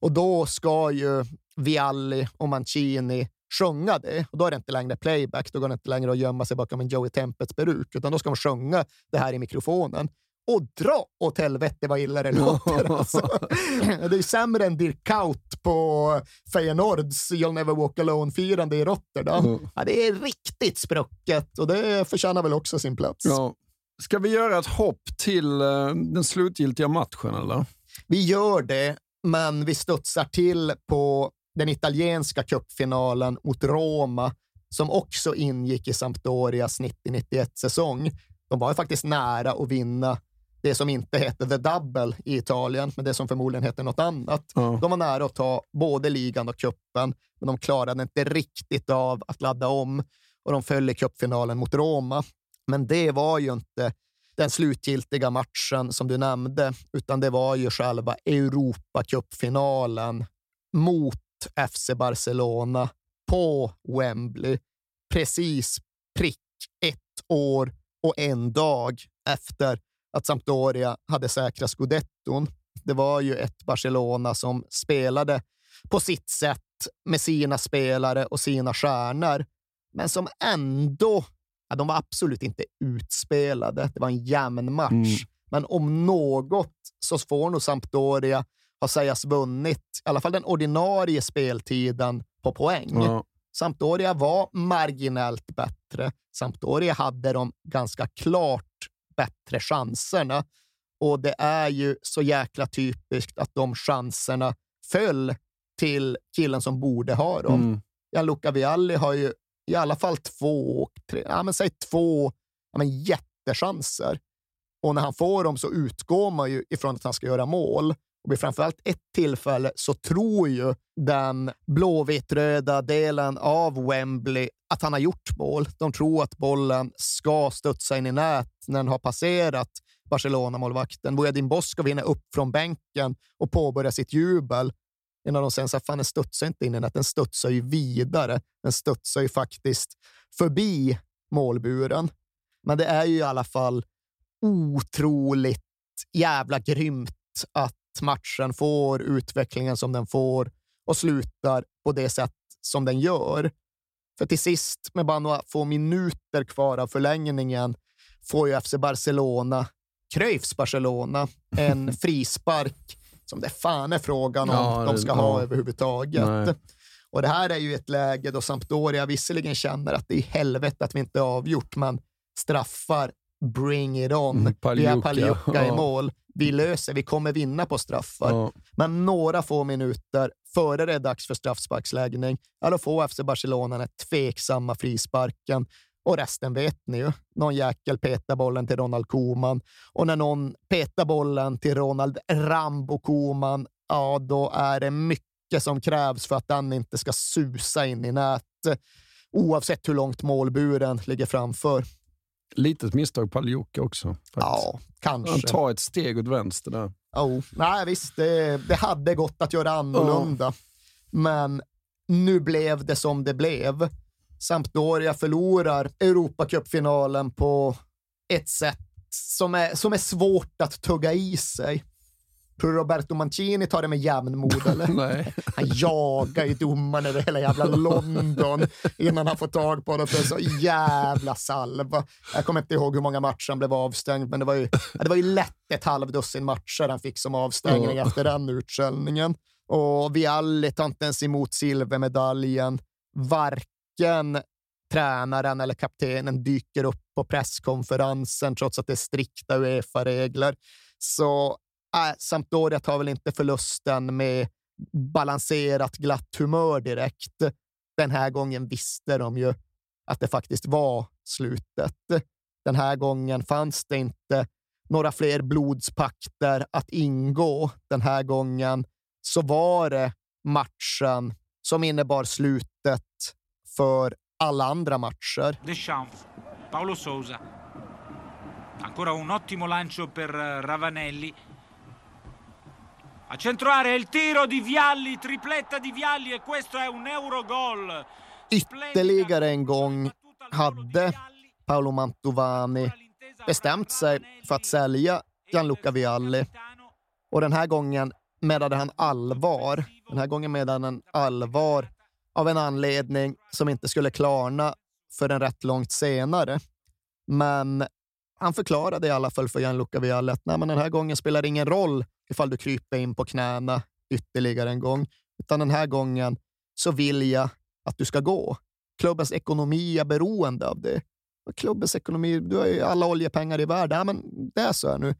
och då ska ju Vialli och Mancini sjunga det. Och då är det inte längre playback, då går det inte längre att gömma sig bakom en Joey Tempest peruk, utan då ska de sjunga det här i mikrofonen. Och dra åt helvete vad illa det [laughs] låter. Alltså. Det är sämre än Dirk Kuyt på Feyenoords You'll Never Walk Alone-firande i Rotterdam. Mm. Ja, det är riktigt sprucket och det förtjänar väl också sin plats. Ja. Ska vi göra ett hopp till eh, den slutgiltiga matchen eller? Vi gör det, men vi studsar till på den italienska cupfinalen mot Roma som också ingick i Sampdorias 90-91 säsong. De var ju faktiskt nära att vinna det som inte hette The Double i Italien, men det som förmodligen heter något annat. Ja. De var nära att ta både ligan och kuppen, men de klarade inte riktigt av att ladda om och de föll i cupfinalen mot Roma. Men det var ju inte den slutgiltiga matchen som du nämnde, utan det var ju själva Europacupfinalen mot FC Barcelona på Wembley. Precis prick ett år och en dag efter att Sampdoria hade säkrat scudetton. Det var ju ett Barcelona som spelade på sitt sätt med sina spelare och sina stjärnor, men som ändå Ja, de var absolut inte utspelade. Det var en jämn match. Mm. Men om något så får nog Sampdoria ha sägas vunnit i alla fall den ordinarie speltiden på poäng. Ja. Sampdoria var marginellt bättre. Sampdoria hade de ganska klart bättre chanserna och det är ju så jäkla typiskt att de chanserna föll till killen som borde ha dem. Mm. Gianluca Vialli har ju i alla fall två, tre, ja, men säg två ja, men jättechanser. Och när han får dem så utgår man ju ifrån att han ska göra mål. Och vid framförallt ett tillfälle så tror ju den blåvitt-röda delen av Wembley att han har gjort mål. De tror att bollen ska studsa in i nät när den har passerat Barcelona-målvakten. Boyadin Bosko vinner upp från bänken och påbörjar sitt jubel innan de sen säger fan den studsar inte in i nät, den studsar ju vidare. Den studsar ju faktiskt förbi målburen. Men det är ju i alla fall otroligt jävla grymt att matchen får utvecklingen som den får och slutar på det sätt som den gör. För till sist, med bara några få minuter kvar av förlängningen, får ju FC Barcelona, Cruyffs Barcelona, en [laughs] frispark som det fan är frågan om Ja, de ska ha ja. överhuvudtaget. Nej. Och det här är ju ett läge då Sampdoria visserligen känner att det är helvete att vi inte är avgjort, men straffar, bring it on. Mm, vi har Pagliuca i mål. Vi löser, vi kommer vinna på straffar. Ja. Men några få minuter före det är dags för straffsparksläggning, ja, då får FC Barcelona den tveksamma frisparken. Och resten vet ni ju. Någon jäkel petar bollen till Ronald Koeman och när någon petar bollen till Ronald Rambo Koeman, ja, då är det mycket som krävs för att den inte ska susa in i nät, oavsett hur långt målburen ligger framför. Litet misstag på Aljoka också. Faktiskt. Ja, kanske. Han tar ett steg åt vänster där. Oh, nej, visst, det, det hade gått att göra annorlunda. Men nu blev det som det blev. Sampdoria förlorar Europacupfinalen på ett sätt som är, som är svårt att tugga i sig. Tror du Roberto Mancini tar det med jämnmod eller? [laughs] Nej. Han jagar ju domaren över hela jävla London innan han får tag på det för så jävla salva. Jag kommer inte ihåg hur många matcher han blev avstängd, men det var ju, det var ju lätt ett halvdussin matcher han fick som avstängning Ja. efter den utskällningen. Och Vialli tar inte ens emot silvermedaljen. Varken tränaren eller kaptenen dyker upp på presskonferensen trots att det är strikta Uefa-regler. Så äh, Sampdoria tar väl inte förlusten med balanserat glatt humör direkt. Den här gången visste de ju att det faktiskt var slutet. Den här gången fanns det inte några fler blodspakter att ingå. Den här gången så var det matchen som innebar slutet för alla andra matcher. Deschamps, Paolo Sousa. Ancora un ottimo lancio per eh, Ravanelli. A centro area il tiro di Vialli, tripletta di Vialli e questo è un Eurogol. Ytterligare en gång hade Paolo Mantovani bestämt sig för att sälja Gianluca Vialli. Och den här gången menade han allvar. Den här gången menade han allvar av en anledning som inte skulle klarna förrän rätt långt senare. Men han förklarade i alla fall för Gianluca Vialli att Nej, men den här gången spelar det ingen roll ifall du kryper in på knäna ytterligare en gång, utan den här gången så vill jag att du ska gå. Klubbens ekonomi är beroende av det. Och klubbens ekonomi, du har ju alla oljepengar i världen. Ja, men det är så här nu.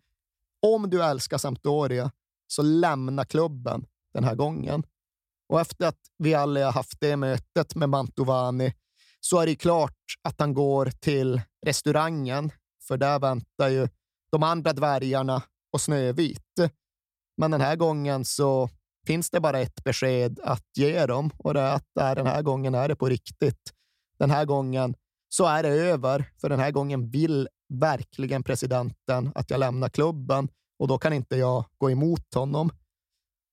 Om du älskar Sampdoria, så lämna klubben den här gången. Och efter att vi alla har haft det mötet med Mantovani så är det klart att han går till restaurangen, för där väntar ju de andra dvärgarna och Snövit. Men den här gången så finns det bara ett besked att ge dem och det är att äh, den här gången är det på riktigt. Den här gången så är det över, för den här gången vill verkligen presidenten att jag lämnar klubben och då kan inte jag gå emot honom.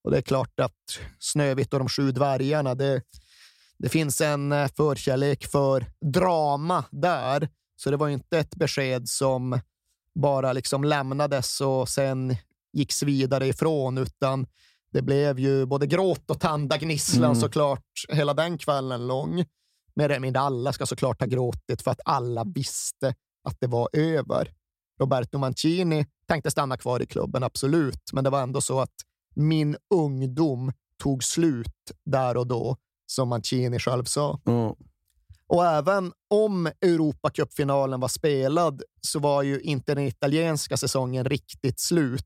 Och det är klart att Snövit och de sju dvärgarna, det, det finns en eh, förkärlek för drama där. Så det var inte ett besked som bara liksom lämnades och sen gicks vidare ifrån, utan det blev ju både gråt och tandagnisslan Mm. såklart hela den kvällen lång. Mer eller mindre alla ska såklart ha gråtit för att alla visste att det var över. Roberto Mancini tänkte stanna kvar i klubben, absolut, men det var ändå så att min ungdom tog slut där och då, som Mancini själv sa. Och även om Europacupfinalen var spelad så var ju inte den italienska säsongen riktigt slut.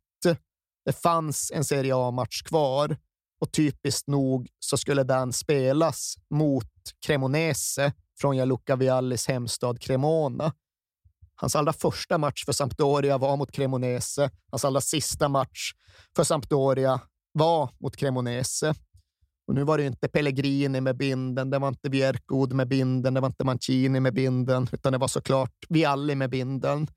Det fanns en Serie A-match kvar och typiskt nog så skulle den spelas mot Cremonese från Gianluca Viallis hemstad Cremona. Hans allra första match för Sampdoria var mot Cremonese. Hans allra sista match för Sampdoria var mot Cremonese. Och nu var det inte Pellegrini med binden, det var inte Vierkod med binden, det var inte Mancini med binden, utan det var såklart Vialli med binden.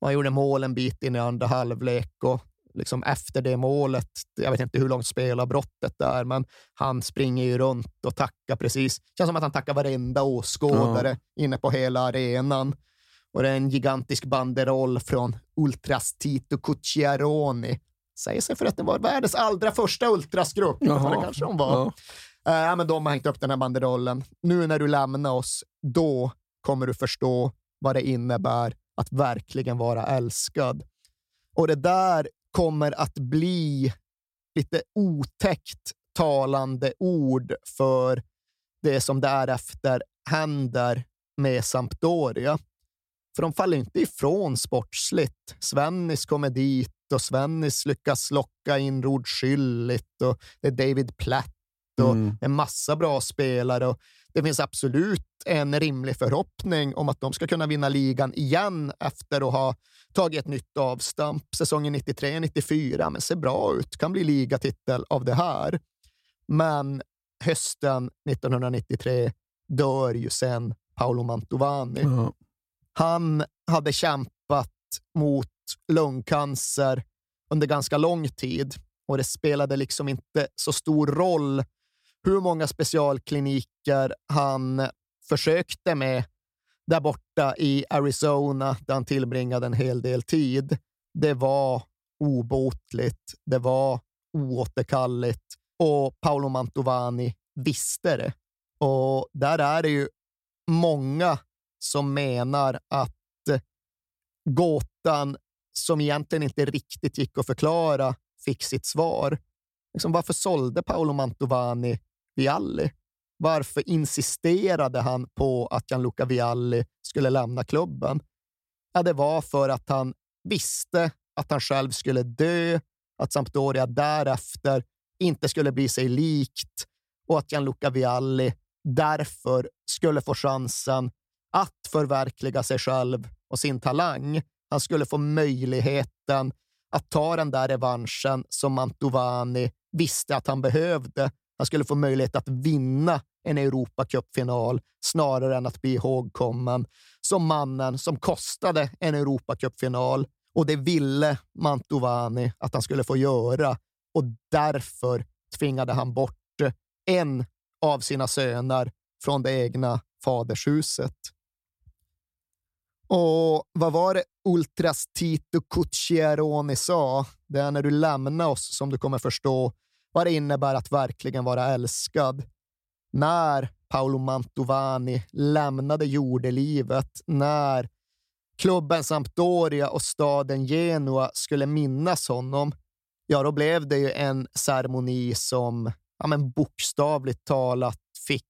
Och han gjorde mål en bit in i andra halvlek och liksom efter det målet, jag vet inte hur långt spelarbrottet är, men han springer ju runt och tackar precis. känns som att han tackar varenda åskådare inne på hela arenan. Och det är en gigantisk banderoll från Ultras Tito Cucciaroni. Säger sig för att det var världens allra första ultrasgrupp. Jaha. Det kanske de var. Ja. men de har hängt upp den här banderollen. Nu när du lämnar oss, då kommer du förstå vad det innebär att verkligen vara älskad. Och det där kommer att bli lite otäckt talande ord för det som därefter händer med Sampdoria. För de faller inte ifrån sportsligt. Svennis kommer dit och Svennis lyckas locka in Rod Schüllit och det är David Platt och Mm. en massa bra spelare. Och det finns absolut en rimlig förhoppning om att de ska kunna vinna ligan igen efter att ha tagit ett nytt avstamp säsongen 93-94. Men ser bra ut, kan bli ligatitel av det här. Men hösten 1993 dör ju sen Paolo Mantovani. Han hade kämpat mot lungcancer under ganska lång tid och det spelade liksom inte så stor roll hur många specialkliniker han försökte med där borta i Arizona, där han tillbringade en hel del tid, det var obotligt. Det var oåterkalleligt och Paolo Mantovani visste det. Och där är det ju många som menar att gåtan som egentligen inte riktigt gick att förklara fick sitt svar. Liksom, varför sålde Paolo Mantovani Vialli? Varför insisterade han på att Gianluca Vialli skulle lämna klubben? Ja, det var för att han visste att han själv skulle dö, att Sampdoria därefter inte skulle bli sig likt och att Gianluca Vialli därför skulle få chansen att förverkliga sig själv och sin talang. Han skulle få möjligheten att ta den där revanschen som Mantovani visste att han behövde. Han skulle få möjlighet att vinna en Europacupfinal snarare än att bli ihågkommen som mannen som kostade en Europacupfinal och det ville Mantovani att han skulle få göra och därför tvingade han bort en av sina söner från det egna fadershuset. Och vad var det Ultras Tito Cucciaroni sa? Det är när du lämnar oss som du kommer förstå vad det innebär att verkligen vara älskad. När Paolo Mantovani lämnade jordelivet, när klubben Sampdoria och staden Genua skulle minnas honom, ja, då blev det ju en ceremoni som ja, men bokstavligt talat fick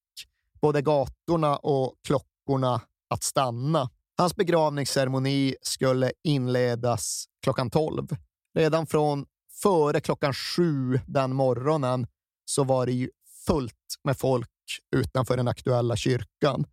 både gatorna och klockorna att stanna. Hans begravningsceremoni skulle inledas klockan 12. Redan från före klockan sju den morgonen så var det ju fullt med folk utanför den aktuella kyrkan.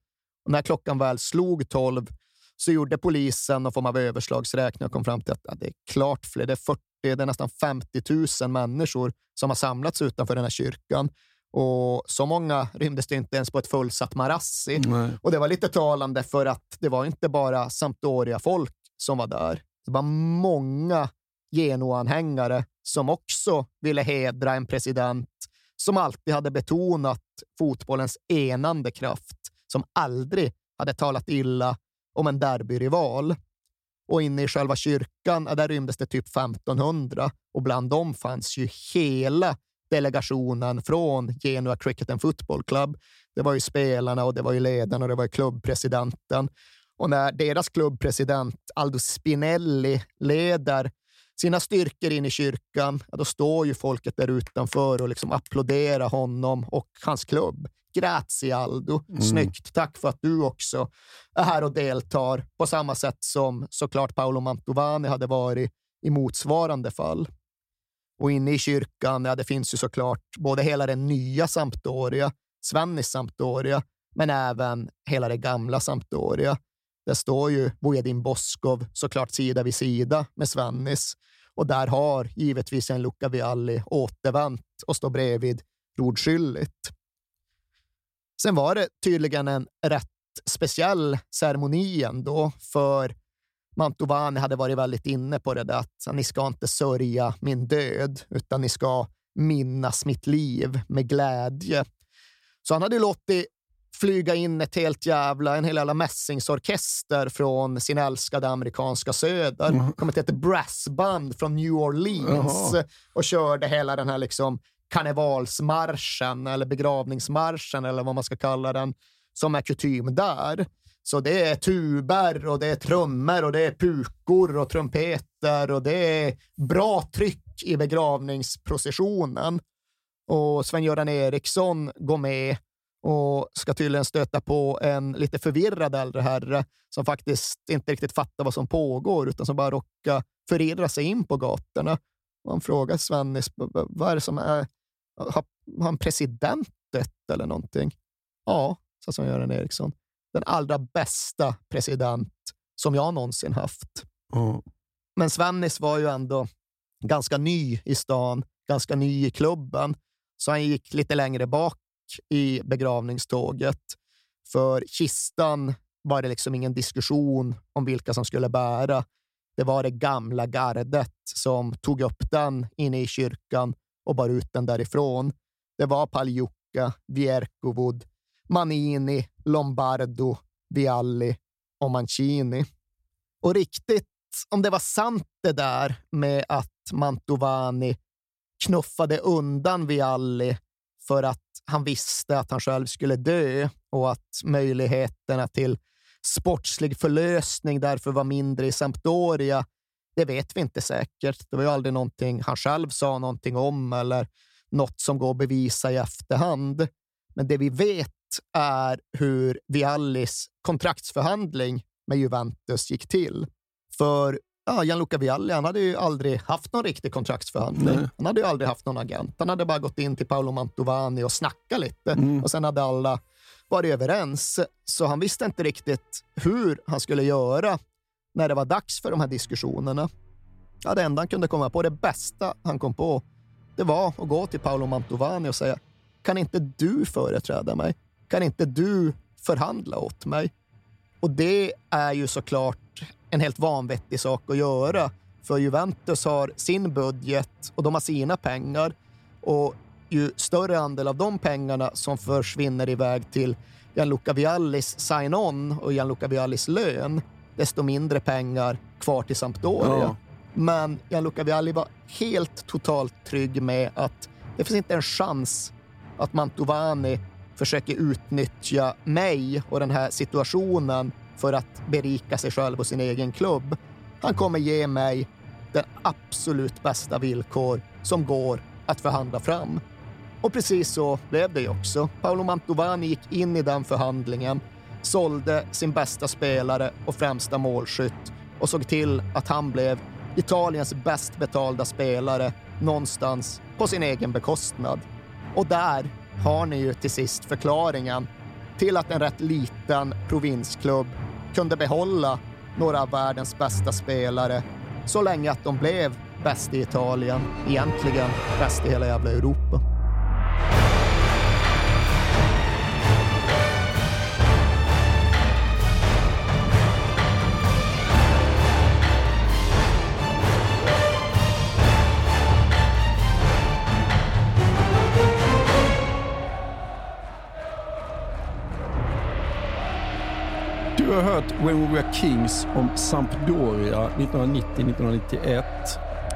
Och när klockan väl slog 12 så gjorde polisen någon form av överslagsräkning och kom fram till att ja, det är klart fler. Det är 40, det är nästan 50 000 människor som har samlats utanför den här kyrkan. Och så många rymdes det inte ens på ett fullsatt Marassi. Nej. Och det var lite talande för att det var inte bara Sampdoria-folk som var där. Det var många Genoa-anhängare som också ville hedra en president som alltid hade betonat fotbollens enande kraft, som aldrig hade talat illa om en derbyrival. Och inne i själva kyrkan, där rymdes det typ 1500 och bland dem fanns ju hela delegationen från Genoa Cricket and Football Club. Det var ju spelarna och det var ju ledarna och det var ju klubbpresidenten. Och när deras klubbpresident Aldo Spinelli leder sina styrkor in i kyrkan, ja, då står ju folket där utanför och liksom applåderar honom och hans klubb. Grazie Aldo. Mm. Snyggt. Tack för att du också är här och deltar på samma sätt som såklart Paolo Mantovani hade varit i motsvarande fall. Och inne i kyrkan, ja, det finns ju såklart både hela den nya Sampdoria, Svennis Sampdoria, men även hela det gamla Sampdoria. Där står ju Vojedin Boskov såklart sida vid sida med Svennis och där har givetvis en Luca Vialli återvänt och står bredvid Rodskylligt. Sen var det tydligen en rätt speciell ceremoni ändå, för Mantovani hade varit väldigt inne på det där att ni ska inte sörja min död, utan ni ska minnas mitt liv med glädje. Så han hade låtit flyga in ett helt jävla, en hel jävla mässingsorkester från sin älskade amerikanska söder. Mm. Kommit ett brassband från New Orleans Jaha. och körde hela den här liksom karnevalsmarschen eller begravningsmarschen eller vad man ska kalla den som är kutym där. Så det är tuber och det är trummor och det är pukor och trumpeter och det är bra tryck i begravningsprocessionen. Och Sven-Göran Eriksson går med och ska tydligen stöta på en lite förvirrad äldre herre som faktiskt inte riktigt fattar vad som pågår utan som bara råkar förirra sig in på gatorna. Man han frågar Svennis, vad är det som är, har, han president dött eller någonting? Ja, sa Sven-Göran Eriksson. Den allra bästa president som jag någonsin haft. Men Svennis var ju ändå ganska ny i stan, ganska ny i klubben, så han gick lite längre bak i begravningståget. För kistan var det liksom ingen diskussion om vilka som skulle bära. Det var det gamla gardet som tog upp den inne i kyrkan och bar ut den därifrån. Det var Pagliuca, Vierkovod, Manini, Lombardo, Vialli och Mancini. Och riktigt om det var sant det där med att Mantovani knuffade undan Vialli för att han visste att han själv skulle dö och att möjligheterna till sportslig förlösning därför var mindre i Sampdoria. Det vet vi inte säkert. Det var ju aldrig någonting han själv sa någonting om eller något som går att bevisa i efterhand. Men det vi vet är hur Viallis kontraktsförhandling med Juventus gick till. För ja, Gianluca Vialli han hade ju aldrig haft någon riktig kontraktsförhandling. Nej. Han hade ju aldrig haft någon agent. Han hade bara gått in till Paolo Mantovani och snackat lite mm. och sen hade alla varit överens. Så han visste inte riktigt hur han skulle göra när det var dags för de här diskussionerna. Ja, det enda han kunde komma på, det bästa han kom på, det var att gå till Paolo Mantovani och säga kan inte du företräda mig? Kan inte du förhandla åt mig? Och det är ju såklart en helt vanvettig sak att göra. För Juventus har sin budget och de har sina pengar. Och ju större andel av de pengarna som försvinner iväg till Gianluca Viallis sign-on och Gianluca Viallis lön, desto mindre pengar kvar till Sampdoria. Ja. Men Gianluca Vialli var helt totalt trygg med att det finns inte en chans att Mantovani försöker utnyttja mig och den här situationen för att berika sig själv och sin egen klubb. Han kommer ge mig den absolut bästa villkor som går att förhandla fram. Och precis så blev det ju också. Paolo Mantovani gick in i den förhandlingen, sålde sin bästa spelare och främsta målskytt och såg till att han blev Italiens bäst betalda spelare någonstans på sin egen bekostnad. Och där har ni ju till sist förklaringen till att en rätt liten provinsklubb kunde behålla några av världens bästa spelare så länge att de blev bäst i Italien, egentligen bäst i hela jävla Europa. Du har hört When We Were Kings om Sampdoria 1990-1991.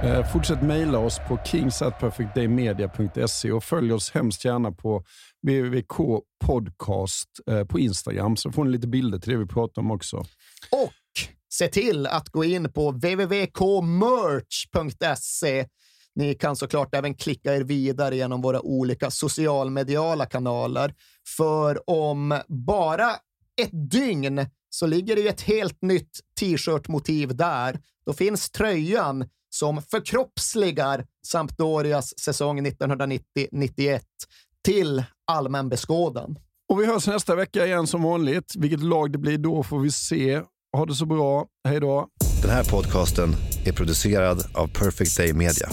Eh, fortsätt mejla oss på kingsatperfectdaymedia.se och följ oss hemskt gärna på wwk podcast eh, på Instagram så får ni lite bilder till det vi pratar om också. Och se till att gå in på www.kmerch.se ni kan såklart även klicka er vidare genom våra olika socialmediala kanaler. För om bara ett dygn så ligger det ett helt nytt t-shirt-motiv där. Då finns tröjan som förkroppsligar Sampdorias säsong 1990-91 till allmän beskådan. Och vi hörs nästa vecka igen som vanligt. Vilket lag det blir då får vi se. Ha det så bra. Hej då. Den här podcasten är producerad av Perfect Day Media.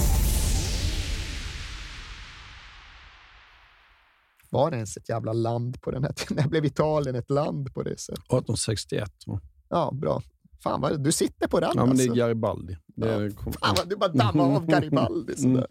Var det ens ett jävla land på den här tiden? [laughs] När blev Italien ett land på det sättet? 1861. Va? Ja, bra. Fan vad du sitter på den Ja, men det är alltså. Garibaldi. Det är, Fan vad du bara dammar av [laughs] Garibaldi. Sådär.